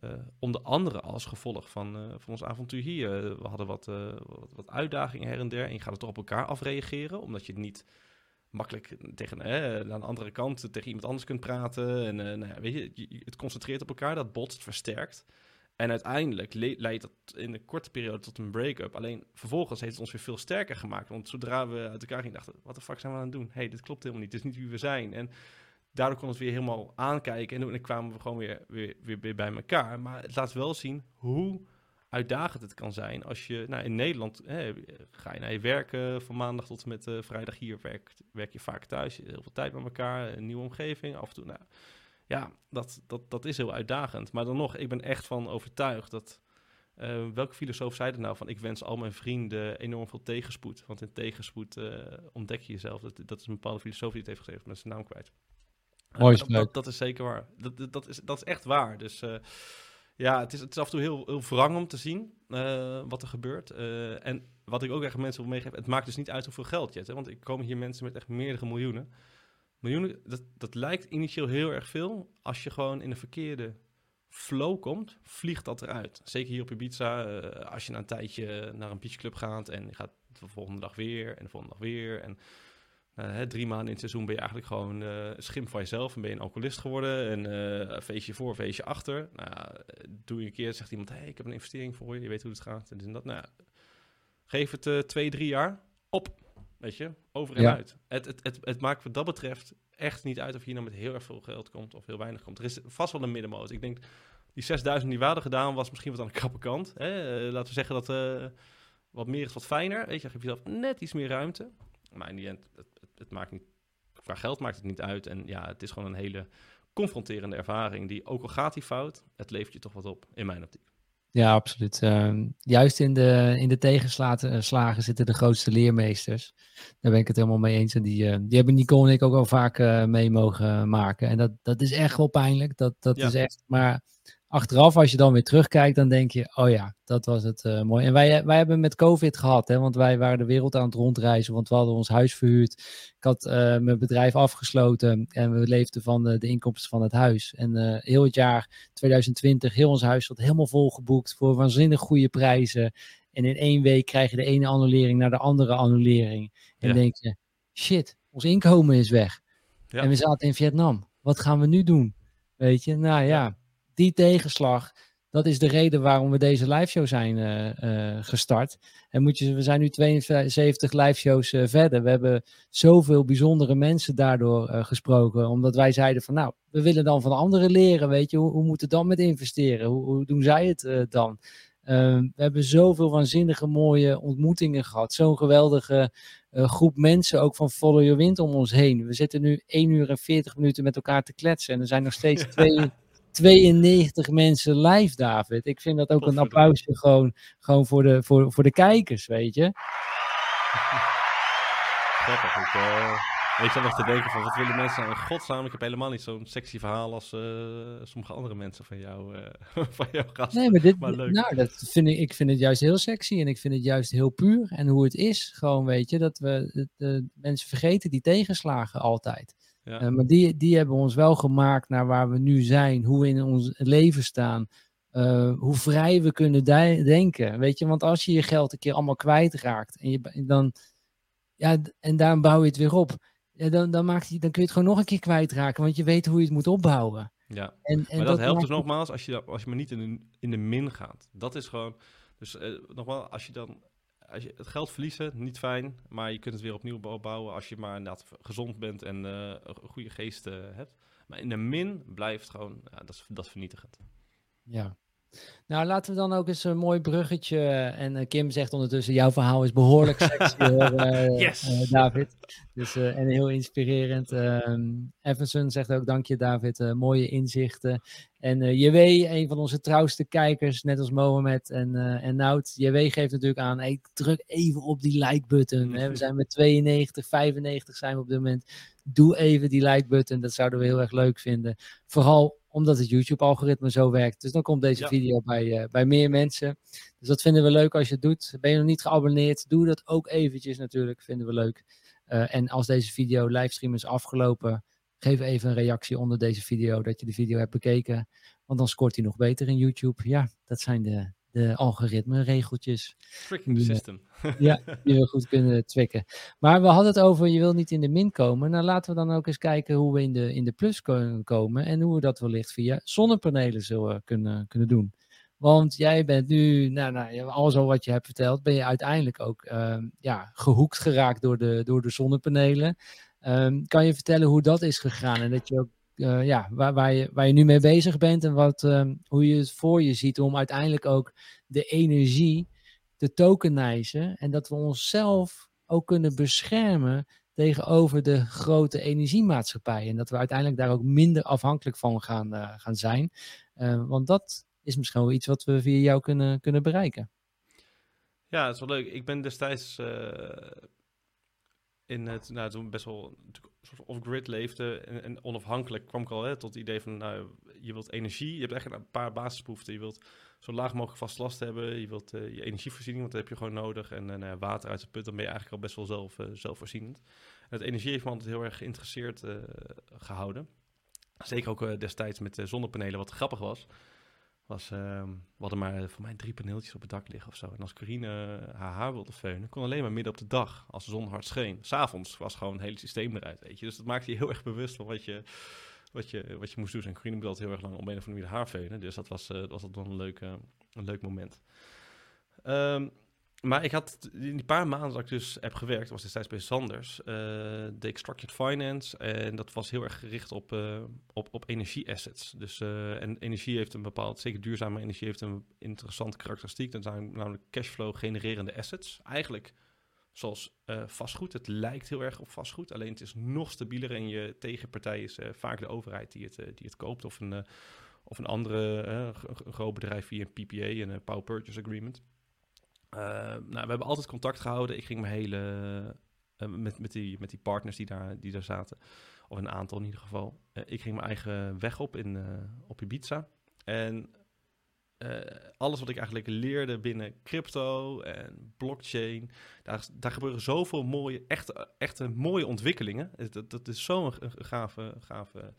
Uh, onder andere als gevolg van, uh, van ons avontuur hier. we hadden wat, wat, wat, uitdagingen her en der. En je gaat er toch op elkaar afreageren, omdat je het niet makkelijk tegen, eh, aan de andere kant tegen iemand anders kunt praten. En nou ja, weet je, het concentreert op elkaar, dat botst, versterkt. En uiteindelijk leidt dat in een korte periode tot een break-up. Alleen vervolgens heeft het ons weer veel sterker gemaakt. Want zodra we uit elkaar gingen, dachten wat de fuck zijn we aan het doen? hey, dit klopt helemaal niet. Dit is niet wie we zijn. En daardoor kon het weer helemaal aankijken. En dan kwamen we gewoon weer, weer, weer, bij elkaar. Maar het laat wel zien hoe uitdagend het kan zijn als je nou, in Nederland hè, ga je naar je werk van maandag tot en met uh, vrijdag hier werk, werk je vaak thuis, heel veel tijd met elkaar, een nieuwe omgeving, af en toe. Nou, ja, dat, dat, dat is heel uitdagend. Maar dan nog, ik ben echt van overtuigd dat uh, welke filosoof zei het nou van ik wens al mijn vrienden enorm veel tegenspoed, want in tegenspoed uh, ontdek je jezelf. Dat, dat is een bepaalde filosoof die het heeft gezegd, maar zijn naam kwijt. Mooi dat, dat, dat, is zeker waar. Dat, dat, is, dat is echt waar. Dus ja, het is, het is af en toe heel, heel wrang om te zien wat er gebeurt. en wat ik ook echt mensen wil meegeven, het maakt dus niet uit hoeveel geld je hebt. Hè? Want ik komen hier mensen met echt meerdere miljoenen. Dat, dat lijkt initieel heel erg veel. Als je gewoon in de verkeerde flow komt, vliegt dat eruit. Zeker hier op Ibiza, uh, als je na een tijdje naar een beachclub gaat en je gaat de volgende dag weer en de volgende dag weer. En uh, hè, drie maanden in het seizoen ben je eigenlijk gewoon uh, schim van jezelf en ben je een alcoholist geworden. En een feestje voor, feestje achter. Nou, doe je een keer, zegt iemand, hey, ik heb een investering voor je, je weet hoe het gaat. En dat, nou, geef het twee, drie jaar, op. Weet je, over en uit. Het, het, het, het maakt wat dat betreft echt niet uit of je nou met heel erg veel geld komt of heel weinig komt. Er is vast wel een middenmoot. Ik denk, die 6000 die we hadden gedaan was misschien wat aan de krappe kant. Hè? Uh, laten we zeggen dat uh, wat meer is wat fijner. Weet je, geef jezelf net iets meer ruimte. Maar in die end, het, het, het, maakt niet, qua geld maakt het niet uit. En ja, het is gewoon een hele confronterende ervaring die, ook al gaat die fout, het levert je toch wat op, in mijn optiek. Ja, absoluut. Uh, juist in de, in de tegenslagen zitten de grootste leermeesters. Daar ben ik het helemaal mee eens. En die, uh, die hebben Nicole en ik ook al vaak uh, mee mogen maken. En dat, dat is echt wel pijnlijk. Dat, dat ja. is echt. Maar achteraf, als je dan weer terugkijkt, dan denk je, oh ja, dat was het uh, mooi. En wij, wij hebben met COVID gehad, hè, want wij waren de wereld aan het rondreizen, want we hadden ons huis verhuurd. Ik had uh, mijn bedrijf afgesloten en we leefden van de, de inkomsten van het huis. En uh, heel het jaar 2020, heel ons huis zat helemaal volgeboekt voor waanzinnig goede prijzen. En in één week krijg je de ene annulering naar de andere annulering. En ja. denk je, shit, ons inkomen is weg. Ja. En we zaten in Vietnam. Wat gaan we nu doen? Weet je, nou ja. Die tegenslag, dat is de reden waarom we deze live show zijn uh, uh, gestart. En moet je, we zijn nu 72 live shows uh, verder. We hebben zoveel bijzondere mensen daardoor gesproken. Omdat wij zeiden van nou, we willen dan van anderen leren. Weet je, hoe, hoe moet het dan met investeren? Hoe, hoe doen zij het dan? Ehm, we hebben zoveel waanzinnige mooie ontmoetingen gehad. Zo'n geweldige groep mensen, ook van Follow Your Wind om ons heen. We zitten nu 1 uur en 40 minuten met elkaar te kletsen. En er zijn nog steeds twee, 92 mensen live, David. Ik vind dat ook een applausje gewoon, gewoon voor, de, voor, voor de kijkers, weet je. Grappig. Ik, uh, ik zat nog te denken van, wat willen mensen nou in godsnaam? Ik heb helemaal niet zo'n sexy verhaal als uh, sommige andere mensen van jou, uh, van jouw gasten. Nee, maar, dit, maar leuk. Nou, dat vind ik, ik vind het juist heel sexy en ik vind het juist heel puur. En hoe het is, gewoon weet je, dat we mensen vergeten die tegenslagen altijd. Ja. Uh, maar die, die hebben ons wel gemaakt naar waar we nu zijn, hoe we in ons leven staan, uh, hoe vrij we kunnen denken. Weet je, want als je je geld een keer allemaal kwijtraakt en, je, dan, ja, en daarom bouw je het weer op, ja, dan, dan, maakt je, dan kun je het gewoon nog een keer kwijtraken, want je weet hoe je het moet opbouwen. Ja, en, en maar dat, dat helpt dus nogmaals als je, als je maar niet in de, in de min gaat. Dat is gewoon, dus uh, nogmaals, als je dan als je het geld verliezen, niet fijn. Maar je kunt het weer opnieuw opbouwen als je maar inderdaad gezond bent en uh, een goede geest uh, hebt. Maar in de min blijft gewoon, ja, dat, is, dat is vernietigend. Ja. Nou, laten we dan ook eens een mooi bruggetje. En uh, Kim zegt ondertussen: jouw verhaal is behoorlijk sexy, hoor, yes. David. Dus, en heel inspirerend. Ehm, Evanson zegt ook: Dank je, David. mooie inzichten. En uh, JW, een van onze trouwste kijkers, net als Mohamed en, uh, en Nout. JW geeft natuurlijk aan, hey, druk even op die like-button. We zijn met 92, 95 zijn we op dit moment. Doe even die like-button, dat zouden we heel erg leuk vinden. Vooral omdat het YouTube-algoritme zo werkt. Dus dan komt deze ja. video bij, uh, bij meer mensen. Dus dat vinden we leuk als je het doet. Ben je nog niet geabonneerd, doe dat ook eventjes natuurlijk, vinden we leuk. en als deze video livestream is afgelopen Geef even een reactie onder deze video dat je de video hebt bekeken. Want dan scoort hij nog beter in YouTube. Ja, dat zijn de, de algoritme-regeltjes. Tricking the system. ja, die we goed kunnen twikken. Maar we hadden het over, je wil niet in de min komen. Nou, laten we dan ook eens kijken hoe we in de, in de plus kunnen komen. En hoe we dat wellicht via zonnepanelen zullen kunnen, kunnen doen. Want jij bent nu, nou, nou, alles al wat je hebt verteld, ben je uiteindelijk ook uh, ja, gehoekt geraakt door de, door de zonnepanelen. Um, kan je vertellen hoe dat is gegaan en dat je ook, uh, ja, waar, waar, je, waar je nu mee bezig bent en wat, um, hoe je het voor je ziet om uiteindelijk ook de energie te tokenizen en dat we onszelf ook kunnen beschermen tegenover de grote energiemaatschappijen. En dat we uiteindelijk daar ook minder afhankelijk van gaan, uh, gaan zijn. Uh, want dat is misschien wel iets wat we via jou kunnen, kunnen bereiken. Ja, dat is wel leuk. Ik ben destijds in het, nou, toen best wel off-grid leefde en, onafhankelijk, kwam ik al hè, tot het idee van, nou, je wilt energie, je hebt echt een paar basisbehoeften. Je wilt zo laag mogelijk vast last hebben, je wilt uh, je energievoorziening, want dat heb je gewoon nodig. En uh, water uit de put, dan ben je eigenlijk al best wel zelf, uh, zelfvoorzienend. En het energie heeft me altijd heel erg geïnteresseerd gehouden. Zeker ook destijds met zonnepanelen, wat grappig was was, uh, we hadden maar voor mij drie paneeltjes op het dak liggen of zo. En als Corine haar haar wilde feunen, kon alleen maar midden op de dag, als de zon hard scheen. S'avonds was gewoon het hele systeem eruit, weet je. Dus dat maakte je heel erg bewust van wat je, wat je, wat je moest doen. En Corine altijd heel erg lang om een of andere manier haar feunen. Dus dat was, uh, was dat een leuk, een leuk moment. Um, maar ik had in die paar maanden dat ik dus heb gewerkt, was destijds bij Sanders, de Structured Finance. En dat was heel erg gericht op, uh, op, op energie-assets. Dus, uh, en energie heeft een bepaald, zeker duurzame energie, heeft een interessante karakteristiek. Dat zijn namelijk cashflow genererende assets. Eigenlijk zoals vastgoed. Het lijkt heel erg op vastgoed, alleen het is nog stabieler. En je tegenpartij is vaak de overheid die het, die het koopt. Of een, of een andere groot bedrijf via een PPA, een Power Purchase Agreement. Uh, nou, we hebben altijd contact gehouden. Ik ging mijn hele. Uh, met, met, die, met die partners die daar, die daar zaten. Of een aantal in ieder geval. Ik ging mijn eigen weg op in, op Ibiza. En alles wat ik eigenlijk leerde binnen crypto en blockchain. Daar, daar gebeuren zoveel mooie, echte, echte mooie ontwikkelingen. Dat, dat is zo'n gave, gave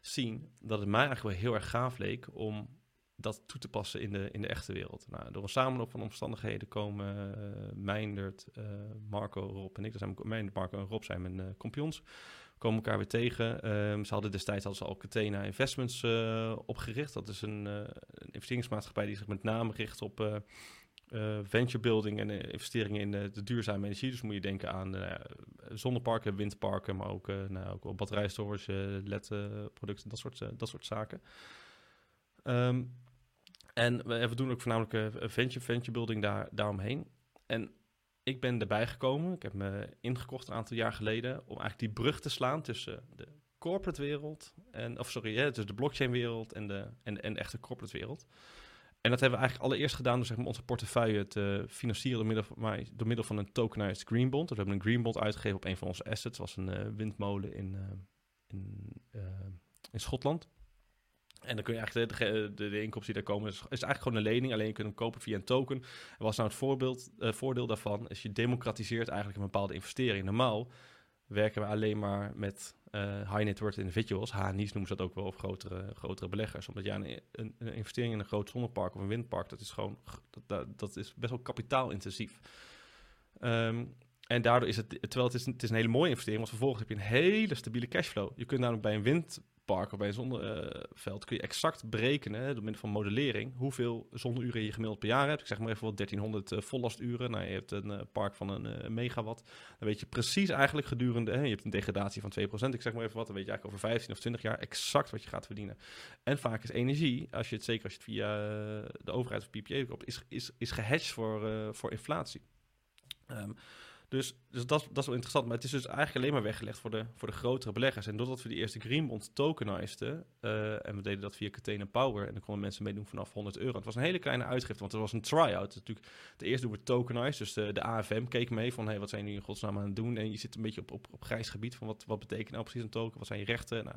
scene. Dat het mij eigenlijk wel heel erg gaaf leek om dat toe te passen in de, in de echte wereld. Nou, door een samenloop van omstandigheden komen uh, Marco, Rob en ik, dat zijn Marco en Rob zijn mijn uh, kompions, komen elkaar weer tegen. Um, ze hadden destijds hadden ze al Catena Investments opgericht. Dat is een, een, investeringsmaatschappij die zich met name richt op venture building en investeringen in de duurzame energie. Dus moet je denken aan zonneparken, windparken, maar ook, nou, ook batterijstorage, LED-producten, dat, soort, dat soort zaken. Um, en we, doen ook voornamelijk uh, venture, venture building daar, daaromheen. En ik ben erbij gekomen, ik heb me ingekocht een aantal jaar geleden, om eigenlijk die brug te slaan tussen de corporate wereld, en, of sorry, tussen de blockchain wereld en de, en, en echte corporate wereld. En dat hebben we eigenlijk allereerst gedaan door zeg maar, onze portefeuille te financieren door middel, van, een tokenized green bond. Dus we hebben een green bond uitgegeven op een van onze assets, was een uh, windmolen in, uh, in, in Schotland. En dan kun je eigenlijk de, de, inkomsten die daar komen, is, eigenlijk gewoon een lening. Alleen je kunt hem kopen via een token. En wat is nou het voorbeeld, uh, voordeel daarvan? Is je democratiseert eigenlijk een bepaalde investering. Normaal werken we alleen maar met uh, high net worth individuals. HNI's noemen ze dat ook wel, of grotere, grotere beleggers. Omdat ja, een, een, een, investering in een groot zonnepark of een windpark, dat is gewoon, dat, dat is best wel kapitaalintensief. Um, en daardoor is het, terwijl het is, het is een hele mooie investering, want vervolgens heb je een hele stabiele cashflow. Je kunt namelijk bij een wind park of bij een zonneveld kun je exact berekenen, door middel van modellering, hoeveel zonneuren je gemiddeld per jaar hebt. Ik zeg maar even wat 1300 uh, vollasturen. Nou, je hebt een uh, park van een uh, megawatt. Dan weet je precies eigenlijk gedurende, hè, je hebt een degradatie van 2%. Ik zeg maar even wat, dan weet je eigenlijk over 15 of 20 jaar exact wat je gaat verdienen. En vaak is energie, als je het zeker als je het via de overheid of PPA koopt, is, is, is gehedged voor, voor inflatie. Um, dus, dus dat, dat is wel interessant. Maar het is dus eigenlijk alleen maar weggelegd voor de, voor de grotere beleggers. En doordat we die eerste Greenbond tokenizeden, uh, en we deden dat via Catena Power, en dan konden mensen meedoen vanaf 100 euro. Het was een hele kleine uitgifte, want het was een try-out. Natuurlijk, de eerste doen we tokenized, dus de, de AFM keek mee van, hey, wat zijn jullie in godsnaam aan het doen? En je zit een beetje op, op, op grijs gebied van, wat, wat betekent nou precies een token? Wat zijn je rechten? Nou,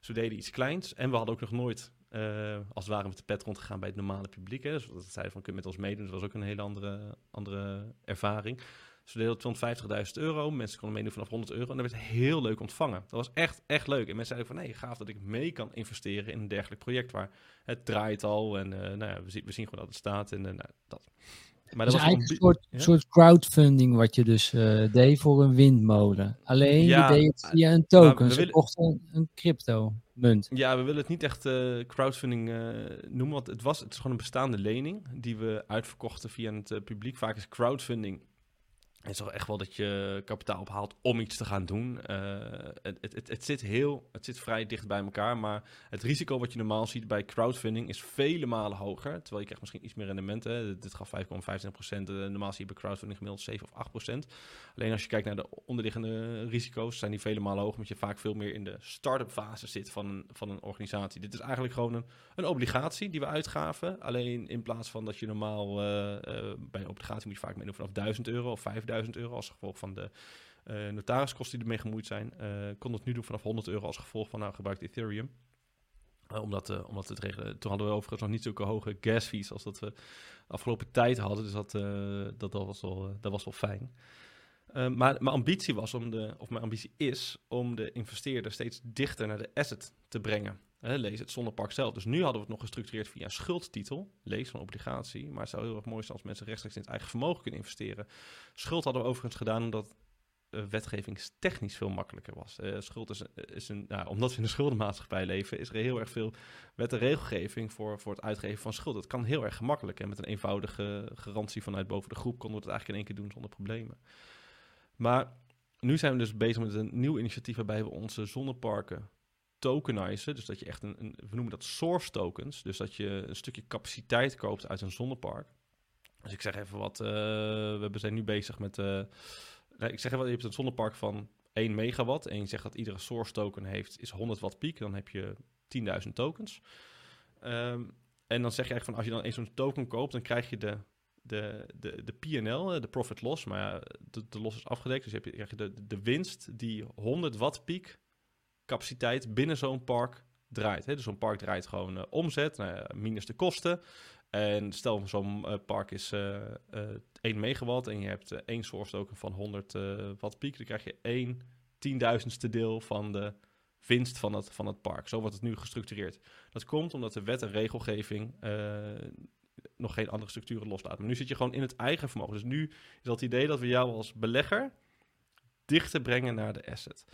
dus deden iets kleins. En we hadden ook nog nooit, uh, als het ware, met de pet rondgegaan bij het normale publiek. Hè. Dus dat zeiden van, kun je met ons meedoen? Dat was ook een hele andere, andere ervaring. Ze deden 250.000 euro. Mensen konden meedoen vanaf 100 euro. En dat werd heel leuk ontvangen. Dat was echt, echt leuk. En mensen zeiden van, nee, gaaf dat ik mee kan investeren in een dergelijk project waar het draait al. En uh, nou ja, we, zien, we zien gewoon dat het staat. En uh, nou, dat. Maar dat was eigenlijk een soort, soort crowdfunding wat je dus uh, deed voor een windmolen. Alleen ja, je deed het via een token. Ze willen... kochten een crypto munt. Ja, we willen het niet echt uh, crowdfunding uh, noemen, want het, was, het is gewoon een bestaande lening die we uitverkochten via het publiek. Vaak is crowdfunding is toch echt wel dat je kapitaal ophaalt om iets te gaan doen. Uh, het, het, het, zit heel, het zit vrij dicht bij elkaar, maar het risico wat je normaal ziet bij crowdfunding is vele malen hoger. Terwijl je krijgt misschien iets meer rendement. Dit gaf 5,25 procent. Uh, normaal zie je bij crowdfunding gemiddeld 7 of 8 procent. Alleen als je kijkt naar de onderliggende risico's, zijn die vele malen hoger, omdat je vaak veel meer in de start-up fase zit van een, van een organisatie. Dit is eigenlijk gewoon een, een obligatie die we uitgaven. Alleen in plaats van dat je normaal uh, bij een obligatie moet je vaak meedoen vanaf 1000 euro of 5000 euro als gevolg van de Uh, notariskosten die ermee gemoeid zijn. Uh, kon het nu doen vanaf 100 euro als gevolg van nou gebruikt Ethereum. Uh, omdat, omdat het regelen. Toen hadden we overigens nog niet zulke hoge gas fees als dat we afgelopen tijd hadden. Dus dat, dat, dat, was, wel, dat was wel fijn. maar mijn ambitie was om de, of mijn ambitie is om de investeerder steeds dichter naar de asset te brengen. Lees het zonnepark zelf. Dus nu hadden we het nog gestructureerd via een schuldtitel. Lees van obligatie. Maar het zou heel erg mooi zijn als mensen rechtstreeks in het eigen vermogen kunnen investeren. Schuld hadden we overigens gedaan omdat uh, wetgevingstechnisch veel makkelijker was. Uh, schuld is, is een, nou, omdat we in de schuldenmaatschappij leven, is er heel erg veel wet en regelgeving voor, voor het uitgeven van schuld. Het kan heel erg gemakkelijk en met een eenvoudige garantie vanuit boven de groep konden we het eigenlijk in één keer doen zonder problemen. Maar nu zijn we dus bezig met een nieuw initiatief waarbij we onze zonneparken tokenizen. Dus dat je echt een, een we noemen dat source tokens. Dus dat je een stukje capaciteit koopt uit een zonnepark. Dus ik zeg even wat, uh, we zijn nu bezig met ik zeg wel, je hebt een zonnepark van 1 megawatt en je zegt dat iedere source token heeft is 100 watt piek, dan heb je 10.000 tokens. Um, en dan zeg je eigenlijk van als je dan eens zo'n token koopt, dan krijg je de, de, de, de PNL, de profit loss, maar de, de loss is afgedekt, dus je hebt, krijg je de, de winst die 100 watt piek capaciteit binnen zo'n park draait. Hè? Dus zo'n park draait gewoon uh, omzet, nou minus de kosten. En stel zo'n uh, park is uh, uh, 1 megawatt en je hebt één source token van 100 watt piek, dan krijg je één tienduizendste deel van de winst van het, van het park. Zo wordt het nu gestructureerd. Dat komt omdat de wet en regelgeving nog geen andere structuren loslaat. Maar nu zit je gewoon in het eigen vermogen. Dus nu is dat idee dat we jou als belegger dichter brengen naar de asset.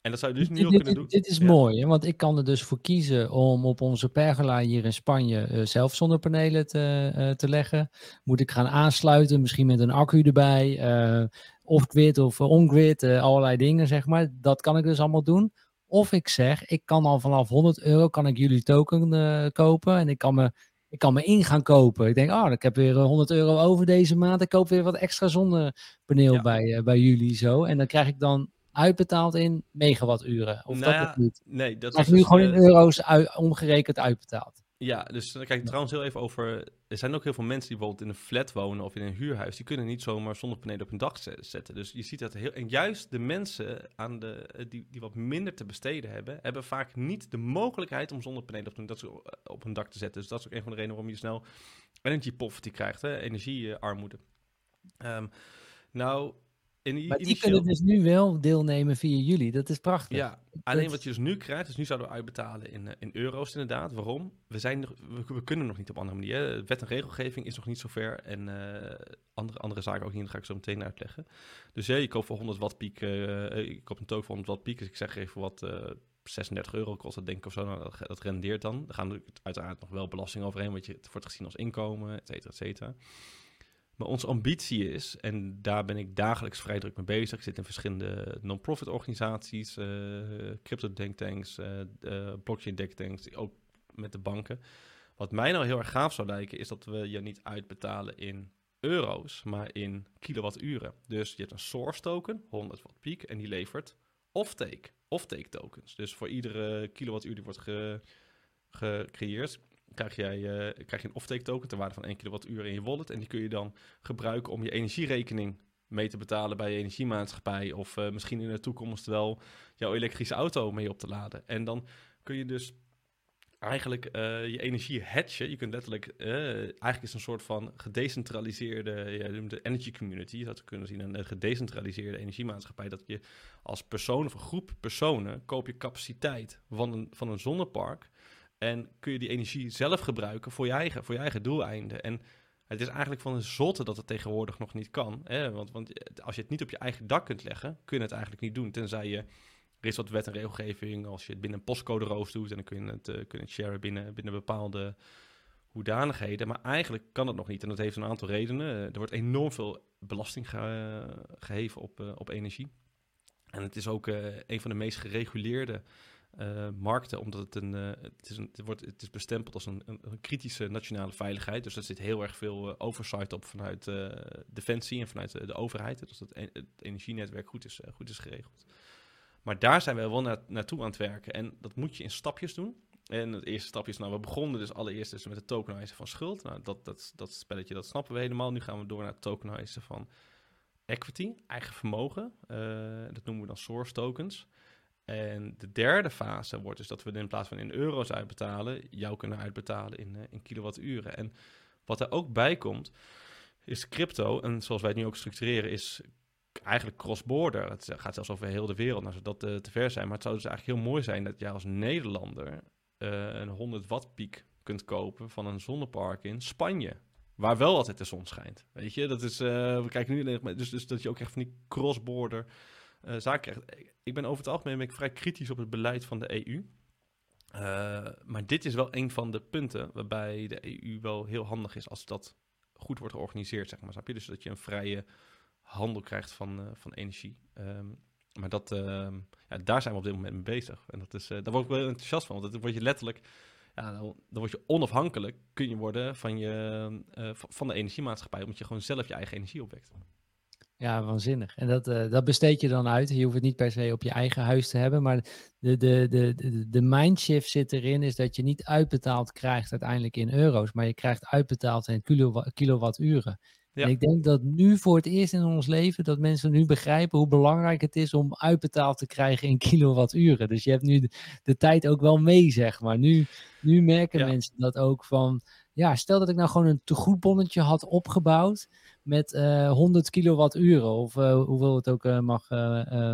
En dat zou je dus nu ook kunnen doen. Dit is mooi, hè? want ik kan er dus voor kiezen om op onze pergola hier in Spanje uh, zelf zonnepanelen te, uh, te leggen. Moet ik gaan aansluiten, misschien met een accu erbij, uh, of grid of on-grid, allerlei dingen zeg maar. Dat kan ik dus allemaal doen. Of ik zeg, ik kan al vanaf 100 euro kan ik jullie token kopen en ik kan me ik kan me in gaan kopen. Ik denk, oh, ik heb weer 100 euro over deze maand. Ik koop weer wat extra zonnepaneel ja. bij, bij jullie zo. En dan krijg ik dan uitbetaald in megawatturen? Of nou dat ja, niet? Nee, dat is nu dus, gewoon in eh, euro's omgerekend uitbetaald. Ja, dus dan kijk ik trouwens heel even over. Er zijn ook heel veel mensen die bijvoorbeeld in een flat wonen of in een huurhuis. Die kunnen niet zomaar zonnepanelen op hun dak zetten. Dus je ziet dat heel. En juist de mensen aan de, eh, die, die wat minder te besteden hebben, hebben vaak niet de mogelijkheid om zonnepanelen op hun, dat op dak te zetten. Dus dat is ook een van de redenen waarom je snel energy poverty krijgt, hè? energiearmoede. Um, nou, in, maar die kunnen dus nu wel deelnemen via jullie. Dat is prachtig. Ja, alleen wat je dus nu krijgt, dus nu zouden we uitbetalen in, eh, in euro's inderdaad. Waarom? We, zijn we, kunnen nog niet op andere manier. Wet en regelgeving is nog niet zover. En uh, andere, andere zaken ook niet, dat ga ik zo meteen uitleggen. Dus ja, je koopt voor 100 watt piek, uh, ik koop een token voor 100 watt piek. Dus ik zeg even wat, uh, 36 euro kost dat denk ik of zo. Nou, dat, dat rendeert dan. Er gaan uiteraard nog wel belasting overheen, want je, het wordt gezien als inkomen, et cetera, et cetera. Maar onze ambitie is, en daar ben ik dagelijks vrij druk mee bezig. Ik zit in verschillende non-profit organisaties, uh, crypto denktanks, uh, uh, blockchain denktanks, ook met de banken. Wat mij nou heel erg gaaf zou lijken, is dat we je niet uitbetalen in euro's, maar in kilowatturen. Dus je hebt een source token, 100 watt piek, en die levert offtake, offtake tokens. Dus voor iedere kilowattuur die wordt gecreëerd, krijg, jij, uh, krijg je een offtake token ter waarde van 1 kilowattuur in je wallet. En die kun je dan gebruiken om je energierekening mee te betalen bij je energiemaatschappij. Of uh, misschien in de toekomst wel jouw elektrische auto mee op te laden. En dan kun je dus eigenlijk uh, je energie hatchen. Je kunt letterlijk, eigenlijk is een soort van gedecentraliseerde, ja, de energy community, dat we kunnen zien, een gedecentraliseerde energiemaatschappij. Dat je als persoon of een groep personen koop je capaciteit van een, van een zonnepark. En kun je die energie zelf gebruiken voor je eigen, voor je eigen doeleinden. En het is eigenlijk van een zotte dat het tegenwoordig nog niet kan. Hè? Want, want als je het niet op je eigen dak kunt leggen, kun je het eigenlijk niet doen. Tenzij je, er is wat wet en regelgeving, als je het binnen een postcode roof doet... en dan kun je het, uh, kun je sharen binnen, binnen bepaalde hoedanigheden. Maar eigenlijk kan het nog niet. En dat heeft een aantal redenen. Er wordt enorm veel belasting geheven op, uh, op energie. En het is ook een van de meest gereguleerde uh, markten, omdat het een, uh, het, is het, wordt, het is bestempeld als een, een, kritische nationale veiligheid. Dus er zit heel erg veel uh, oversight op vanuit Defensie en vanuit de overheid. Dus dat het energienetwerk goed is, goed is geregeld. Maar daar zijn we wel na, naartoe aan het werken. En dat moet je in stapjes doen. En het eerste stapje is, nou, we begonnen dus allereerst dus met het tokenizen van schuld. Nou, dat, dat, dat spelletje, dat snappen we helemaal. Nu gaan we door naar het tokenizen van equity, eigen vermogen. dat noemen we dan source tokens. En de derde fase wordt dus dat we in plaats van in euro's uitbetalen, jou kunnen uitbetalen in, in kilowatturen. En wat er ook bij komt, is crypto, en zoals wij het nu ook structureren, is eigenlijk cross-border. Het gaat zelfs over heel de wereld, nou zou dat uh, te ver zijn. Maar het zou dus eigenlijk heel mooi zijn dat jij als Nederlander uh, een 100 watt piek kunt kopen van een zonnepark in Spanje. Waar wel altijd de zon schijnt. Weet je, dat is, we kijken nu, dus, dus dat je ook echt van die cross-border zaken krijgt. Ik ben over het algemeen ben ik vrij kritisch op het beleid van de EU. maar dit is wel een van de punten waarbij de EU wel heel handig is als dat goed wordt georganiseerd, zeg maar. Snap je? Dus dat je een vrije handel krijgt van, uh, van energie. Um, maar dat, uh, ja, daar zijn we op dit moment mee bezig. En dat is, uh, daar word ik wel enthousiast van. Want dan word je letterlijk, ja, dan, word je onafhankelijk, kun je worden van, je, uh, van de energiemaatschappij. Omdat je gewoon zelf je eigen energie opwekt. Ja, waanzinnig. En dat, uh, dat besteed je dan uit. Je hoeft het niet per se op je eigen huis te hebben. Maar de, de, de, de, de mindshift zit erin, is dat je niet uitbetaald krijgt uiteindelijk in euro's. Maar je krijgt uitbetaald in kilowatturen. Ja. En ik denk dat nu voor het eerst in ons leven dat mensen nu begrijpen hoe belangrijk het is om uitbetaald te krijgen in kilowatturen. Dus je hebt nu de, tijd ook wel mee, zeg maar. Nu, nu merken mensen dat ook van, ja, stel dat ik nou gewoon een tegoedbonnetje had opgebouwd met uh, 100 kilowatturen of uh, hoeveel het ook uh, mag,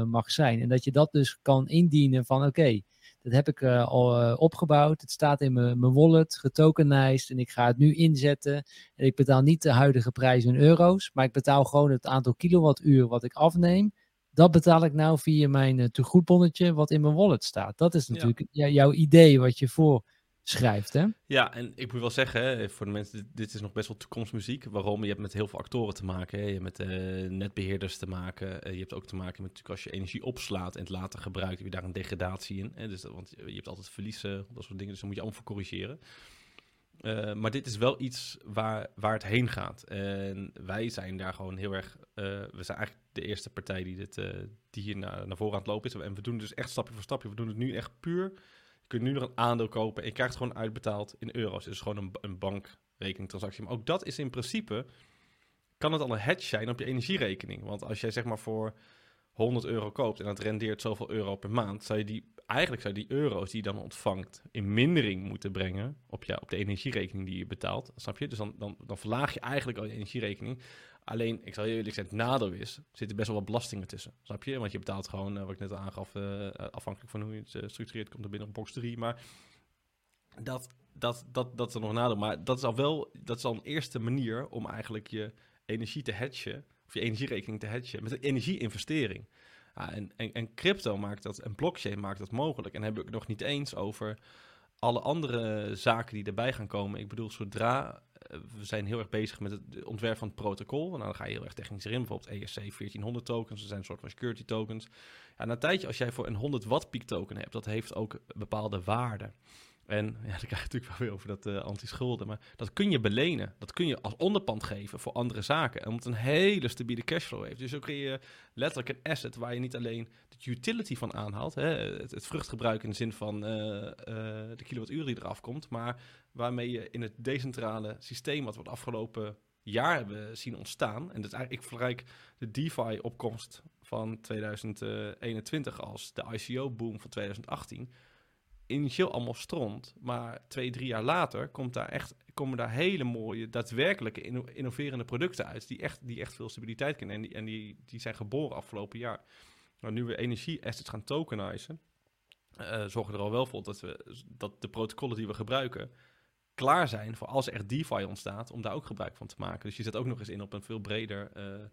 mag zijn. En dat je dat dus kan indienen van, oké, okay, dat heb ik uh, al uh, opgebouwd. Het staat in mijn wallet, getokenized. En ik ga het nu inzetten. En ik betaal niet de huidige prijs in euro's. Maar ik betaal gewoon het aantal kilowattuur wat ik afneem. Dat betaal ik nou via mijn uh, tegoedbonnetje wat in mijn wallet staat. Dat is natuurlijk ja. jouw idee wat je voor schrijft, hè? Ja, en ik moet wel zeggen, voor de mensen, dit is nog best wel toekomstmuziek. Waarom? Je hebt met heel veel actoren te maken. Hè. Je hebt met uh, netbeheerders te maken. Uh, je hebt ook te maken met natuurlijk als je energie opslaat en het later gebruikt, heb je daar een degradatie in. Hè. Dus want je hebt altijd verliezen, dat soort dingen. Dus daar moet je allemaal voor corrigeren. Uh, maar dit is wel iets waar, waar het heen gaat. En wij zijn daar gewoon heel erg. we zijn eigenlijk de eerste partij die, dit, die hier naar, naar voren aan het lopen is. En we doen dus echt stapje voor stapje. We doen het nu echt puur je kunt nu nog een aandeel kopen en je krijgt het gewoon uitbetaald in euro's. Is gewoon een, een bankrekeningtransactie. Maar ook dat is in principe, kan het al een hedge zijn op je energierekening. Want als jij zeg maar voor 100 euro koopt en dat rendeert zoveel euro per maand, zou je die, eigenlijk zou je die euro's die je dan ontvangt in mindering moeten brengen op, ja, op de energierekening die je betaalt. Snap je? Dus dan, dan, dan verlaag je eigenlijk al je energierekening. Alleen, ik zal je eerlijk zeggen, het nadeel is, zitten best wel wat belastingen tussen. Snap je? Want je betaalt gewoon, uh, wat ik net aangaf, uh, afhankelijk van hoe je het uh, structureert, komt er binnen op box 3. Maar dat, dat, dat, dat is nog een nadeel. Maar dat is al wel, dat is al een eerste manier om eigenlijk je energie te hedgen, of je energierekening te hedgen, met een energieinvestering. Ja, en, en, en crypto maakt dat, en blockchain maakt dat mogelijk. En heb ik nog niet eens over alle andere zaken die erbij gaan komen. Ik bedoel, zodra eh, we zijn heel erg bezig met het ontwerp van het protocol. Nou, dan ga je heel erg technisch erin. Bijvoorbeeld ESC 1400 tokens. Dat zijn een soort van security tokens. Ja, na een tijdje, als jij voor een 100 watt piek token hebt, dat heeft ook bepaalde waarden. En ja, dan krijg je natuurlijk wel weer over dat uh, anti-schulden. Maar dat kun je belenen. Dat kun je als onderpand geven voor andere zaken. En omdat het een hele stabiele cashflow heeft. Dus zo creëer je letterlijk een asset waar je niet alleen de utility van aanhaalt. Hè, het, vruchtgebruik in de zin van uh, uh, de kilowattuur die eraf komt. Maar waarmee je in het decentrale systeem wat we het afgelopen jaar hebben zien ontstaan. En dat ik vergelijk de DeFi-opkomst van 2021 als de ICO-boom van 2018 initieel allemaal stront. Maar twee, drie jaar later komt daar echt, komen daar hele mooie, daadwerkelijke innoverende producten uit. Die echt, die echt veel stabiliteit kennen. En die, en die, die zijn geboren afgelopen jaar. Nou, nu we energie-assets gaan tokenizen, uh, zorgen er al wel voor dat, we, dat de protocollen die we gebruiken klaar zijn voor als er echt DeFi ontstaat, om daar ook gebruik van te maken. Dus je zet ook nog eens in op een veel breder, uh,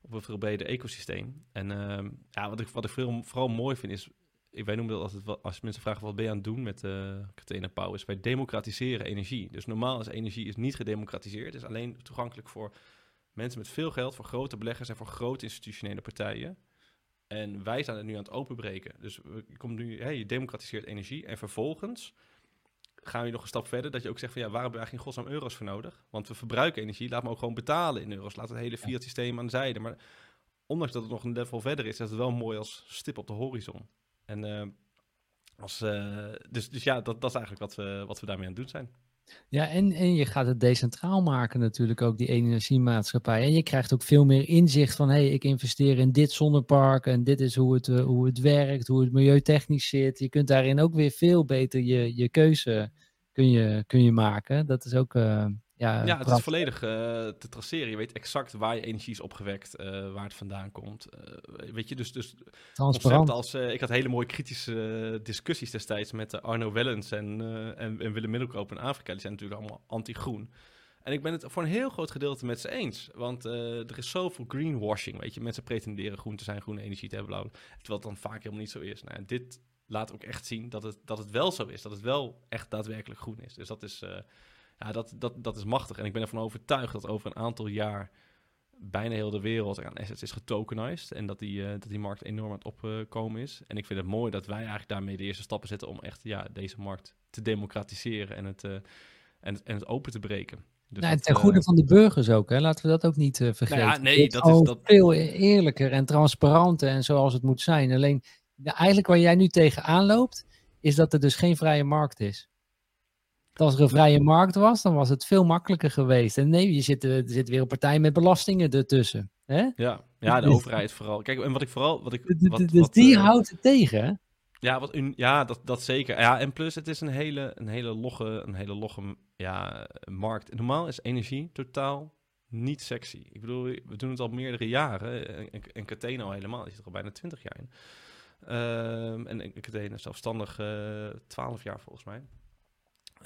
op een veel breder ecosysteem. En uh, ja, wat ik, wat ik vooral mooi vind is, wij noemen dat altijd, als mensen vragen wat ben je aan het doen met uh, Catena Power, is wij democratiseren energie. Dus normaal is energie is niet gedemocratiseerd, het is alleen toegankelijk voor mensen met veel geld, voor grote beleggers en voor grote institutionele partijen. En wij zijn het nu aan het openbreken. Dus we komt nu, je democratiseert energie en vervolgens gaan we nog een stap verder. Dat je ook zegt van ja, waar hebben we eigenlijk in godsnaam euro's voor nodig? Want we verbruiken energie, laat me ook gewoon betalen in euro's. Laat het hele fiat systeem aan de zijde. Maar ondanks dat het nog een level verder is, is het wel mooi als stip op de horizon. En uh, als, uh, dus, dus ja, dat, dat is eigenlijk wat we, wat we daarmee aan het doen zijn. Ja, en, en je gaat het decentraal maken natuurlijk ook, die energiemaatschappij. En je krijgt ook veel meer inzicht van, hé, hey, ik investeer in dit zonnepark en dit is hoe het, uh, hoe het werkt, hoe het milieutechnisch zit. Je kunt daarin ook weer veel beter je, je keuze kun je, kun je maken. Dat is ook, ja... Ja, het is volledig uh, te traceren. Je weet exact waar je energie is opgewekt, waar het vandaan komt. weet je, dus... dus Transparant. Als, ik had hele mooie kritische discussies destijds met Arno Wellens en, en, en Willem Middelkoop in Afrika. Die zijn natuurlijk allemaal anti-groen. En ik ben het voor een heel groot gedeelte met ze eens. Want er is zoveel greenwashing, weet je. Mensen pretenderen groen te zijn, groene energie te hebben, blauw. Terwijl het dan vaak helemaal niet zo is. Nou, dit laat ook echt zien dat het, dat het wel zo is. Dat het wel echt daadwerkelijk groen is. Dus dat is, ja, dat, dat, dat is machtig. En ik ben ervan overtuigd dat over een aantal jaar bijna heel de wereld aan assets is getokenized. En dat die, uh, dat die markt enorm aan het opkomen is. En ik vind het mooi dat wij eigenlijk daarmee de eerste stappen zetten om echt ja, deze markt te democratiseren en het, uh, en, en het open te breken. Dus nou, ten goede van de burgers ook, hè? laten we dat ook niet vergeten. Nou ja, nee, dat is dat... veel eerlijker en transparanter en zoals het moet zijn. Alleen eigenlijk waar jij nu tegenaan loopt, is dat er dus geen vrije markt is. Als er een vrije markt was, dan was het veel makkelijker geweest. En nee, je zit, er zit weer een partij met belastingen ertussen. Hè? Ja, ja, de dus- overheid vooral. Kijk, en wat ik vooral. Wat ik, wat, dus wat, die uh, houdt het tegen. Ja, wat ja dat, dat zeker. Ja, en plus, het is een hele, een hele logge, een hele logge ja, markt. Normaal is energie totaal niet sexy. Ik bedoel, we doen het al meerdere jaren. En, en Catena helemaal, die zit er al bijna twintig jaar in. Um, en een zelfstandig uh, eh, 12 jaar volgens mij.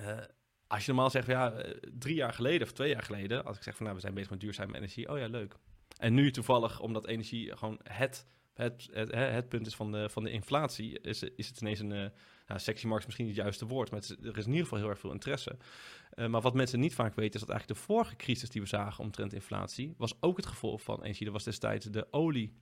Uh, als je normaal zegt, ja, eh, drie jaar geleden of twee jaar geleden, als ik zeg van nou, we zijn bezig met duurzame energie, oh ja, leuk. En nu toevallig, omdat energie gewoon het, het, het, het punt is van de, van de inflatie, is, is het ineens een, uh, nou, sexy markt is misschien niet het juiste woord, maar er is in ieder geval heel erg veel interesse. Maar wat mensen niet vaak weten, is dat eigenlijk de vorige crisis die we zagen omtrent inflatie, was ook het gevolg van energie. Dat was destijds de olie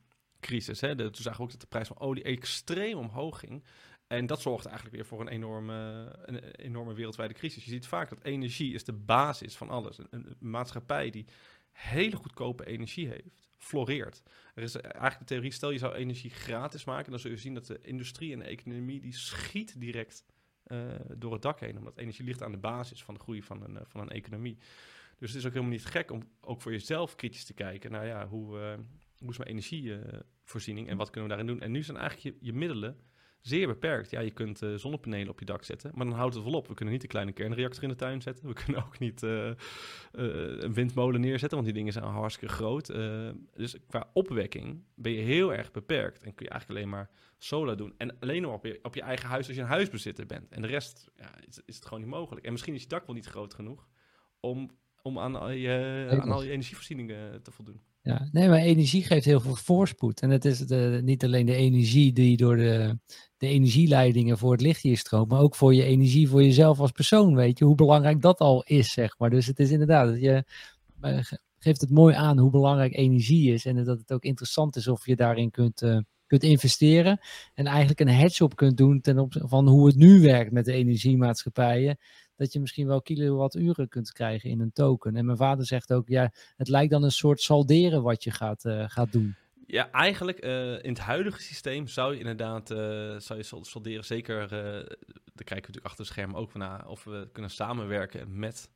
crisis. Hè? De, toen zagen we ook dat de prijs van olie extreem omhoog ging. En dat zorgt eigenlijk weer voor een enorme, een enorme wereldwijde crisis. Je ziet vaak dat energie is de basis van alles. Een, een maatschappij die hele goedkope energie heeft, floreert. Er is eigenlijk de theorie, stel je zou energie gratis maken, dan zul je zien dat de industrie en de economie, die schiet direct uh, door het dak heen. Omdat energie ligt aan de basis van de groei van een, van een economie. Dus het is ook helemaal niet gek om ook voor jezelf kritisch te kijken. Nou ja, hoe, uh, hoe is mijn energievoorziening en wat kunnen we daarin doen? En nu zijn eigenlijk je, je middelen zeer beperkt. Ja, je kunt uh, zonnepanelen op je dak zetten, maar dan houdt het wel op. We kunnen niet een kleine kernreactor in de tuin zetten. We kunnen ook niet uh, uh, een windmolen neerzetten, want die dingen zijn hartstikke groot. dus qua opwekking ben je heel erg beperkt en kun je eigenlijk alleen maar solar doen. En alleen maar op je, op je eigen huis als je een huisbezitter bent. En de rest ja, is, is het gewoon niet mogelijk. En misschien is je dak wel niet groot genoeg om, om aan, al je, aan al je energievoorzieningen te voldoen. Ja, nee, maar energie geeft heel veel voorspoed. En het is de, niet alleen de energie die door de, de energieleidingen voor het licht hier stroomt, maar ook voor je energie voor jezelf als persoon. Weet je hoe belangrijk dat al is, zeg maar. Dus het is inderdaad, je eh, geeft het mooi aan hoe belangrijk energie is. En dat het ook interessant is of je daarin kunt, uh, kunt investeren. En eigenlijk een hedge op kunt doen ten opzichte van hoe het nu werkt met de energiemaatschappijen dat je misschien wel kilowatturen kunt krijgen in een token. En mijn vader zegt ook, ja, het lijkt dan een soort salderen wat je gaat, uh, gaat doen. Ja, eigenlijk uh, in het huidige systeem zou je inderdaad uh, zou je salderen. Zeker, uh, daar kijken we natuurlijk achter het scherm ook naar of we kunnen samenwerken met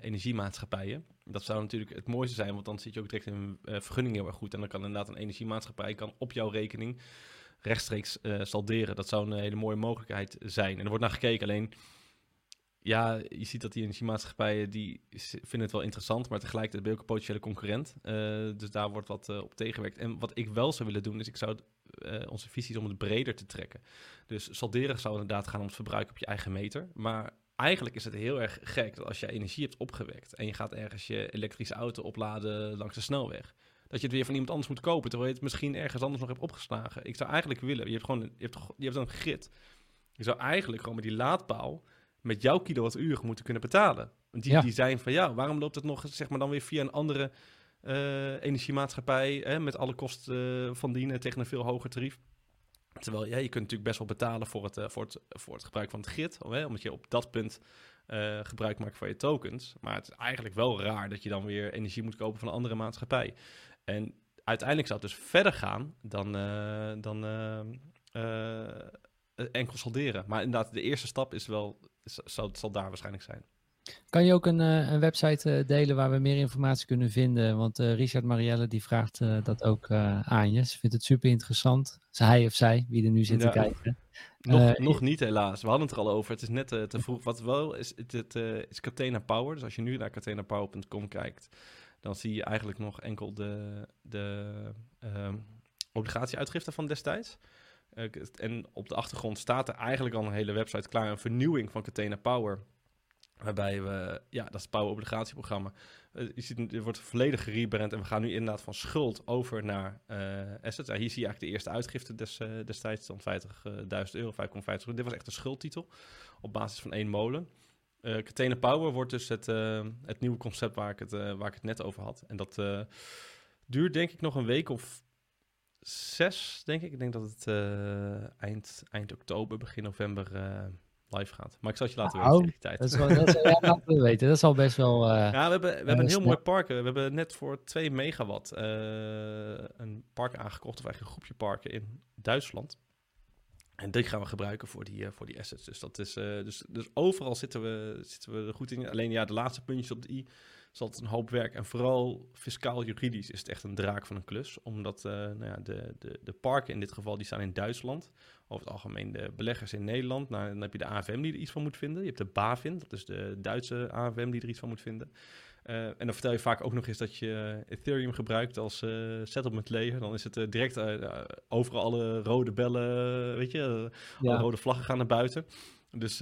energiemaatschappijen. Dat zou natuurlijk het mooiste zijn, want dan zit je ook direct in een vergunning heel erg goed. En dan kan inderdaad een energiemaatschappij kan op jouw rekening rechtstreeks salderen. Dat zou een hele mooie mogelijkheid zijn. En er wordt naar gekeken, alleen ja, je ziet dat die energiemaatschappijen die vinden het wel interessant, maar tegelijkertijd ben je ook een potentiële concurrent. Uh, dus daar wordt wat uh, op tegengewerkt. En wat ik wel zou willen doen, is ik zou uh, onze visie om het breder te trekken. Dus salderen zou inderdaad gaan om het verbruik op je eigen meter. Maar eigenlijk is het heel erg gek dat als je energie hebt opgewekt en je gaat ergens je elektrische auto opladen langs de snelweg, dat je het weer van iemand anders moet kopen, terwijl je het misschien ergens anders nog hebt opgeslagen. Ik zou eigenlijk willen, je hebt gewoon je hebt, je hebt een grid. Je zou eigenlijk gewoon met die laadpaal met jouw kilowattuur moeten kunnen betalen. Die, die zijn van ja, waarom loopt het nog zeg maar dan weer via een andere uh, energiemaatschappij hè, met alle kosten uh, van dienen tegen een veel hoger tarief? Terwijl ja, je kunt natuurlijk best wel betalen voor het, uh, voor het, voor het gebruik van het grid, omdat je op dat punt gebruik maakt van je tokens. Maar het is eigenlijk wel raar dat je dan weer energie moet kopen van een andere maatschappij. En uiteindelijk zou het dus verder gaan dan, dan enkel salderen. Maar inderdaad, de eerste stap is wel zal, zal daar waarschijnlijk zijn. Kan je ook een, een website delen waar we meer informatie kunnen vinden? Want Richard Marielle die vraagt dat ook aan je. Ze vindt het super interessant. Zij hij of zij, wie er nu zit te kijken. Nog, nog niet helaas. We hadden het er al over. Het is net te vroeg. Wat wel is, het, het is Catena Power. Dus als je nu naar catenapower.com kijkt, dan zie je eigenlijk nog enkel de, de uh, obligatieuitgifte van destijds. Uh, en op de achtergrond staat er eigenlijk al een hele website klaar, een vernieuwing van Catena Power. Waarbij we, ja, dat is het Power obligatieprogramma. Uh, je ziet, het wordt volledig gerebrand en we gaan nu inderdaad van schuld over naar uh, assets. hier zie je eigenlijk de eerste uitgifte des, destijds, dan 50.000 euro, 5,50 euro. Dit was echt een schuldtitel op basis van één molen. Catena Power wordt dus het, het nieuwe concept waar ik het, waar ik het net over had. En dat duurt denk ik nog een week of zes, denk ik. Ik denk dat het eind, eind oktober, begin november live gaat. Maar ik zal het je laten weten tegen die tijd. Dat is wel, dat is, ja, laten we weten. Dat is al best wel... ja, we hebben, we hebben een heel mooi park. We hebben net voor 2 megawatt een park aangekocht. Of eigenlijk een groepje parken in Duitsland. En die gaan we gebruiken voor die, uh, voor die assets. Dus, dat is, uh, dus, dus overal zitten we, zitten we er goed in. Alleen ja, de laatste puntjes op de i is altijd een hoop werk. En vooral fiscaal-juridisch is het echt een draak van een klus. Omdat uh, nou ja, de, de, de parken in dit geval, die staan in Duitsland. Over het algemeen de beleggers in Nederland. Nou, dan heb je de AFM die er iets van moet vinden. Je hebt de BaFin, dat is de Duitse AFM die er iets van moet vinden. Uh, en dan vertel je vaak ook nog eens dat je Ethereum gebruikt als uh, settlement layer. Dan is het uh, direct overal alle rode bellen, weet je, ja. alle rode vlaggen gaan naar buiten. Dus,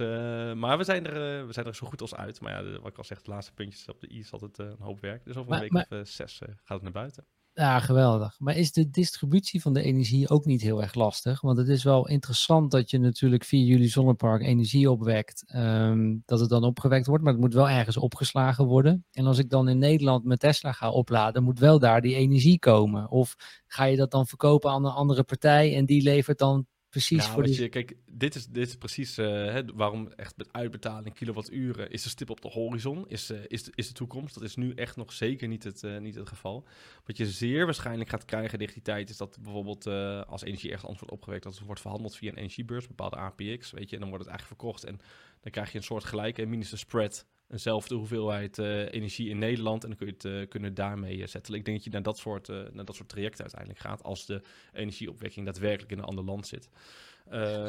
maar we zijn, er, we zijn er zo goed als uit. Maar ja, de, wat ik al zeg, de laatste puntjes op de i is altijd een hoop werk. Dus over een week maar, of zes gaat het naar buiten. Ja, geweldig. Maar is de distributie van de energie ook niet heel erg lastig? Want het is wel interessant dat je natuurlijk via jullie zonnepark energie opwekt. Um, dat het dan opgewekt wordt, maar het moet wel ergens opgeslagen worden. En als ik dan in Nederland mijn Tesla ga opladen, moet wel daar die energie komen. Of ga je dat dan verkopen aan een andere partij en die levert dan precies nou, voor die... Je, kijk, dit is, dit is precies uh, hè, waarom echt met uitbetaling kilowatturen is de stip op de horizon, is, uh, is, de, is de toekomst. Dat is nu echt nog zeker niet het, uh, niet het geval. Wat je zeer waarschijnlijk gaat krijgen tegen die tijd, is dat bijvoorbeeld als energie ergens anders wordt opgewekt, dat het wordt verhandeld via een energiebeurs, bepaalde APX, weet je, en dan wordt het eigenlijk verkocht en dan krijg je een soort gelijke en minste spread eenzelfde hoeveelheid uh, energie in Nederland. En dan kun je het uh, kunnen daarmee uh, zetten. Ik denk dat je naar dat, soort, naar dat soort trajecten uiteindelijk gaat. Als de energieopwekking daadwerkelijk in een ander land zit.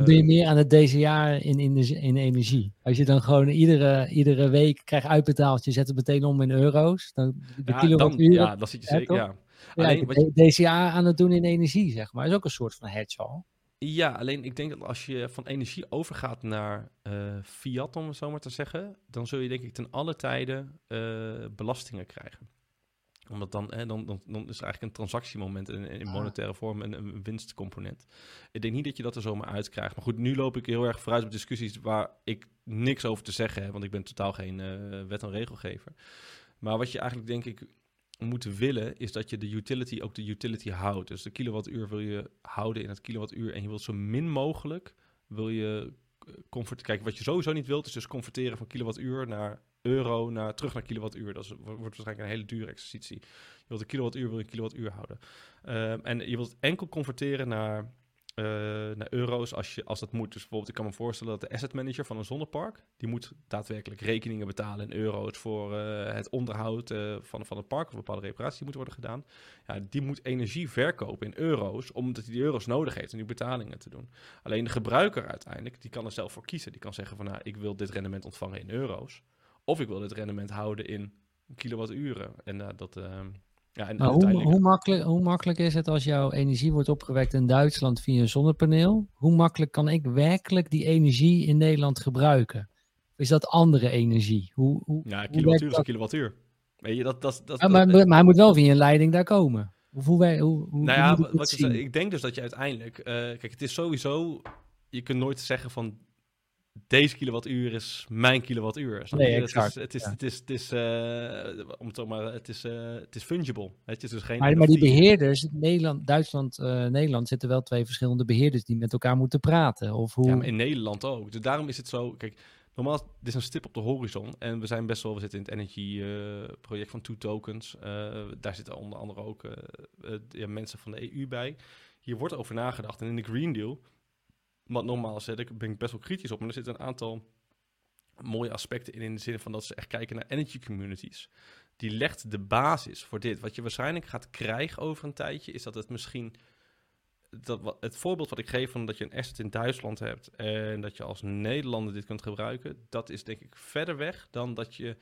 Doe je meer aan het DCA in, in, in energie? Als je dan gewoon iedere, iedere week krijgt uitbetaald, je zet het meteen om in euro's. Dan de ja, kilowattuur. Ja, dat zit je zeker. Ja. ja Alleen, je... DCA aan het doen in energie, zeg maar. is ook een soort van hedge al. Ja, alleen ik denk dat als je van energie overgaat naar uh, fiat, om het zo maar te zeggen, dan zul je denk ik ten alle tijden uh, belastingen krijgen. Omdat dan, hè, dan, dan, dan, is er eigenlijk een transactiemoment in, in monetaire vorm en een winstcomponent. Ik denk niet dat je dat er zomaar uitkrijgt. Maar goed, nu loop ik heel erg vooruit op discussies waar ik niks over te zeggen heb, want ik ben totaal geen uh, wet- en regelgever. Maar wat je eigenlijk denk ik moeten willen, is dat je de utility ook de utility houdt. Dus de kilowattuur wil je houden in het kilowattuur en je wilt zo min mogelijk wil je eh, convert. Kijk, wat je sowieso niet wilt, is dus converteren van kilowattuur naar euro, naar terug naar kilowattuur. Dat wordt waarschijnlijk een hele dure exercitie. Je wilt de kilowattuur, wil je kilowattuur houden. Um, en je wilt enkel converteren naar uh, naar euro's als, je, als dat moet. Dus bijvoorbeeld, ik kan me voorstellen dat de asset manager van een zonnepark, die moet daadwerkelijk rekeningen betalen in euro's voor uh, het onderhoud uh, van, van het park of bepaalde reparaties die moeten worden gedaan. Ja, die moet energie verkopen in euro's, omdat hij die euro's nodig heeft om die betalingen te doen. Alleen de gebruiker uiteindelijk, die kan er zelf voor kiezen. Die kan zeggen van, nou, ik wil dit rendement ontvangen in euro's, of ik wil dit rendement houden in kilowatturen. En dat... Ja, en hoe, hoe, makkelijk, hoe makkelijk is het als jouw energie wordt opgewekt in Duitsland via een zonnepaneel? Hoe makkelijk kan ik werkelijk die energie in Nederland gebruiken? is dat andere energie? Hoe, hoe, ja, kilowattuur is een kilowattuur. Weet je, dat, dat, dat, ja, maar, maar, hij moet wel via een leiding daar komen. Hoe, hoe, hoe, nou ja, wat ik, ik denk dus dat je uiteindelijk... Uh, kijk, het is sowieso... Je kunt nooit zeggen van deze kilowattuur is mijn kilowattuur. Nee, exact. Het is, het is, het is, het is uh, om het maar, het is, uh, het is fungible. Het is dus geen. Maar, maar die beheerders, Nederland, Duitsland, uh, Nederland, zitten wel twee verschillende beheerders die met elkaar moeten praten. Of hoe... Ja, maar in Nederland ook. Dus daarom is het zo. Kijk, normaal dit is een stip op de horizon en we zijn best wel. We zitten in het energy project van Two Tokens. daar zitten onder andere ook ja, mensen van de EU bij. Hier wordt over nagedacht en in de Green Deal wat nogmaals, daar ben ik best wel kritisch op. Maar er zitten een aantal mooie aspecten in, in de zin van dat ze echt kijken naar energy communities. Die legt de basis voor dit. Wat je waarschijnlijk gaat krijgen over een tijdje, is dat het misschien dat, het voorbeeld wat ik geef van dat je een asset in Duitsland hebt en dat je als Nederlander dit kunt gebruiken, dat is denk ik verder weg dan dat je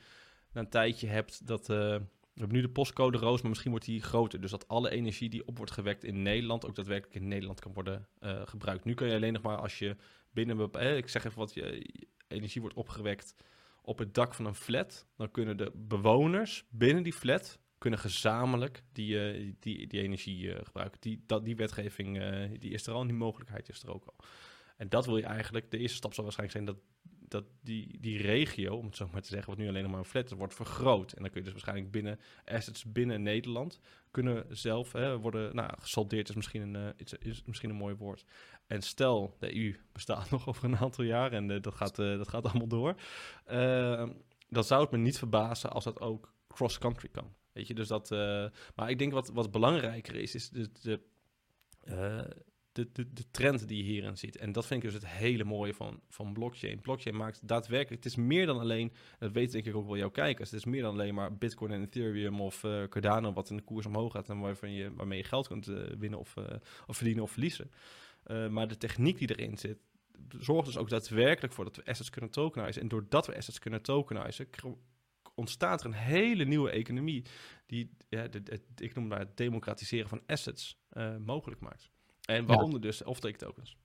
een tijdje hebt dat. Uh, we hebben nu de postcode roos, maar misschien wordt die groter. Dus dat alle energie die op wordt gewekt in Nederland ook daadwerkelijk in Nederland kan worden uh, gebruikt. Nu kun je alleen nog maar als je binnen, eh, ik zeg even wat, je energie wordt opgewekt op het dak van een flat, dan kunnen de bewoners binnen die flat kunnen gezamenlijk die, uh, die, die energie uh, gebruiken. Die, dat, die wetgeving die is er al, die mogelijkheid is er ook al. En dat wil je eigenlijk, de eerste stap zal waarschijnlijk zijn dat, dat die, die regio, om het zo maar te zeggen, wat nu alleen nog maar een flat is, wordt vergroot. En dan kun je dus waarschijnlijk binnen assets binnen Nederland kunnen zelf hè, worden, nou, gesoldeerd is misschien een, is, is misschien een mooi woord. En stel, de EU bestaat nog over een aantal jaar en dat, gaat, dat gaat allemaal door. dan zou het me niet verbazen als dat ook cross-country kan. Weet je, dus dat. Maar ik denk wat, wat belangrijker is, is de, de, de, de, de, trend die je hierin ziet. En dat vind ik dus het hele mooie van, van blockchain. Blockchain maakt daadwerkelijk. Het is meer dan alleen. Dat weet denk ik ook wel jouw kijkers. Het is meer dan alleen maar Bitcoin en Ethereum of uh, Cardano, wat in de koers omhoog gaat en waarvan je, waarmee je geld kunt winnen of, of verdienen of verliezen. maar de techniek die erin zit, zorgt dus ook daadwerkelijk voor dat we assets kunnen tokenizen. En doordat we assets kunnen tokenizen, ontstaat er een hele nieuwe economie die, ja, ik noem maar het democratiseren van assets mogelijk maakt. En waaronder ja. dus off-take tokens.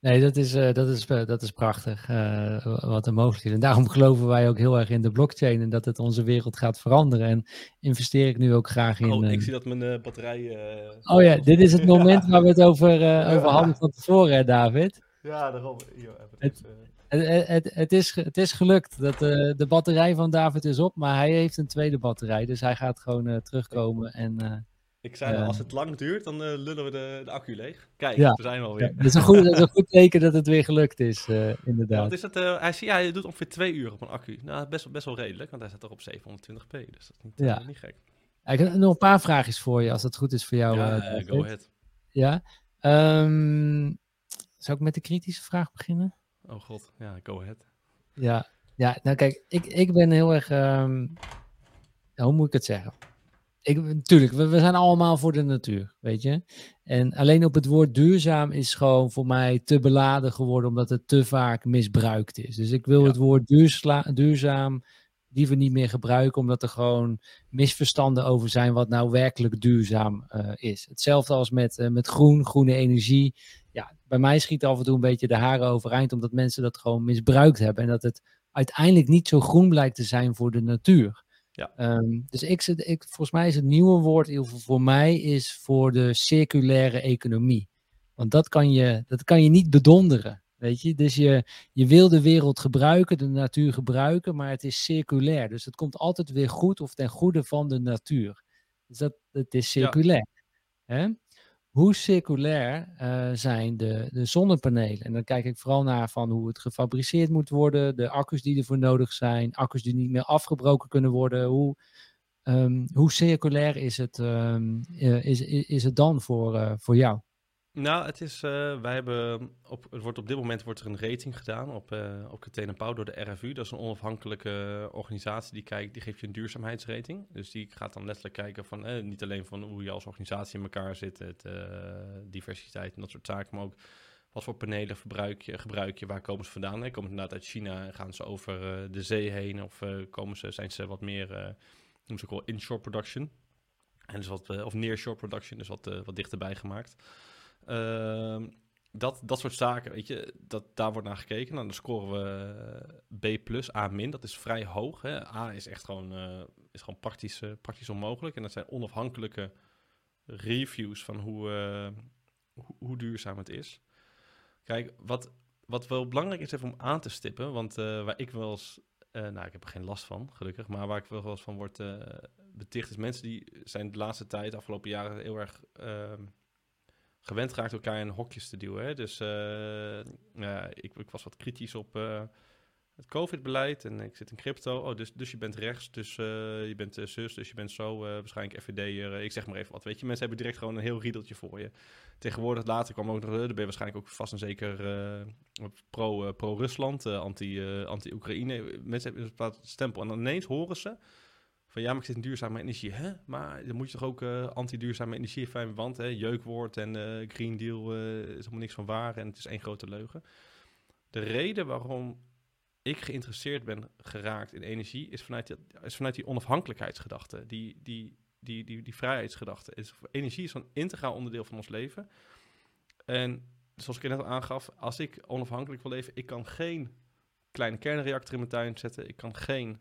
Nee, dat is, uh, dat is, uh, dat is prachtig uh, wat er mogelijk is. En daarom geloven wij ook heel erg in de blockchain en dat het onze wereld gaat veranderen. En investeer ik nu ook graag in. Oh, ik zie dat mijn batterij. oh ja, dit is het moment waar we het over, over hadden van tevoren, hè, David. Ja, daarom. Yo, het, het, het, het, is, het is gelukt. Dat, uh, de batterij van David is op, maar hij heeft een tweede batterij. Dus hij gaat gewoon uh, terugkomen. En, uh, ik zei al, als het lang duurt, dan lullen we de, de accu leeg. Kijk, ja. we zijn alweer. Ja, dat, is een goed, dat is een goed teken dat het weer gelukt is, inderdaad. Ja, wat is het, hij, ja, hij doet ongeveer twee uur op een accu. Nou, best, best wel redelijk, want hij zit toch op 720p. Dus dat is niet, niet gek. Ik heb nog een paar vraagjes voor je, als het goed is voor jou. Ja, go ahead. Ja. Um, zou ik met de kritische vraag beginnen? Oh god, ja, go ahead. Ja, ja nou kijk, ik, ik ben heel erg, um, hoe moet ik het zeggen? Ik, natuurlijk, we, we zijn allemaal voor de natuur, weet je. En alleen op het woord duurzaam is gewoon voor mij te beladen geworden, omdat het te vaak misbruikt is. Dus ik wil het woord duursla, duurzaam liever niet meer gebruiken, omdat er gewoon misverstanden over zijn wat nou werkelijk duurzaam uh, is. Hetzelfde als met, uh, met groen, groene energie ja, bij mij schiet af en toe een beetje de haren overeind, omdat mensen dat gewoon misbruikt hebben. En dat het uiteindelijk niet zo groen blijkt te zijn voor de natuur. Ja. Um, dus ik, ik, volgens mij is het nieuwe woord, in ieder geval voor mij, is voor de circulaire economie. Want dat kan je, dat kan je niet bedonderen. Weet je, dus je, je wil de wereld gebruiken, de natuur gebruiken, maar het is circulair. Dus het komt altijd weer goed of ten goede van de natuur. Dus dat, het is circulair. Ja. Hè? Hoe circulair uh, zijn de, de zonnepanelen? En dan kijk ik vooral naar van hoe het gefabriceerd moet worden, de accu's die ervoor nodig zijn, accu's die niet meer afgebroken kunnen worden. Hoe, um, hoe circulair is het, um, is, is, is het dan voor, uh, voor jou? Nou, het is, uh, wij hebben op, het wordt op dit moment wordt er een rating gedaan op, uh, op Catena Pauw door de RFU. Dat is een onafhankelijke organisatie die kijkt, die geeft je een duurzaamheidsrating. Dus die gaat dan letterlijk kijken van, eh, niet alleen van hoe je als organisatie in elkaar zit, het, diversiteit en dat soort zaken, maar ook wat voor panelen verbruik je, gebruik je, waar komen ze vandaan? Hè? Komen ze inderdaad uit China en gaan ze over de zee heen of komen ze, zijn ze wat meer, noem ze ook wel inshore production. En dus wat, of nearshore production, dus wat, wat dichterbij gemaakt. Uh, dat, dat soort zaken, weet je, dat, daar wordt naar gekeken. Nou, dan scoren we B+, A-, dat is vrij hoog. Hè. A is echt gewoon, uh, is gewoon praktisch, uh, praktisch onmogelijk. En dat zijn onafhankelijke reviews van hoe, uh, hoe, hoe, duurzaam het is. Kijk, wat, wat wel belangrijk is even om aan te stippen, want waar ik wel eens, nou, ik heb er geen last van, gelukkig, maar waar ik wel eens van word beticht, is mensen die zijn de laatste tijd, de afgelopen jaren, heel erg ehm, gewend geraakt elkaar in hokjes te duwen. Hè? Dus ja, ik, ik, was wat kritisch op, uh, het COVID-beleid en ik zit in crypto. Oh, dus, dus je bent rechts, dus je bent zus, dus je bent zo waarschijnlijk FVD'er. ik zeg maar even wat, weet je. Mensen hebben direct gewoon een heel riedeltje voor je. Tegenwoordig, later kwam ook nog, dan ben je waarschijnlijk ook vast en zeker pro, pro-Rusland, anti, anti-Oekraïne. Mensen hebben een stempel en ineens horen ze van ja, maar ik zit in duurzame energie. Hè? Maar dan moet je toch ook uh, anti-duurzame energie zijn, want hè, jeukwoord en uh, Green Deal uh, is helemaal niks van waar en het is één grote leugen. De reden waarom ik geïnteresseerd ben geraakt in energie is vanuit die, is vanuit die onafhankelijkheidsgedachte, die, die, die, die, die vrijheidsgedachte. Is, energie is een integraal onderdeel van ons leven. En zoals ik net al aangaf, als ik onafhankelijk wil leven, ik kan geen kleine kernreactor in mijn tuin zetten, ik kan geen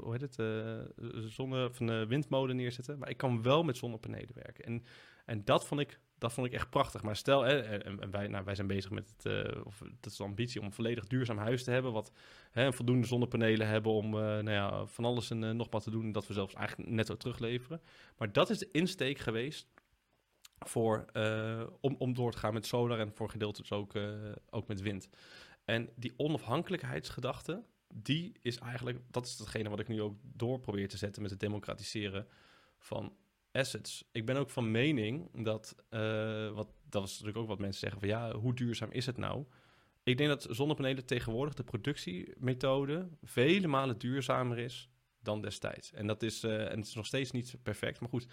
hoe heet het, uh, zonne, van een windmolen neerzetten. Maar ik kan wel met zonnepanelen werken. En, en dat, vond ik, dat vond ik echt prachtig. Maar stel, hè, en, wij, nou, wij zijn bezig met het, of dat is de ambitie om een volledig duurzaam huis te hebben. Wat hè, voldoende zonnepanelen hebben om nou ja, van alles en nog wat te doen. Dat we zelfs eigenlijk netto terugleveren. Maar dat is de insteek geweest voor, om, om door te gaan met solar en voor gedeeltes ook, ook met wind. En die onafhankelijkheidsgedachte, die is eigenlijk, dat is hetgene wat ik nu ook door probeer te zetten met het democratiseren van assets. Ik ben ook van mening dat, uh, wat, dat is natuurlijk ook wat mensen zeggen van ja, hoe duurzaam is het nou? Ik denk dat zonnepanelen tegenwoordig de productiemethode vele malen duurzamer is dan destijds. En dat is, uh, en het is nog steeds niet perfect, maar goed,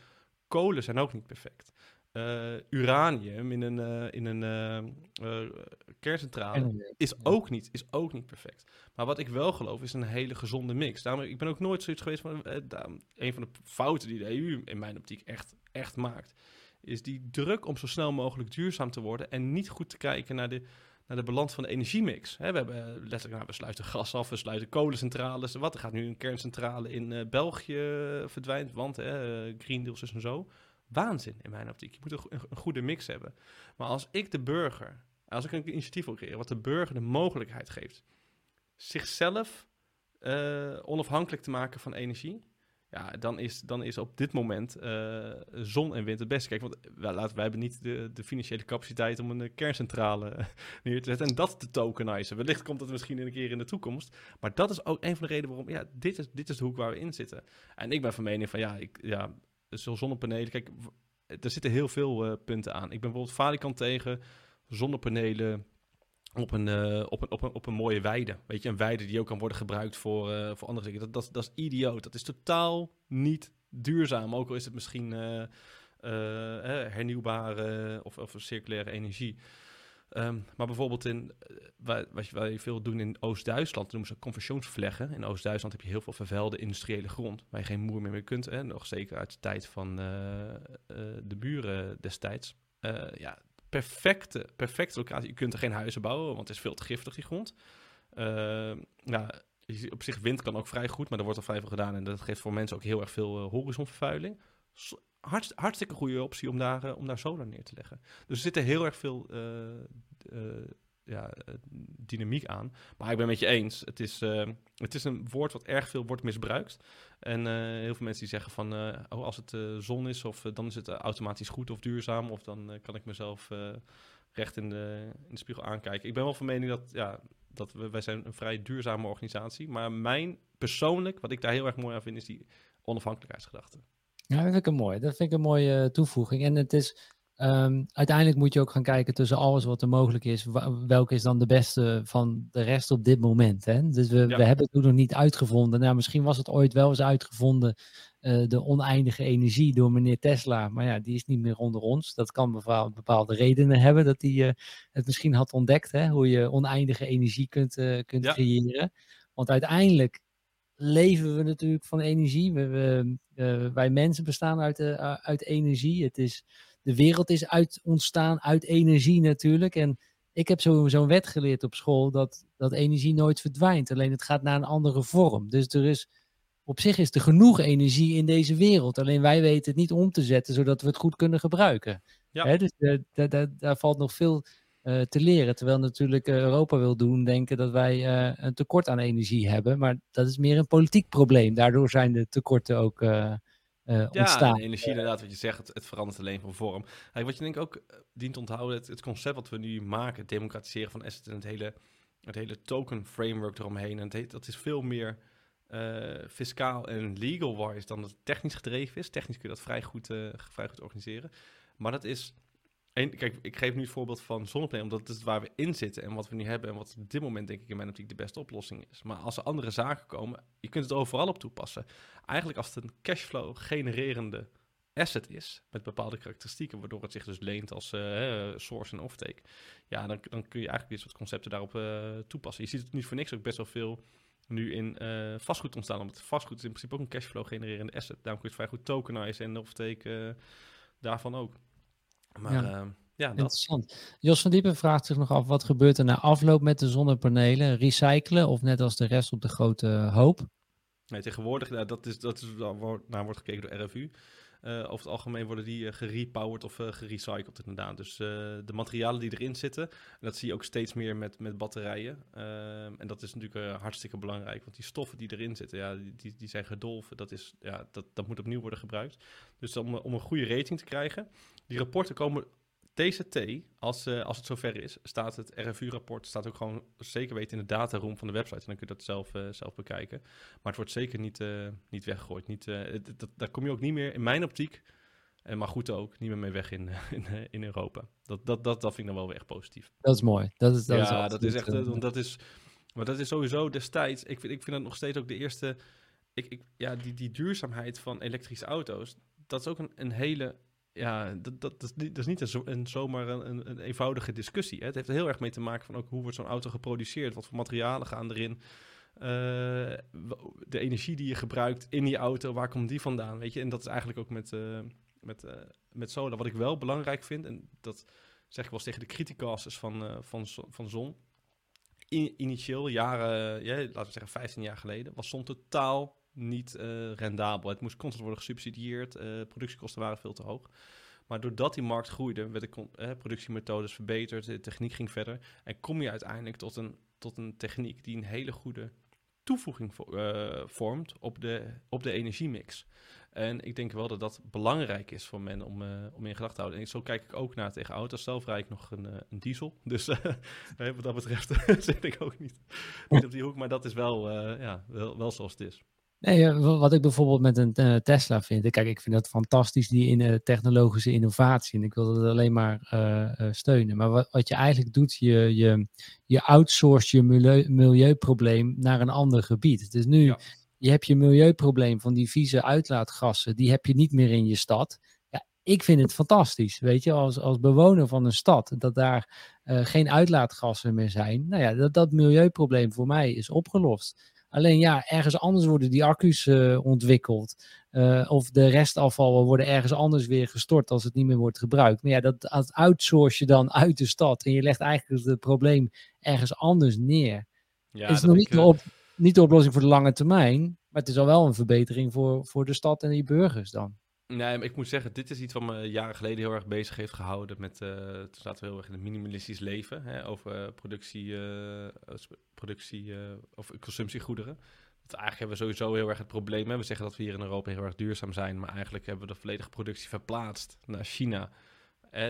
kolen zijn ook niet perfect. Uh, uranium in een, uh, in een uh, kerncentrale is, ook niet, is ook niet perfect. Maar wat ik wel geloof is een hele gezonde mix. Daarom, ik ben ook nooit zoiets geweest van... een van de fouten die de EU in mijn optiek echt, echt maakt... is die druk om zo snel mogelijk duurzaam te worden... en niet goed te kijken naar de, naar de balans van de energiemix. We hebben letterlijk, nou, we sluiten gas af, we sluiten kolencentrales. Wat, er gaat nu een kerncentrale in België verdwijnt, want Green Deals is en zo waanzin in mijn optiek. Je moet een, goede mix hebben. Maar als ik de burger, als ik een initiatief wil creëren, wat de burger de mogelijkheid geeft zichzelf uh, onafhankelijk te maken van energie, ja, dan is, dan is op dit moment uh, zon en wind het beste. Kijk, want well, laten, wij hebben niet de, de financiële capaciteit om een kerncentrale neer te zetten en dat te tokenizen. Wellicht komt dat misschien een keer in de toekomst. Maar dat is ook een van de redenen waarom, ja, dit is, dit is de hoek waar we in zitten. En ik ben van mening van, ja, ik, ja zo zonnepanelen. Kijk, er zitten heel veel uh, punten aan. Ik ben bijvoorbeeld falikant tegen zonnepanelen op een, uh, op, een, op, een, op een mooie weide. Weet je, een weide die ook kan worden gebruikt voor, uh, voor andere dingen. Dat, dat, dat is idioot. Dat is totaal niet duurzaam. Ook al is het misschien hernieuwbare of, of circulaire energie. Ehm, maar bijvoorbeeld in, uh, wat wij veel doen in Oost-Duitsland, noemen ze conversionsvleggen. In Oost-Duitsland heb je heel veel vervuilde industriële grond, waar je geen moer meer mee kunt. Hè? Nog zeker uit de tijd van uh, uh, de buren destijds. ja, perfecte, perfecte locatie. Je kunt er geen huizen bouwen, want het is veel te giftig, die grond. Nou, op zich wind kan ook vrij goed, maar er wordt al vrij veel gedaan. En dat geeft voor mensen ook heel erg veel horizonvervuiling hartst, hartstikke goede optie om daar, uh, om daar solar neer te leggen. Dus er zit er heel erg veel uh, ja, dynamiek aan. Maar ik ben met je eens. Het is, het is een woord wat erg veel wordt misbruikt. En heel veel mensen die zeggen van... oh, als het zon is, of, dan is het automatisch goed of duurzaam... of dan kan ik mezelf recht in de, in de spiegel aankijken. Ik ben wel van mening dat... Ja, dat we, wij zijn een vrij duurzame organisatie. Maar mijn persoonlijk, wat ik daar heel erg mooi aan vind... is die onafhankelijkheidsgedachte. Ja, dat vind ik een mooi. Dat vind ik een mooie eh, toevoeging. En het is, um, uiteindelijk moet je ook gaan kijken tussen alles wat er mogelijk is. Welke is dan de beste van de rest op dit moment? Hè? Dus we, we hebben het nog niet uitgevonden. Nou, misschien was het ooit wel eens uitgevonden, uh, de oneindige energie door meneer Tesla. Maar ja, die is niet meer onder ons. Dat kan bepaalde redenen hebben dat hij uh, het misschien had ontdekt. Hè? Hoe je oneindige energie kunt, kunt creëren. Want uiteindelijk leven we natuurlijk van energie. We, we, uh, wij mensen bestaan uit, uh, uit energie. Het is, de wereld is uit, ontstaan uit energie natuurlijk. En ik heb zo'n wet geleerd op school dat, dat energie nooit verdwijnt. Alleen het gaat naar een andere vorm. Dus er is, op zich is er genoeg energie in deze wereld. Alleen wij weten het niet om te zetten zodat we het goed kunnen gebruiken. Ja. Hè, dus uh, daar valt nog veel uh, te leren. Terwijl natuurlijk uh, Europa wil doen denken dat wij uh, een tekort aan energie hebben. Maar dat is meer een politiek probleem. Daardoor zijn de tekorten ook ontstaan. Ja, energie inderdaad, wat je zegt, het, het, verandert alleen van vorm. wat je denk ik ook dient te onthouden, het, het, concept wat we nu maken, het democratiseren van assets en het hele het hele token framework eromheen. En het dat is veel meer fiscaal en legal-wise dan het technisch gedreven is. Technisch kun je dat vrij goed, vrij goed organiseren. Maar dat is en kijk, ik geef nu het voorbeeld van zonnepanelen, omdat het is waar we in zitten en wat we nu hebben en wat op dit moment denk ik in mijn optiek de beste oplossing is. Maar als er andere zaken komen, je kunt het overal op toepassen. Eigenlijk als het een cashflow genererende asset is, met bepaalde karakteristieken, waardoor het zich dus leent als uh, source en offtake, ja, dan, dan kun je eigenlijk dit soort concepten daarop uh, toepassen. Je ziet het nu voor niks ook best wel veel nu in uh, vastgoed ontstaan, omdat vastgoed is in principe ook een cashflow genererende asset. Daarom kun je het vrij goed tokenizen en offtake daarvan ook. Maar ja. Uh, ja, dat. Interessant. Jos van Diepen vraagt zich nog af, wat gebeurt er na afloop met de zonnepanelen? Recyclen of net als de rest op de grote hoop? Nee, tegenwoordig, nou, dat is, dat is, naar wordt gekeken door RFU. Uh, over het algemeen worden die uh, gerepowered of uh, gerecycled inderdaad. Dus de materialen die erin zitten, dat zie je ook steeds meer met, met batterijen. Ehm, en dat is natuurlijk hartstikke belangrijk, want die stoffen die erin zitten, ja, die, die zijn gedolven. Dat, is, ja, dat, dat moet opnieuw worden gebruikt. Dus om, om een goede rating te krijgen, die rapporten komen TCT, als, uh, als het zover is, staat het RFU-rapport, staat ook gewoon zeker weten in de dataroom van de website. En dan kun je dat zelf, uh, zelf bekijken. Maar het wordt zeker niet, uh, niet weggegooid. Niet, dat, daar kom je ook niet meer, in mijn optiek, en maar goed ook, niet meer mee weg in, in, in Europa. Dat, dat, dat, dat vind ik dan wel weer echt positief. Dat is mooi. Dat is, dat ja, is dat is echt, want dat is, maar dat is sowieso destijds, ik vind, ik vind dat nog steeds ook de eerste, ik, ik, ja, die, die duurzaamheid van elektrische auto's, dat is ook een, een hele ja, dat, dat, is niet, dat is niet een, zomaar een, een, eenvoudige discussie. Hè. Het heeft er heel erg mee te maken van ook hoe wordt zo'n auto geproduceerd, wat voor materialen gaan erin, uh, de energie die je gebruikt in die auto, waar komt die vandaan, weet je? En dat is eigenlijk ook met, uh, met, uh, met. Wat ik wel belangrijk vind, en dat zeg ik wel tegen de criticasters van, van, van Zon, in, initieel, jaren, ja, laten we zeggen 15 jaar geleden, was Zon totaal niet uh, rendabel. Het moest constant worden gesubsidieerd. Uh, productiekosten waren veel te hoog. Maar doordat die markt groeide, werden uh, productiemethodes verbeterd, de techniek ging verder. En kom je uiteindelijk tot een, tot een techniek die een hele goede toevoeging vormt op de, op de energiemix. En ik denk wel dat dat belangrijk is voor men om, om in gedachten te houden. En zo kijk ik ook naar tegen auto's. Zelf rijd ik nog een, een diesel. Dus wat dat betreft zit ik ook niet, niet op die hoek. Maar dat is wel, ja, wel, wel zoals het is. Nee, wat ik bijvoorbeeld met een uh, Tesla vind. Kijk, ik vind dat fantastisch, die in, uh, technologische innovatie. En ik wil dat alleen maar uh, steunen. Maar wat, wat, je eigenlijk doet, je, je, je outsource je milieu, milieuprobleem naar een ander gebied. Dus nu, ja. je hebt je milieuprobleem van die vieze uitlaatgassen, die heb je niet meer in je stad. Ja, ik vind het fantastisch, weet je, als, als bewoner van een stad, dat daar geen uitlaatgassen meer zijn. Nou ja, dat, dat milieuprobleem voor mij is opgelost. Alleen ja, ergens anders worden die accu's uh, ontwikkeld. Uh, of de restafvallen worden ergens anders weer gestort als het niet meer wordt gebruikt. Maar ja, dat, dat outsource je dan uit de stad. En je legt eigenlijk het probleem ergens anders neer. Ja, het is nog niet, ik, de op, niet de oplossing voor de lange termijn. Maar het is al wel een verbetering voor, voor de stad en die burgers dan. Nee, ik moet zeggen, dit is iets wat me jaren geleden heel erg bezig heeft gehouden met, uh, toen zaten we heel erg in het minimalistisch leven, hè, over productie, uh, productie of consumptiegoederen. Want eigenlijk hebben we sowieso heel erg het probleem, hè. we zeggen dat we hier in Europa heel erg duurzaam zijn, maar eigenlijk hebben we de volledige productie verplaatst naar China.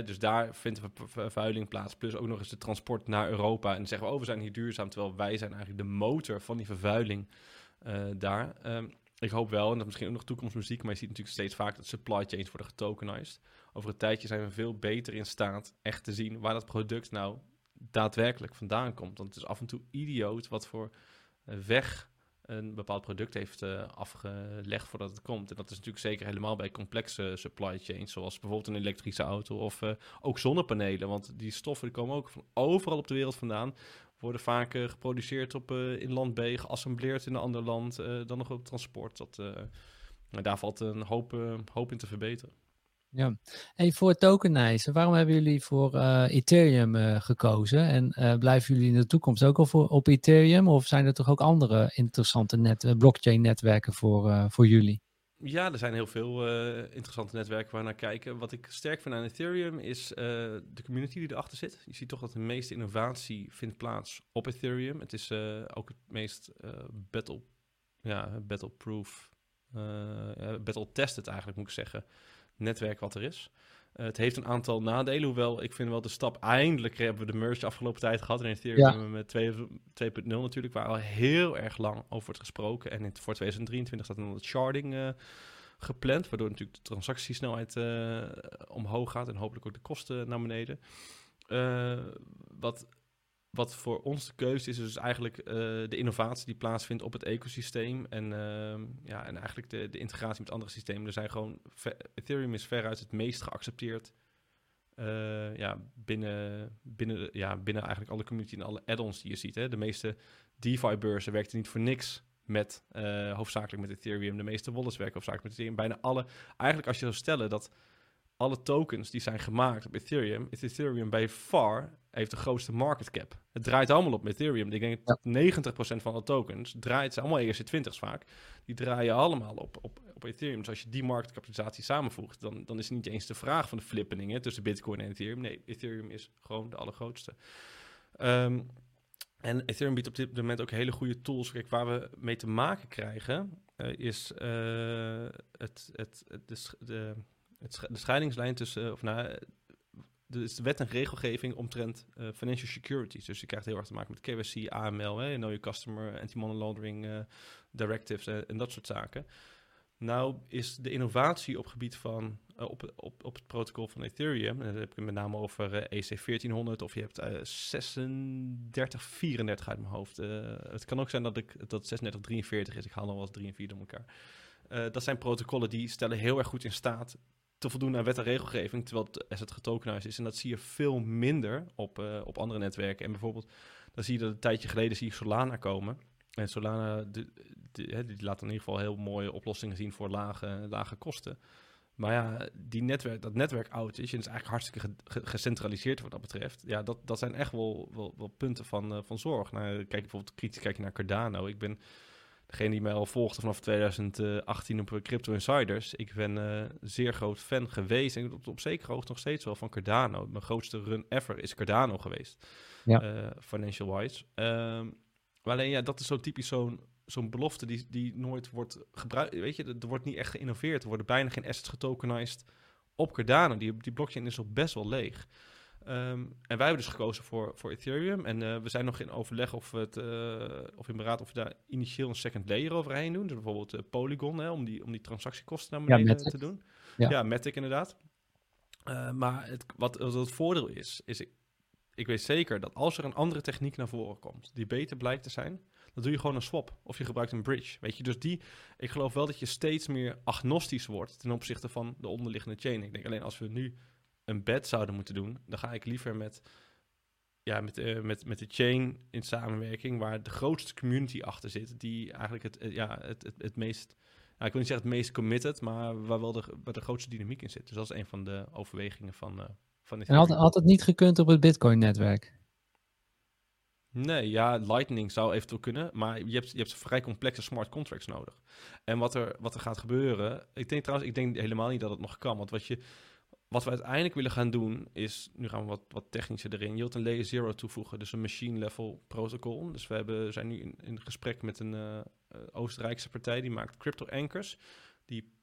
Dus daar vindt vervuiling plaats, plus ook nog eens de transport naar Europa. En dan zeggen we, oh, we zijn hier duurzaam, terwijl wij zijn eigenlijk de motor van die vervuiling daar. Um, ik hoop wel, en dat misschien ook nog toekomstmuziek, maar je ziet natuurlijk steeds vaak dat supply chains worden getokenized. Over een tijdje zijn we veel beter in staat echt te zien waar dat product nou daadwerkelijk vandaan komt. Want het is af en toe idioot wat voor eh, weg een bepaald product heeft uh, afgelegd voordat het komt. En dat is natuurlijk zeker helemaal bij complexe supply chains, zoals bijvoorbeeld een elektrische auto of uh, ook zonnepanelen. Want die stoffen die komen ook van overal op de wereld vandaan worden vaak uh, geproduceerd op, uh, in land B, geassembleerd in een ander land, uh, dan nog op transport. Dat, daar valt een hoop, hoop in te verbeteren. Ja, en voor tokenizen, waarom hebben jullie voor Ethereum gekozen? En blijven jullie in de toekomst ook al voor, op Ethereum? Of zijn er toch ook andere interessante net, blockchain-netwerken voor, voor jullie? Ja, er zijn heel veel uh, interessante netwerken waar naar kijken. Wat ik sterk vind aan Ethereum is uh, de community die erachter zit. Je ziet toch dat de meeste innovatie vindt plaats op Ethereum. Het is uh, ook het meest battle, ja, battle-proof, battle-tested eigenlijk moet ik zeggen, netwerk wat er is. Het heeft een aantal nadelen, hoewel ik vind wel de stap, eindelijk hebben we de merge afgelopen tijd gehad. En in Ethereum met 2.0 natuurlijk, waar al heel erg lang over wordt gesproken. En in, voor 2023 staat dan het sharding uh, gepland, waardoor natuurlijk de transactiesnelheid uh, omhoog gaat en hopelijk ook de kosten naar beneden. Uh, wat wat voor ons de keuze is, is dus eigenlijk uh, de innovatie die plaatsvindt op het ecosysteem. En, uh, ja, en eigenlijk de, de, integratie met andere systemen. Er zijn gewoon, Ethereum is veruit het meest geaccepteerd uh, ja, binnen, binnen, ja, binnen eigenlijk alle community en alle add-ons die je ziet. Hè. De meeste DeFi-beurzen werkten niet voor niks met, hoofdzakelijk met Ethereum. De meeste wallets werken hoofdzakelijk met Ethereum. Bijna alle, eigenlijk als je zou stellen dat alle tokens die zijn gemaakt op Ethereum, is Ethereum bij far heeft de grootste market cap. Het draait allemaal op Ethereum. Ik denk dat 90% van de tokens draait, zijn allemaal ERC20's vaak, die draaien allemaal op, op, op Ethereum. Dus als je die marktkapitalisatie samenvoegt, dan, dan is het niet eens de vraag van de flippeningen tussen Bitcoin en Ethereum. Nee, Ethereum is gewoon de allergrootste. Um, en Ethereum biedt op dit moment ook hele goede tools. Kijk, waar we mee te maken krijgen, uh, is uh, het, het, het, de, de de scheidingslijn tussen, of nou, de wet en regelgeving omtrent uh, financial securities. Dus je krijgt heel erg te maken met KYC, AML, hè, know your customer, anti-money laundering uh, directives en, en, dat soort zaken. Nou is de innovatie op gebied van, op, op, op het protocol van Ethereum, en dan heb ik met name over EC 1400 of je hebt 3634 uit mijn hoofd. het kan ook zijn dat, ik, dat 3643 is, ik haal nog wel eens 3 en 4 door elkaar. dat zijn protocollen die stellen heel erg goed in staat te voldoen aan wet en regelgeving, terwijl het asset getokenized is. En dat zie je veel minder op, uh, op andere netwerken. En bijvoorbeeld, dan zie je dat een tijdje geleden zie je Solana komen. En Solana, de, die laat in ieder geval heel mooie oplossingen zien voor lage, lage kosten. Maar ja, die netwerk, dat netwerk oud is en is eigenlijk hartstikke gecentraliseerd wat dat betreft. Ja, dat, dat zijn echt wel, wel, punten van, uh, van zorg. Nou, kijk bijvoorbeeld kritisch kijk je naar Cardano. Ik ben degene die mij al volgde vanaf 2018 op Crypto Insiders. Ik ben uh, zeer groot fan geweest en op, op zekere hoogte nog steeds wel van Cardano. Mijn grootste run ever is Cardano geweest, ja. uh, financial wise. Um, maar alleen ja, dat is zo typisch zo'n zo'n belofte die, die nooit wordt gebruikt. Weet je, er wordt niet echt geïnnoveerd. Er worden bijna geen assets getokenized op Cardano. Die, die blockchain is ook best wel leeg. Um, en wij hebben dus gekozen voor, voor Ethereum. En uh, we zijn nog in overleg of, het, uh, of in beraad of we daar initieel een second layer overheen doen. Dus bijvoorbeeld uh, Polygon, hè, om, die, om die transactiekosten naar beneden ja, te doen. Ja, ja Matic inderdaad. maar het, wat, wat het voordeel is, is ik, ik weet zeker dat als er een andere techniek naar voren komt, die beter blijkt te zijn, dan doe je gewoon een swap. Of je gebruikt een bridge. Weet je, dus die, ik geloof wel dat je steeds meer agnostisch wordt ten opzichte van de onderliggende chain. Ik denk alleen als we nu een bed zouden moeten doen, dan ga ik liever met, ja, met, uh, met, met de chain in samenwerking, waar de grootste community achter zit, die eigenlijk het, uh, ja, het, het, het meest, ja, ik wil niet zeggen het meest committed, maar waar wel de, waar de grootste dynamiek in zit. Dus dat is een van de overwegingen van, uh, van dit. En had, had het niet gekund op het Bitcoin-netwerk? Nee, ja, Lightning zou eventueel kunnen, maar je hebt, je hebt vrij complexe smart contracts nodig. En wat er, wat er gaat gebeuren, ik denk trouwens, ik denk helemaal niet dat het nog kan, want wat je, wat we uiteindelijk willen gaan doen is, nu gaan we wat, wat technischer erin. Wilt een layer zero toevoegen, dus een machine level protocol. Dus we hebben, zijn nu in, gesprek met een uh, Oostenrijkse partij die maakt crypto anchors. Die,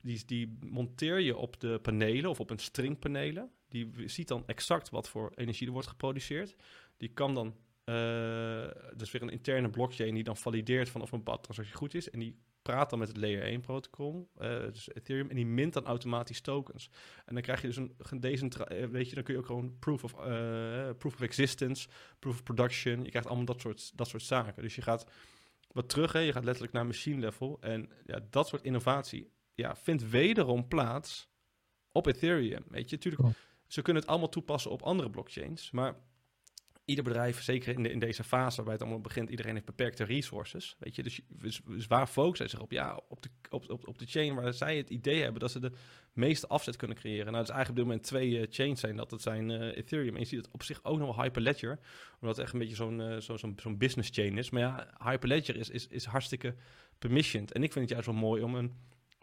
die, die monteer je op de panelen of op een stringpanelen. Die ziet dan exact wat voor energie er wordt geproduceerd. Die kan dan, uh, dus weer een interne blockchain die dan valideert van of een bepaalde transactie goed is. En die praat dan met het layer 1 protocol, uh, dus Ethereum, en die mint dan automatisch tokens. En dan krijg je dus een decentrale, uh, weet je, dan kun je ook gewoon proof of, uh, proof of existence, proof of production, je krijgt allemaal dat soort, dat soort zaken. Dus je gaat wat terug, hè, je gaat letterlijk naar machine level. En ja, dat soort innovatie ja, vindt wederom plaats op Ethereum. Weet je, natuurlijk, ze kunnen het allemaal toepassen op andere blockchains, maar ieder bedrijf, zeker in, de, in deze fase waarbij het allemaal begint, iedereen heeft beperkte resources. Weet je, dus, dus, dus waar focussen zij zich op? Ja, op de, op, op, op de chain waar zij het idee hebben dat ze de meeste afzet kunnen creëren. Nou, is eigenlijk op dit moment twee uh, chains zijn. Dat, dat zijn uh, Ethereum. En je ziet het op zich ook nog wel Hyperledger. Omdat het echt een beetje zo'n uh, zo, zo'n zo'n business chain is. Maar ja, Hyperledger is, is, is hartstikke permissioned. En ik vind het juist wel mooi om een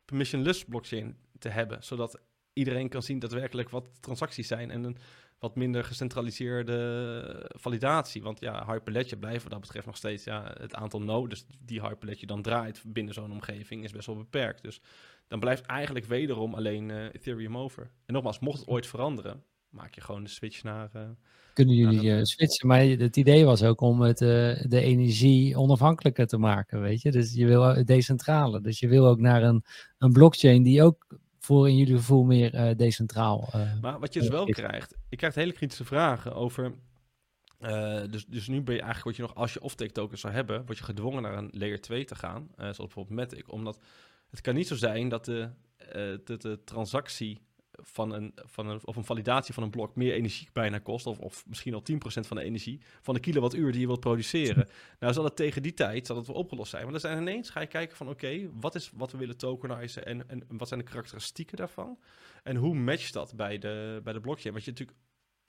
permissionless blockchain te hebben. Zodat iedereen kan zien daadwerkelijk wat transacties zijn en een wat minder gecentraliseerde validatie. Want ja, Hyperledger blijft wat dat betreft nog steeds ja, het aantal nodes die Hyperledger dan draait binnen zo'n omgeving is best wel beperkt. Dus dan blijft eigenlijk wederom alleen uh, Ethereum over. En nogmaals, mocht het ooit veranderen, maak je gewoon de switch naar. Uh, Kunnen jullie uh, switchen? Maar het idee was ook om het, de energie onafhankelijker te maken, weet je? Dus je wil decentrale. Dus je wil ook naar een, een blockchain die ook voor in jullie gevoel meer uh, decentraal. Uh, maar wat je dus wel krijgt, je krijgt hele kritische vragen over. Uh, dus, dus nu ben je eigenlijk, wat je nog, als je off-take tokens zou hebben, word je gedwongen naar een layer 2 te gaan, zoals bijvoorbeeld Matic, omdat het kan niet zo zijn dat de, de, de transactie van een, van een, of een validatie van een blok meer energie bijna kost, of, of misschien al 10% van de energie, van de kilowattuur die je wilt produceren. nou, zal het tegen die tijd zal het wel opgelost zijn. Want dan zijn ineens ga je kijken van oké, wat is wat we willen tokenizen en, en wat zijn de karakteristieken daarvan? En hoe matcht dat bij de, bij de blockchain? Want je natuurlijk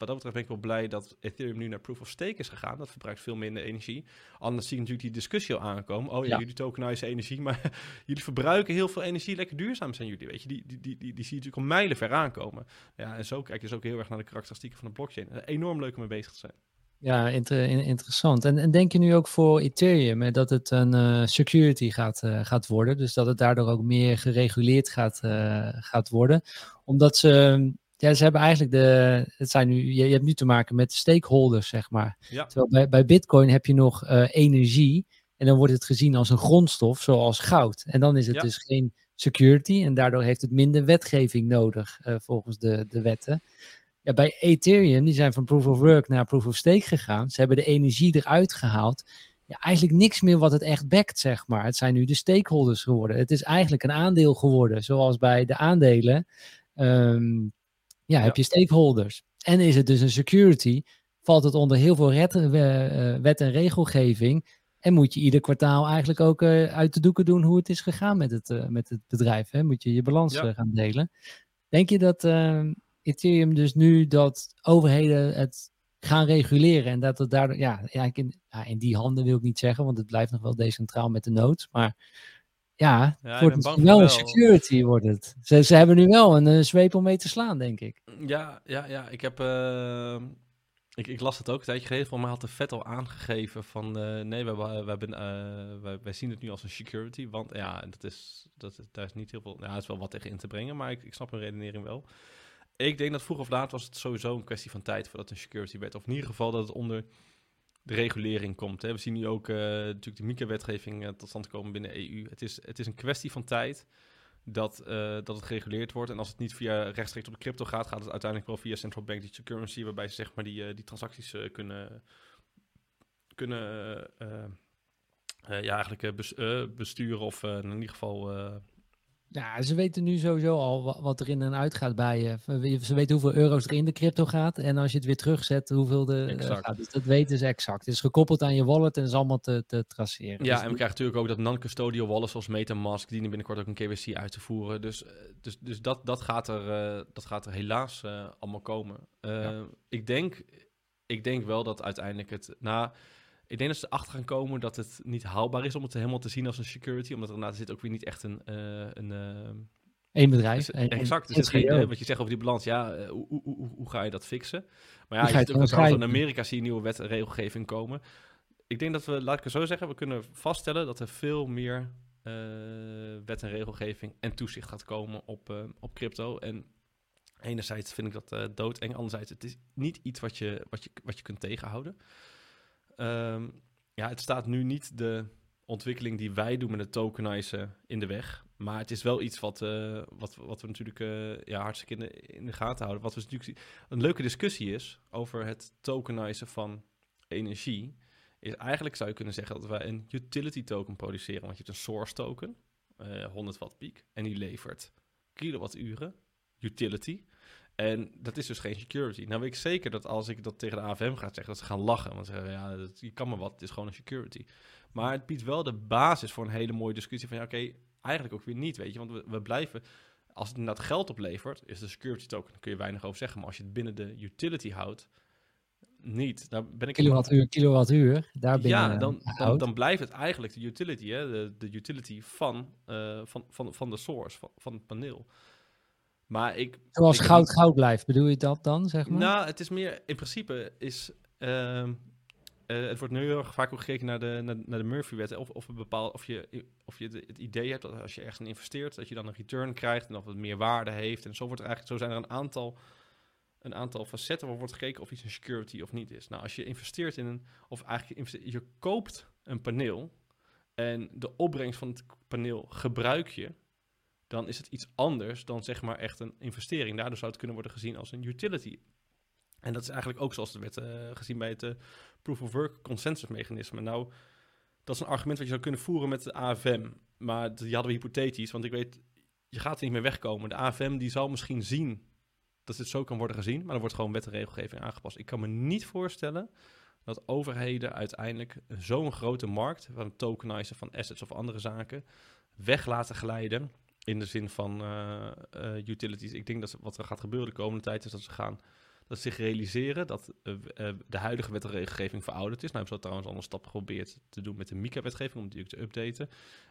wat dat betreft ben ik wel blij dat Ethereum nu naar Proof of Stake is gegaan. Dat verbruikt veel minder energie. Anders zie je natuurlijk die discussie al aankomen. Oh ja, jullie tokenizen energie, maar jullie verbruiken heel veel energie. Lekker duurzaam zijn jullie, weet je. Die, die, die, die, die zie je natuurlijk al mijlen ver aankomen. Ja, en zo kijk je dus ook heel erg naar de karakteristieken van de blockchain. Enorm leuk om mee bezig te zijn. Ja, inter interessant. En, en, denk je nu ook voor Ethereum dat het een uh, security gaat, uh, gaat worden? Dus dat het daardoor ook meer gereguleerd gaat, uh, gaat worden? Omdat ze ja, ze hebben eigenlijk de. Het zijn nu, je, je hebt nu te maken met stakeholders, zeg maar. Ja. Terwijl bij, bij Bitcoin heb je nog uh, energie. En dan wordt het gezien als een grondstof, zoals goud. En dan is het dus geen security. En daardoor heeft het minder wetgeving nodig, uh, volgens de, de wetten. Ja, bij Ethereum, die zijn van proof of work naar proof of stake gegaan. Ze hebben de energie eruit gehaald. Ja, eigenlijk niks meer wat het echt backt, zeg maar. Het zijn nu de stakeholders geworden. Het is eigenlijk een aandeel geworden, zoals bij de aandelen. Um, ja, heb je stakeholders. En is het dus een security, valt het onder heel veel uh, wet en regelgeving. En moet je ieder kwartaal eigenlijk ook uh, uit de doeken doen hoe het is gegaan met het, uh, met het bedrijf. Hè? Moet je je balans ja. gaan delen. Denk je dat Ethereum dus nu dat overheden het gaan reguleren en dat het daardoor, ja, ja, in, ja, in die handen wil ik niet zeggen, want het blijft nog wel decentraal met de nood. Maar ja, ja wordt het wel een security wordt het. Ze, ze hebben nu wel een, een zweep om mee te slaan, denk ik. Ja, ja, ja. Ik heb... Uh, ik, ik, las het ook een tijdje geleden. Voor mij had de vet al aangegeven van... Uh, nee, we, we, uh, wij, wij, zien het nu als een security. Want ja, dat is, dat, daar is niet heel veel... Ja, is wel wat tegen in te brengen. Maar ik, ik snap hun redenering wel. Ik denk dat vroeg of laat was het sowieso een kwestie van tijd... voordat het een security werd. Of in ieder geval dat het onder de regulering komt. Hè. We zien nu ook uh, natuurlijk de MICA-wetgeving uh, tot stand komen binnen de EU. Het is, het is een kwestie van tijd dat, uh, dat het gereguleerd wordt. En als het niet via rechtstreeks op de crypto gaat, gaat het uiteindelijk wel via central bank digital currency, waarbij ze zeg maar die, die transacties kunnen, kunnen ja, eigenlijk besturen of in ieder geval ja, ze weten nu sowieso al wat er in en uit gaat bij je. Ze weten hoeveel euro's er in de crypto gaat. En als je het weer terugzet, hoeveel er uh, gaat. Dus dat weten ze exact. Het is gekoppeld aan je wallet en is allemaal te, te traceren. Ja, dus en we krijgen natuurlijk ook dat non-custodial wallets zoals Metamask, die binnenkort ook een KYC uit te voeren. Dus, eh, dus, dus dat, dat, gaat er, uh, dat gaat er helaas uh, allemaal komen. Ja. ik, denk, ik denk wel dat uiteindelijk het... Na, ik denk dat ze erachter gaan komen dat het niet haalbaar is om het helemaal te zien als een security. Omdat er inderdaad zit ook weer niet echt een... Uh, een uh, Eén bedrijf. Is, exact. Dus het geen, wat je zegt over die balans, ja, uh, hoe, hoe, hoe, hoe, ga je dat fixen? Maar ja, je, je ziet ook in Amerika zie je nieuwe wet en regelgeving komen. Ik denk dat we, laat ik het zo zeggen, we kunnen vaststellen dat er veel meer wet en regelgeving en toezicht gaat komen op, op crypto. En enerzijds vind ik dat doodeng, anderzijds het is niet iets wat je, wat je, wat je kunt tegenhouden. Um, ja, het staat nu niet de ontwikkeling die wij doen met het tokenizen in de weg. Maar het is wel iets wat, uh, wat, wat we natuurlijk uh, ja, hartstikke in de, in de gaten houden. Wat we natuurlijk een leuke discussie is over het tokenizen van energie. Is eigenlijk zou je kunnen zeggen dat wij een utility token produceren. Want je hebt een source token, uh, eh, 100 watt piek, en die levert kilowatturen, utility. En dat is dus geen security. Nou weet ik zeker dat als ik dat tegen de AFM ga zeggen, dat ze gaan lachen. Want ze zeggen, ja, dat, je kan maar wat, het is gewoon een security. Maar het biedt wel de basis voor een hele mooie discussie van, ja, oké, eigenlijk ook weer niet, weet je. Want we, we blijven, als het inderdaad geld oplevert, is de security token, daar kun je weinig over zeggen. Maar als je het binnen de utility houdt, niet. Daar ben ik kilowattuur, kilowattuur, daar binnen Ja, dan, dan, dan, blijft het eigenlijk de utility, hè, de, de utility van, uh, van, van, van de source, van, van het paneel. Maar ik... Zoals ik- goud goud blijft, bedoel je dat dan, zeg maar? Nou, het is meer, in principe is, ehm, eh, het wordt nu heel erg vaak ook gekeken naar de, naar, naar de Murphy-wet. Of, of, een bepaald, of je, of je het idee hebt dat als je ergens in investeert, dat je dan een return krijgt en of het meer waarde heeft. En zo, wordt er eigenlijk, zo zijn er een aantal, een aantal facetten waar wordt gekeken of iets een security of niet is. Nou, als je investeert in een, of eigenlijk je koopt een paneel en de opbrengst van het paneel gebruik je, dan is het iets anders dan zeg maar echt een investering. Daardoor zou het kunnen worden gezien als een utility. En dat is eigenlijk ook zoals het werd eh, gezien bij het eh, Proof of Work consensus mechanisme. Nou, dat is een argument wat je zou kunnen voeren met de AFM. Maar die hadden we hypothetisch, want ik weet, je gaat er niet meer wegkomen. De AFM die zal misschien zien dat dit zo kan worden gezien, maar er wordt gewoon wet en regelgeving aangepast. Ik kan me niet voorstellen dat overheden uiteindelijk zo'n grote markt van het tokenizen van assets of andere zaken weg laten glijden in de zin van eh, eh, utilities. Ik denk dat wat er gaat gebeuren de komende tijd is dat ze gaan dat ze zich realiseren dat eh, de huidige wet en regelgeving verouderd is. Nou hebben ze dat trouwens al een stap geprobeerd te doen met de MiCA-wetgeving, om die ook te updaten.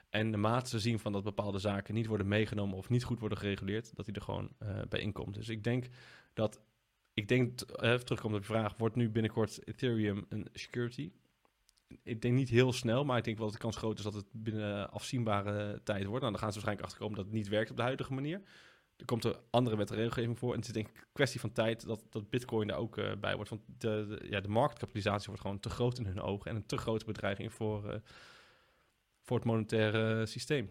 En naarmate ze zien van dat bepaalde zaken niet worden meegenomen of niet goed worden gereguleerd, dat die er gewoon eh, bij inkomt. Dus ik denk dat, ik denk, uh, terugkomt op de vraag, wordt nu binnenkort Ethereum een security? Ik denk niet heel snel, maar ik denk wel dat de kans groot is dat het binnen afzienbare tijd wordt. Nou, dan gaan ze waarschijnlijk achterkomen dat het niet werkt op de huidige manier. Er komt er andere wet en regelgeving voor. En het is denk ik een kwestie van tijd dat, dat Bitcoin daar ook uh, bij wordt. Want de, de, ja, de marktkapitalisatie wordt gewoon te groot in hun ogen. En een te grote bedreiging voor, uh, voor het monetaire systeem.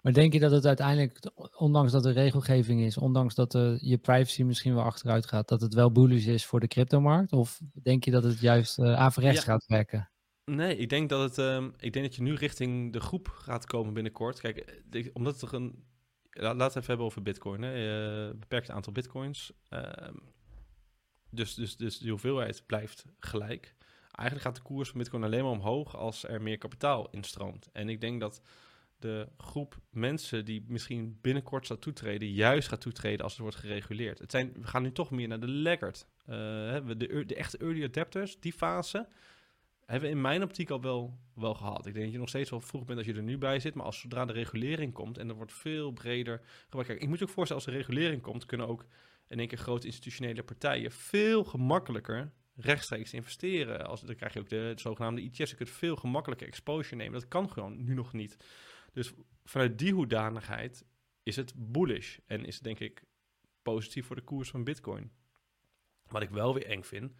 Maar denk je dat het uiteindelijk, ondanks dat er regelgeving is, ondanks dat uh, je privacy misschien wel achteruit gaat, dat het wel bullish is voor de cryptomarkt? Of denk je dat het juist averechts ja. gaat werken? Nee, ik denk dat het. Um, ik denk dat je nu richting de groep gaat komen binnenkort. Kijk, de, omdat er een Laten we het even hebben over bitcoin. Hè. Uh, beperkt aantal bitcoins. Uh, dus, dus, dus de hoeveelheid blijft gelijk. Eigenlijk gaat de koers van bitcoin alleen maar omhoog als er meer kapitaal instroomt. En ik denk dat de groep mensen die misschien binnenkort zou toetreden, juist gaat toetreden als het wordt gereguleerd. Het zijn, we gaan nu toch meer naar de laggard. Uh, de, de echte early adapters, die fase, hebben we in mijn optiek al wel, wel gehad. Ik denk dat je nog steeds wel vroeg bent als je er nu bij zit. Maar als zodra de regulering komt en er wordt veel breder gebruikt. Kijk, ik moet je ook voorstellen, als er regulering komt, kunnen ook in één keer grote institutionele partijen veel gemakkelijker rechtstreeks investeren. Als, dan krijg je ook de, de zogenaamde ETF's. Je kunt veel gemakkelijker exposure nemen. Dat kan gewoon nu nog niet. Dus vanuit die hoedanigheid is het bullish. En is het denk ik positief voor de koers van bitcoin. Wat ik wel weer eng vind,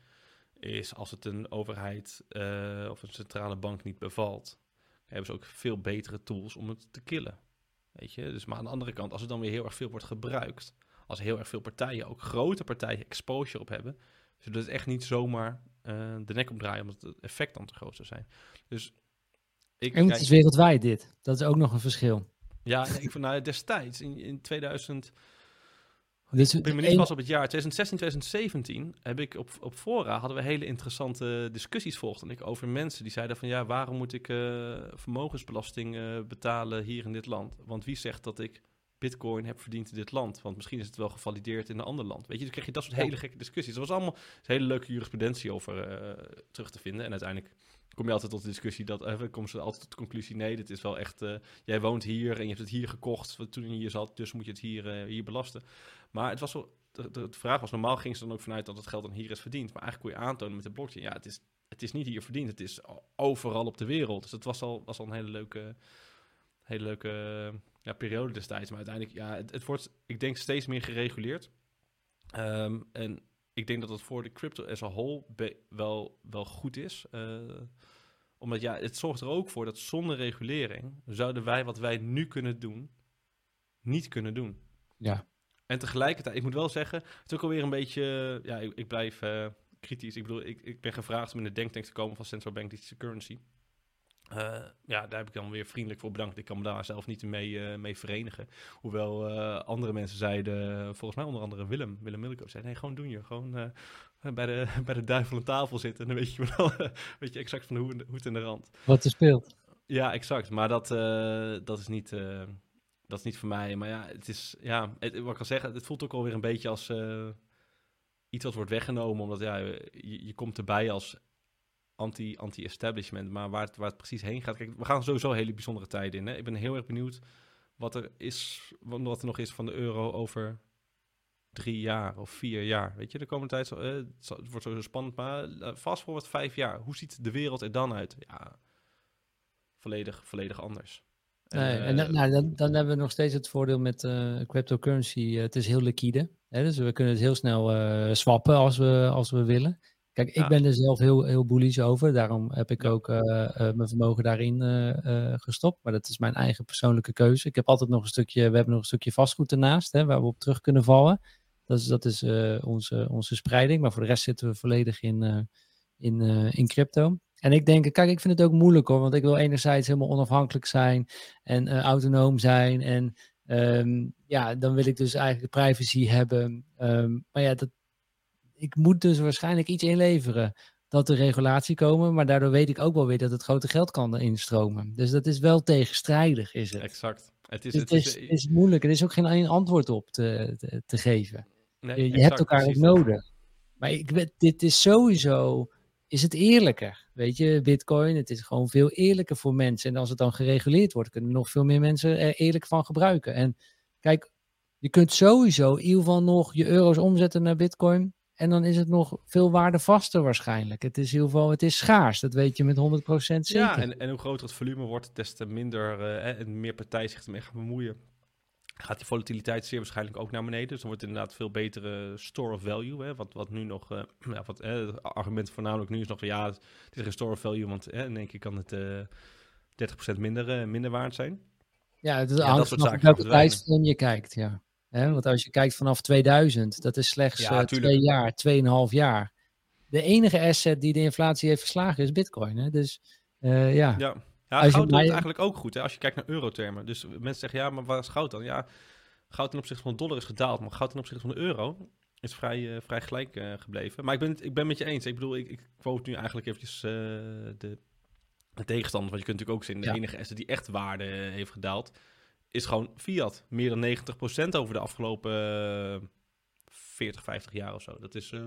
is als het een overheid uh, of een centrale bank niet bevalt, hebben ze ook veel betere tools om het te killen. Weet je? Dus maar aan de andere kant, als het dan weer heel erg veel wordt gebruikt, als heel erg veel partijen, ook grote partijen, exposure op hebben, zullen het echt niet zomaar uh, de nek omdraaien, omdat het effect dan te groot zou zijn. Dus ik, en het kijk, is wereldwijd dit. Dat is ook nog een verschil. Ja, ik nou, destijds in, in 2000. Dit ik ben niet op het jaar 2016, 2017 heb ik op, op fora hadden we hele interessante discussies volgden ik over mensen die zeiden van ja, waarom moet ik uh, vermogensbelasting uh, betalen hier in dit land? Want wie zegt dat ik bitcoin heb verdiend in dit land? Want misschien is het wel gevalideerd in een ander land. Weet je, dan krijg je dat soort hele gekke discussies. Er was allemaal hele leuke jurisprudentie over uh, terug te vinden. En uiteindelijk kom je altijd tot de discussie dat uh, komen ze altijd tot de conclusie: nee, dit is wel echt. Uh, jij woont hier en je hebt het hier gekocht toen je hier zat, dus moet je het hier, uh, hier belasten. Maar het was wel. De, de, vraag was: normaal ging ze dan ook vanuit dat het geld dan hier is verdiend. Maar eigenlijk kon je aantonen met de blockchain: ja, het is, het is niet hier verdiend, het is overal op de wereld. Dus het was al, was al een hele leuke, hele leuke ja, periode destijds. Maar uiteindelijk, ja, het, het wordt, ik denk, steeds meer gereguleerd. Um, en ik denk dat het voor de crypto as a whole wel, wel goed is. Uh, omdat ja, het zorgt er ook voor dat zonder regulering zouden wij wat wij nu kunnen doen, niet kunnen doen. Ja. En tegelijkertijd, ik moet wel zeggen, het is ook alweer een beetje, ja, ik, ik blijf uh, kritisch. Ik bedoel, ik, ik ben gevraagd om in de denktank te komen van Central Bank Digital Currency. Uh, ja, daar heb ik dan weer vriendelijk voor bedankt. Ik kan me daar zelf niet mee, uh, mee verenigen. Hoewel uh, andere mensen zeiden, volgens mij onder andere Willem, Willem Milko, zei nee, gewoon doen je. Gewoon bij, de, bij de duivel aan tafel zitten. En dan weet je wel weet je exact van de hoe, hoed en de rand. Wat er speelt. Ja, exact. Maar dat, dat, is niet, dat is niet voor mij. Maar ja, het is, ja, het, wat ik kan zeggen, het voelt ook alweer een beetje als iets wat wordt weggenomen. Omdat ja, je, je komt erbij als anti, anti-establishment. Maar waar het, waar het precies heen gaat. Kijk, we gaan sowieso hele bijzondere tijden in. Hè? Ik ben heel erg benieuwd wat er is, wat er nog is van de euro over drie jaar of vier jaar. Weet je, de komende tijd, zal, het, het, wordt zo spannend, maar vast voor wat vijf jaar. Hoe ziet de wereld er dan uit? Ja, volledig, volledig anders. Nee, en dan, nou, dan, dan, hebben we nog steeds het voordeel met cryptocurrency. het is heel liquide. Hè, dus we kunnen het heel snel swappen als we, als we willen. Kijk, ik ben er zelf heel, heel bullish over. Daarom heb ik ook uh, uh, mijn vermogen daarin uh, gestopt. Maar dat is mijn eigen persoonlijke keuze. Ik heb altijd nog een stukje, we hebben nog een stukje vastgoed ernaast, hè, waar we op terug kunnen vallen. Dat is, dat is onze, onze spreiding. Maar voor de rest zitten we volledig in, in, in crypto. En ik denk, kijk, ik vind het ook moeilijk hoor. Want ik wil enerzijds helemaal onafhankelijk zijn en autonoom zijn. En um, ja, dan wil ik dus eigenlijk privacy hebben. Um, maar ja, dat, ik moet dus waarschijnlijk iets inleveren dat er regulatie komen, maar daardoor weet ik ook wel weer dat het grote geld kan instromen. Dus dat is wel tegenstrijdig, is het. Exact. Het is, dus het, is, is, moeilijk. Er is ook geen één antwoord op te, te, te geven. Nee, je, hebt elkaar ook nodig. Maar ik, dit is sowieso, is het eerlijker. Weet je, bitcoin, het is gewoon veel eerlijker voor mensen. En als het dan gereguleerd wordt, kunnen nog veel meer mensen er eerlijk van gebruiken. En kijk, je kunt sowieso in ieder geval nog je euro's omzetten naar bitcoin. En dan is het nog veel waardevaster waarschijnlijk. Het is in ieder geval, het is schaars. Dat weet je met 100% zeker. Ja, en, en hoe groter het volume wordt, des te minder uh, en meer partijen zich ermee gaan bemoeien. Gaat die volatiliteit zeer waarschijnlijk ook naar beneden. Dus dan wordt het inderdaad veel betere store of value. Hè? Wat, wat nu nog, uh, ja, wat, het argument voornamelijk nu is nog van ja, het is geen store of value, want in één keer kan het 30% minder, minder waard zijn. Ja, het is ja, hangt vanaf welke tijdsframe je kijkt, ja. Want als je kijkt vanaf 2000, dat is slechts ja, uh, twee jaar, tweeënhalf jaar. De enige asset die de inflatie heeft verslagen is bitcoin. Hè? Dus uh, ja. Ja, ja goud doet eigenlijk ook goed hè? als je kijkt naar eurotermen. Dus mensen zeggen, ja, maar waar is goud dan? Ja, goud ten opzichte van de dollar is gedaald, maar goud ten opzichte van de euro is vrij, uh, vrij gelijk uh, gebleven. Maar ik ben, ik ben met je eens. Ik bedoel, ik, ik quote nu eigenlijk eventjes de, de tegenstander. Want je kunt natuurlijk ook zien, de enige asset die echt waarde heeft gedaald is gewoon fiat. Meer dan 90% over de afgelopen 40, eh, 50 jaar of zo. Dat is... Uh...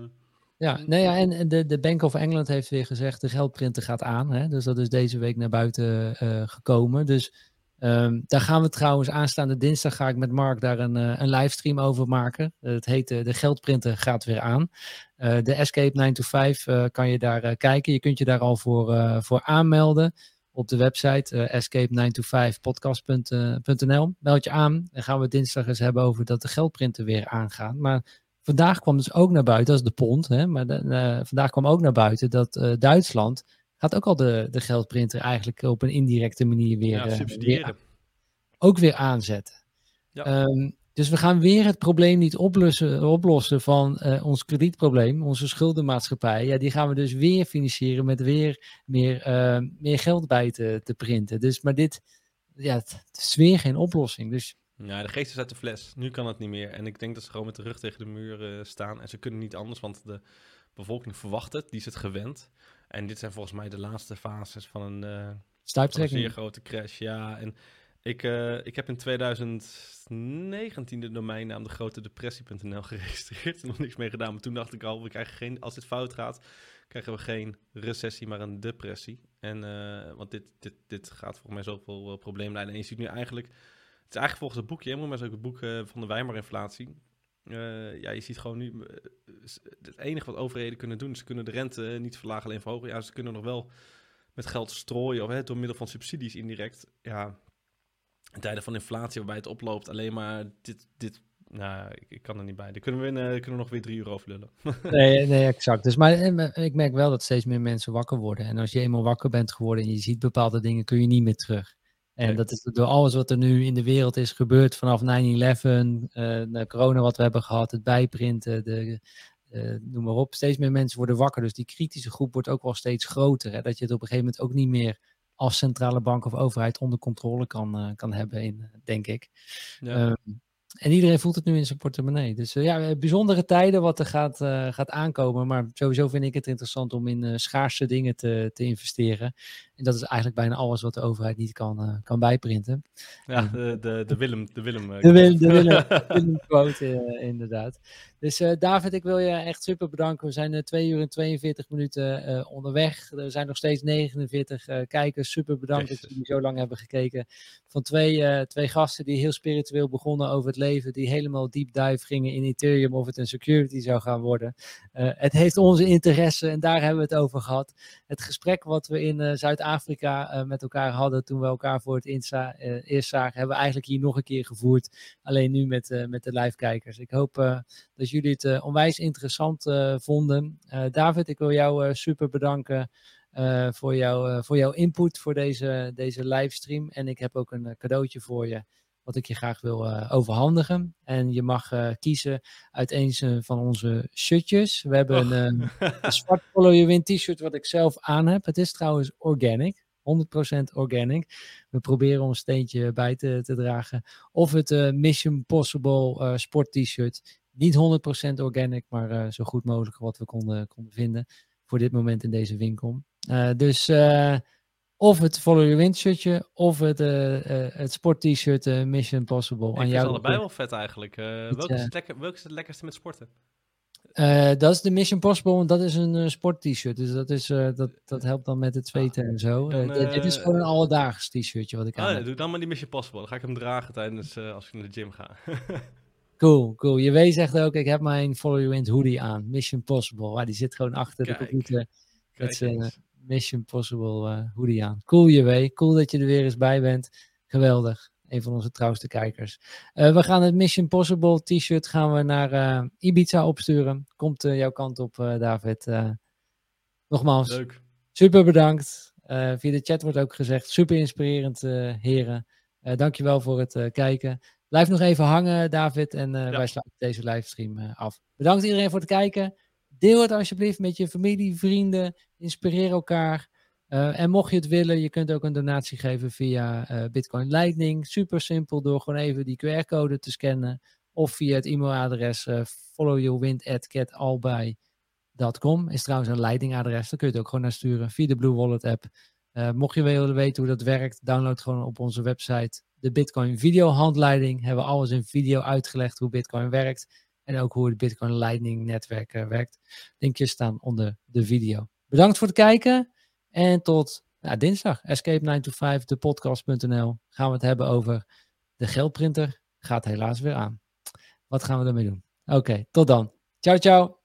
Ja, nee, ja, en de, de Bank of England heeft weer gezegd, de geldprinter gaat aan. Hè? Dus dat is deze week naar buiten uh, gekomen. Dus um, daar gaan we trouwens aanstaande dinsdag ga ik met Mark daar een, uh, een livestream over maken. het heet De Geldprinter gaat weer aan. de Escape 9 to 5 kan je daar kijken. Je kunt je daar al voor, voor aanmelden op de website uh, escape9to5podcast.nl. Meld je aan en gaan we dinsdag eens hebben over dat de geldprinter weer aangaat. Maar vandaag kwam dus ook naar buiten, dat is de pond, hè, maar uh, vandaag kwam ook naar buiten dat uh, Duitsland gaat ook al de, de geldprinter eigenlijk op een indirecte manier weer, ja, weer ook weer aanzetten. Ja. Um, dus we gaan weer het probleem niet oplossen, oplossen van uh, ons kredietprobleem, onze schuldenmaatschappij. Ja, die gaan we dus weer financieren met weer meer, uh, meer geld bij te, te printen. Dus, maar dit, ja, het, is weer geen oplossing. Dus ja, de geest is uit de fles. Nu kan het niet meer. En ik denk dat ze gewoon met de rug tegen de muur uh, staan. En ze kunnen niet anders, want de bevolking verwacht het. Die is het gewend. En dit zijn volgens mij de laatste fases van een, uh, een zeer grote crash. Ja, en ik, uh, ik heb in 2019 de domeinnaam de grote depressie.nl geregistreerd nog niks mee gedaan. Maar toen dacht ik al, we krijgen geen, als dit fout gaat, krijgen we geen recessie, maar een depressie. En, uh, want dit, dit, dit gaat volgens mij zoveel uh, problemen leiden. En je ziet nu eigenlijk, het is eigenlijk volgens het boekje, maar zo ook het boek van de Weimar-inflatie. ja, je ziet gewoon nu, het enige wat overheden kunnen doen, ze kunnen de rente niet verlagen, alleen verhogen. Ja, ze kunnen nog wel met geld strooien, of hè, door middel van subsidies indirect. Ja, in tijden van inflatie waarbij het oploopt, alleen maar dit, dit nou, ik, ik kan er niet bij. Dan kunnen we, in, uh, kunnen we nog weer drie uur over lullen. nee, nee, exact. Dus, maar eh, ik merk wel dat steeds meer mensen wakker worden. En als je eenmaal wakker bent geworden en je ziet bepaalde dingen, kun je niet meer terug. En dat is door alles wat er nu in de wereld is gebeurd, vanaf 9-11, uh, de corona wat we hebben gehad, het bijprinten, de, uh, noem maar op. Steeds meer mensen worden wakker. Dus die kritische groep wordt ook wel steeds groter. Hè? Dat je het op een gegeven moment ook niet meer als centrale bank of overheid onder controle kan, uh, kan hebben, in, denk ik. Ja. Um, en iedereen voelt het nu in zijn portemonnee. Dus uh, ja, bijzondere tijden wat er gaat, uh, gaat aankomen. Maar sowieso vind ik het interessant om in schaarse dingen te, te investeren. En dat is eigenlijk bijna alles wat de overheid niet kan, kan bijprinten. Ja, de, de, de Willem. De Willem, de Willem, de Willem, Willem quote, inderdaad. Dus David, ik wil je echt super bedanken. We zijn 2 uur en 42 minuten onderweg. Er zijn nog steeds 49 kijkers. Super bedankt dat jullie zo lang hebben gekeken. Van twee, twee gasten die heel spiritueel begonnen over het leven. Die helemaal deep dive gingen in Ethereum of het een security zou gaan worden. het heeft onze interesse en daar hebben we het over gehad. Het gesprek wat we in Zuid-Afrika met elkaar hadden toen we elkaar voor het eerst zagen, hebben we eigenlijk hier nog een keer gevoerd. Alleen nu met, met de live kijkers. Ik hoop dat jullie het onwijs interessant vonden. David, ik wil jou super bedanken voor, jou, voor jouw input voor deze, deze livestream. En ik heb ook een cadeautje voor je, wat ik je graag wil overhandigen. En je mag kiezen uit een van onze shirtjes. We hebben oh. een, een zwart Follow Your Win t-shirt, wat ik zelf aan heb. Het is trouwens organic. 100% organic. We proberen een steentje bij te, te dragen. Of het Mission Possible sport t-shirt. Niet 100% organic, maar zo goed mogelijk wat we konden, konden vinden voor dit moment in deze winkel. Dus of het Follow Your Wind shirtje of het, het sport t-shirt Mission Possible. Ik aan jou allebei wel vet eigenlijk. welke, is het lekker, welke is het lekkerste met sporten? dat is de Mission Possible, want dat is een sport t-shirt. Dus dat, is, dat, dat helpt dan met het zweten en zo. dit is gewoon een alledaags t-shirtje wat ik aan oh, ja, Doe dan maar die Mission Possible. Dan ga ik hem dragen tijdens als ik naar de gym ga. Cool, cool. Je weet zegt ook, ik heb mijn Follow You Wind hoodie aan. Mission Possible. Maar die zit gewoon achter de computer met zijn Mission Possible uh, hoodie aan. Cool, je. Cool dat je er weer eens bij bent. Geweldig. Een van onze trouwste kijkers. Uh, we gaan het Mission Possible t-shirt gaan we naar uh, Ibiza opsturen. Komt jouw kant op, David. nogmaals, Leuk. super bedankt. via de chat wordt ook gezegd, super inspirerend, heren. dankjewel voor het kijken. Blijf nog even hangen, David. En wij sluiten deze livestream af. Bedankt iedereen voor het kijken. Deel het alsjeblieft met je familie, vrienden. Inspireer elkaar. Uh, en mocht je het willen, je kunt ook een donatie geven via Bitcoin Lightning. Super simpel door gewoon even die QR-code te scannen. Of via het e-mailadres followyourwind.catalby.com. Is trouwens een Lightning-adres. Daar kun je het ook gewoon naar sturen via de Blue Wallet app. mocht je willen weten hoe dat werkt, download gewoon op onze website de Bitcoin video handleiding. Hebben we alles in video uitgelegd hoe Bitcoin werkt. En ook hoe het Bitcoin Lightning netwerk uh, werkt. Linkjes staan onder de video. Bedankt voor het kijken. En tot nou, dinsdag. Escape 9 to 5, de podcast.nl. Gaan we het hebben over de geldprinter. Gaat helaas weer aan. Wat gaan we ermee doen? Oké, tot dan. Ciao, ciao.